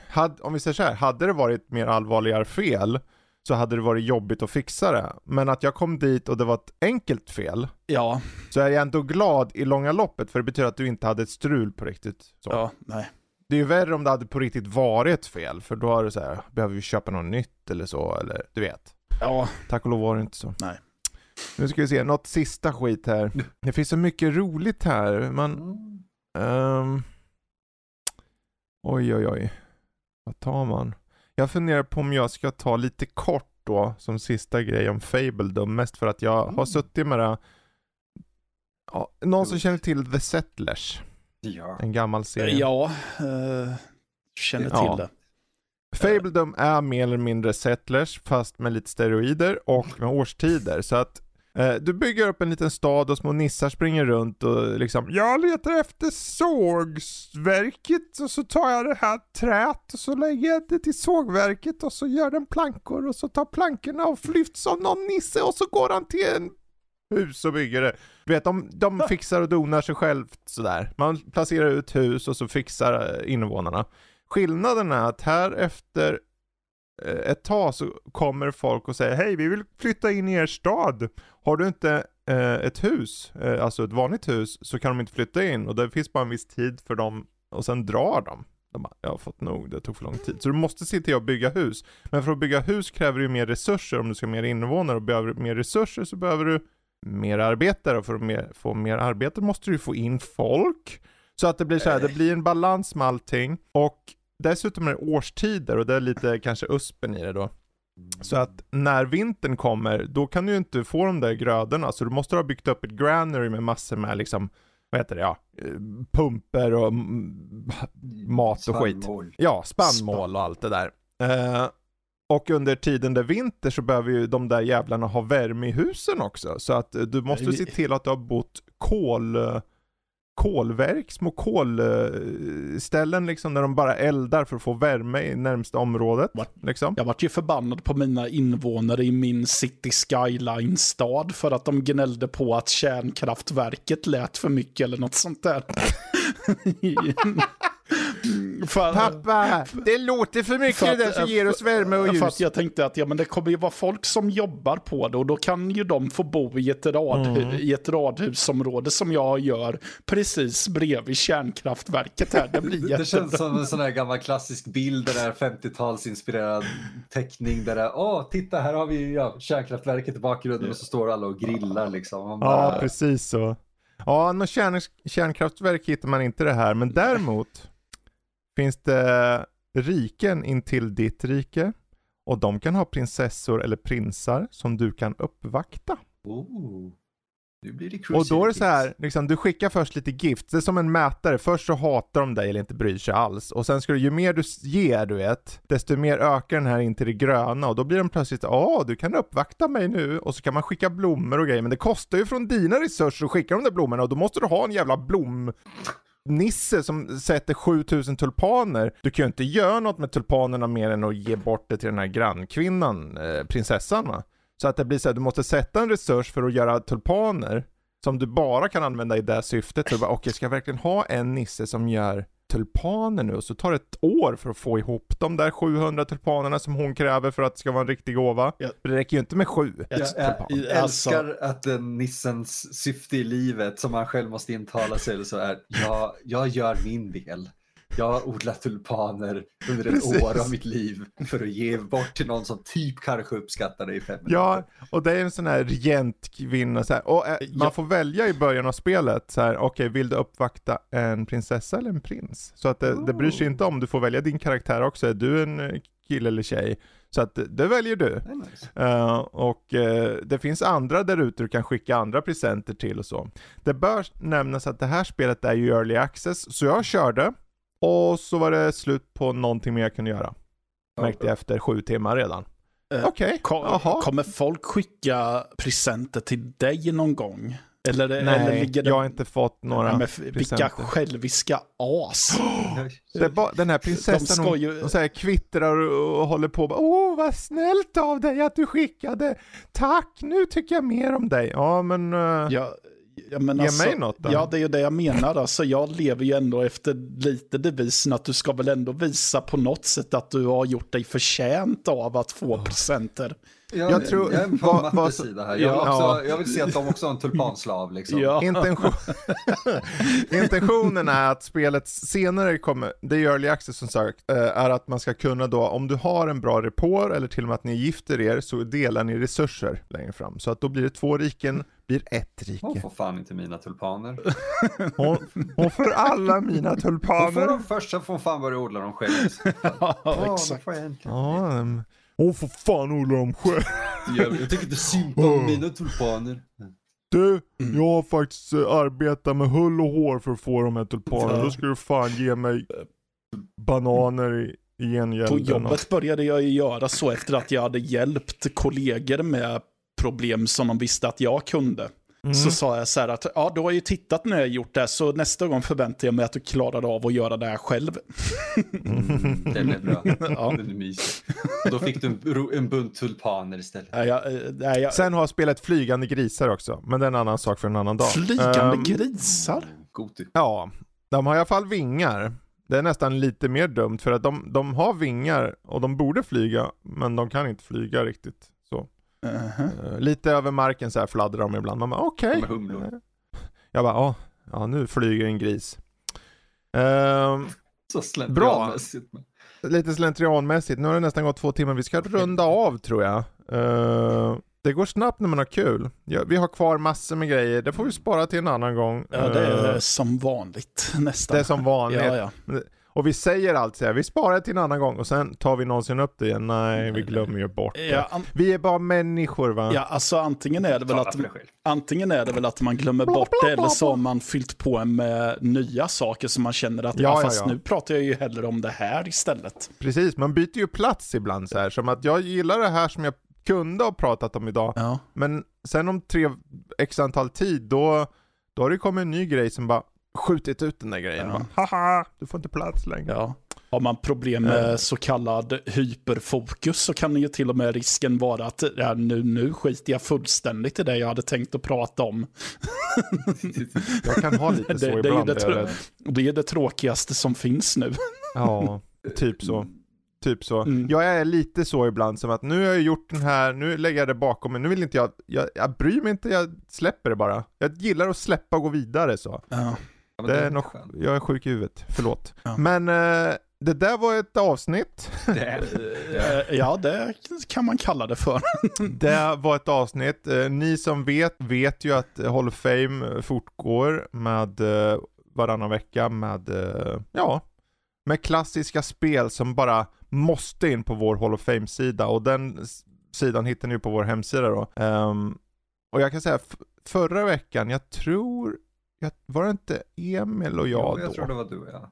hade, om vi säger så här, hade det varit mer allvarligare fel, så hade det varit jobbigt att fixa det. Men att jag kom dit och det var ett enkelt fel, Ja, så är jag ändå glad i långa loppet, för det betyder att du inte hade ett strul på riktigt. Så. ja, nej. Det är ju värre om det hade på riktigt varit fel, för då är det så här, behöver vi köpa något nytt eller så, eller du vet. Ja, Tack och lov var det inte så. Nej. Nu ska vi se, något sista skit här. Det finns så mycket roligt här. Man, Mm. ehm, oj oj oj. Vad tar man? Jag funderar på om jag ska ta lite kort då, som sista grej om Fabledom. Mest för att jag har Mm. suttit med det. Ja, någon som känner till The Settlers? Ja. En gammal serie. ja eh, känner Ja. till det. Fabledom är mer eller mindre Settlers fast med lite steroider och med årstider. Så att du bygger upp en liten stad och små nissar springer runt och liksom Jag letar efter sågverket och så tar jag det här träet och så lägger jag det till sågverket och så gör den plankor och så tar plankorna och lyfts av någon nisse och så går han till en hus och bygger det. Du vet, de, de fixar och donar sig självt sådär. Man placerar ut hus och så fixar eh, invånarna. Skillnaden är att här efter eh, ett tag så kommer folk och säger Hej, vi vill flytta in i er stad. Har du inte eh, ett hus, eh, alltså ett vanligt hus, så kan de inte flytta in och det finns bara en viss tid för dem och sen drar de. De bara, jag har fått nog, det tog för lång tid. Så du måste se till att bygga hus. Men för att bygga hus kräver du mer resurser om du ska ha mer invånare och behöver du mer resurser så behöver du mer arbetare och för att mer, få mer arbete måste du få in folk. Så att det blir så här, det blir en balans med allting och dessutom är det årstider och det är lite kanske uspen i det då. Så att när vintern kommer, då kan du ju inte få de där grödorna, så du måste ha byggt upp ett granary med massor med liksom, vad heter det, ja, pumper och mat och skit. Spannmål. Ja, spannmål och allt det där. Eh, och under tiden det är vinter så behöver ju de där jävlarna ha värme i husen också. Så att du måste se till att du har bott kol, eh, kolverk, små kolställen liksom där de bara eldar för att få värme i närmsta området. Vart- Liksom. Jag vart ju förbannad på mina invånare i min City Skyline-stad för att de gnällde på att kärnkraftverket lät för mycket eller något sånt där. för, Pappa, det låter för mycket För det att- där som ger oss värme och För att ljus. jag tänkte att ja, men det kommer ju vara folk som jobbar på det och då kan ju de få bo i ett, rad, Mm. i ett radhusområde som jag gör precis bredvid kärnkraftverket här. Det blir Det, det känns som en sån här gammal klassisk bild, den där 50-talsinspirerad teckning där det är, åh titta här har vi ja, kärnkraftverket i bakgrunden och så står alla och grillar liksom. Man Ja, bara, precis så. Ja, någon kärn, kärnkraftverk hittar man inte det här, men däremot finns det riken intill ditt rike och de kan ha prinsessor eller prinsar som du kan uppvakta. oh, nu blir det Och då är det så här, liksom, du skickar först lite gift, det är som en mätare, först så hatar de dig eller inte bryr sig alls. Och sen ska du, ju mer du ger du vet, desto mer ökar den här in till det gröna. Och då blir de plötsligt, ja du kan uppvakta mig nu. Och så kan man skicka blommor och grejer. Men det kostar ju från dina resurser att skicka de där blommorna. Och då måste du ha en jävla blom Nisse som sätter 7000 tulpaner. Du kan ju inte göra något med tulpanerna mer än att ge bort det till den här grannkvinnan, eh, prinsessan va. Så att det blir så här, du måste sätta en resurs för att göra tulpaner som du bara kan använda i det syftet. Så du bara, okej, ska jag verkligen ha en nisse som gör tulpaner nu? Och så tar det ett år för att få ihop de där 700 tulpanerna som hon kräver för att det ska vara en riktig gåva. Ja. Det räcker ju inte med sju. Jag- Jag, älskar att den nissens syfte i livet som han själv måste intala sig eller så är, jag, jag gör min del. Jag odlar tulpaner under ett Precis. år av mitt liv för att ge bort till någon som typ kanske uppskattar det i fem minuter. Ja, och det är en sån här regentkvinna så här. Och eh, man Ja. får välja i början av spelet så här, okej, vill du uppvakta en prinsessa eller en prins? Så att det, det bryr sig inte om, du får välja din karaktär också, är du en eh, kille eller tjej? Så att det, väljer du. Nice. Eh, och eh, det finns andra där ute du kan skicka andra presenter till och så. Det bör nämnas att det här spelet är ju early access, så jag körde och så var det slut på någonting mer jag kunde göra. Märkte jag efter sju timmar redan. Eh, Okej, Ko- jaha. Kommer folk skicka presenter till dig någon gång? Eller, eller Nej, ligger det... jag har inte fått några Nej, men vilka själviska as. Det är bara, den här prinsessan, hon, ju- hon här kvittrar och, och håller på. bara, Åh, vad snällt av dig att du skickade. Tack, nu tycker jag mer om dig. Ja, men... eh, Ja, ja, men Ge alltså, mig något då. Ja, det är ju det jag menar. Alltså, jag lever ju ändå efter lite devisen att du ska väl ändå visa på något sätt att du har gjort dig förtjänt av att få presenter. Jag, Jag tror- jag är på vad- Mattes sida här. Jag vill, Ja. också, jag vill se att de också har en tulpanslav liksom. Ja. Intention... Intentionen är att spelet senare kommer, det är early access som sagt, eh, är att man ska kunna då, om du har en bra report eller till och med att ni gifter er, så delar ni resurser längre fram. Så att då blir det två riken, blir ett Hon rike. får fan inte mina tulpaner. Hon, hon får alla mina Hon får tulpaner. dem först, sen får hon fan börja odla dem själv. Ja, exakt. Hon får fan odla dem själv. Jag, jag tycker inte synd om mina tulpaner. Du, jag har faktiskt eh, arbetat med hull och hår för att få de här tulpanerna. Då ska du fan ge mig bananer i, i gengälden. På jobbet började jag göra så efter att jag hade hjälpt kollegor med problem som de visste att jag kunde. Mm. Så sa jag så här att ja, du har ju tittat när jag gjort det, så nästa gång förväntar jag mig att du klarar av att göra det här själv. Mm, den är bra. Ja. Den är mysig. Och då fick du en, en bunt tulpaner istället. Nej, jag, eh, nej, jag, Sen har spelet flygande grisar också, men det är en annan sak för en annan dag. flygande Ehm, grisar? Goti. Ja, de har i alla fall vingar. Det är nästan lite mer dumt för att de, de har vingar och de borde flyga, men de kan inte flyga riktigt. Så. Mhm. Eh, lite över marken så här fladdrar de ibland. Man bara okej. Är humlor. Jag bara ja, ja nu flyger en gris. Ehm, Så slentrianmässigt. men- lite slentrianmässigt, nu har det nästan gått två timmar, vi ska runda av tror jag. Eh, det går snabbt när man har kul. Ja, vi har kvar massor med grejer, det får vi spara till en annan gång. Ja, det är Eh, som vanligt nästan. det är som vanligt. Ja, ja. Och vi säger alltid så här, vi sparar till en annan gång och sen tar vi någonsin upp det igen. Nej, vi glömmer ju bort det. Ja, an- Vi är bara människor va? ja, alltså antingen är det väl att. Antingen är det väl att man glömmer bort det eller så har man fyllt på med nya saker som man känner att Ja, ja, ja, fast ja. nu pratar jag ju hellre om det här istället. Precis, man byter ju plats ibland så här. Som att jag gillar det här som jag kunde ha pratat om idag. Ja. Men sen om tre x antal tid, då, då har det kommit en ny grej som bara, skjutit ut den där grejen. Ja. Haha, du får inte plats längre. Ja. Har man problem med så kallad hyperfokus så kan ju till och med risken vara att ja, nu, nu skiter jag fullständigt i det jag hade tänkt att prata om. Jag kan ha lite Det, så det, ibland. det, är jag trå- det är det tråkigaste som finns nu. Ja, typ så. Typ så. Mm. Jag är lite så ibland som att nu har jag gjort den här, nu lägger jag det bakom mig, nu vill inte jag, jag, jag bryr mig inte, jag släpper det bara. Jag gillar att släppa och gå vidare så. Ja. Ja, men Det är nog, jag är sjuk i huvudet, förlåt. Ja. Men eh, det där var ett avsnitt. Det Eh, Ja, det kan man kalla det för. Det var ett avsnitt. Eh, Ni som vet, vet ju att Hall of Fame fortgår med eh, varannan vecka med, eh, ja, med klassiska spel som bara måste in på vår Hall of Fame-sida och den sidan hittar ni ju på vår hemsida då. Ehm, och jag kan säga, förra veckan, jag tror, jag, var det inte Emil och jag jo, jag då? tror det var du och jag.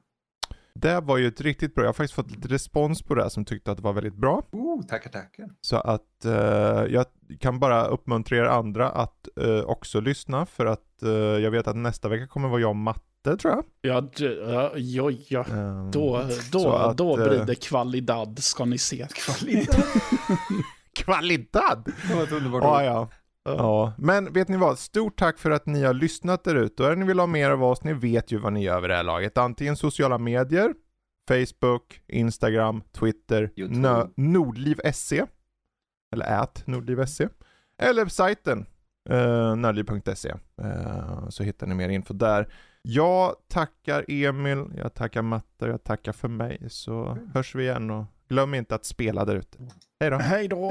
Det var ju ett riktigt bra, jag har faktiskt fått lite respons på det som tyckte att det var väldigt bra. Oh, tackar, tackar. Så att eh, jag kan bara uppmuntra er andra att eh, också lyssna för att eh, jag vet att nästa vecka kommer vara jag och matte tror jag. Ja, ja, ja, ja. Ehm, Då, då, att, då blir eh, det kvalidad ska ni se. Kvalitet. Kvalitet! Det var ett underbart ord. ja. Ja, men vet ni vad? Stort tack för att ni har lyssnat där ute. Och är ni vill ha mer av oss, ni vet ju vad ni gör vid det här laget. Antingen sociala medier, Facebook, Instagram, Twitter, Nordliv.se eller ät Nordliv.se eller sajten eh, nördliv.se eh, så hittar ni mer info där. Jag tackar Emil, jag tackar Matte och jag tackar för mig så hörs vi igen och glöm inte att spela där ute. Hej då! Hej då!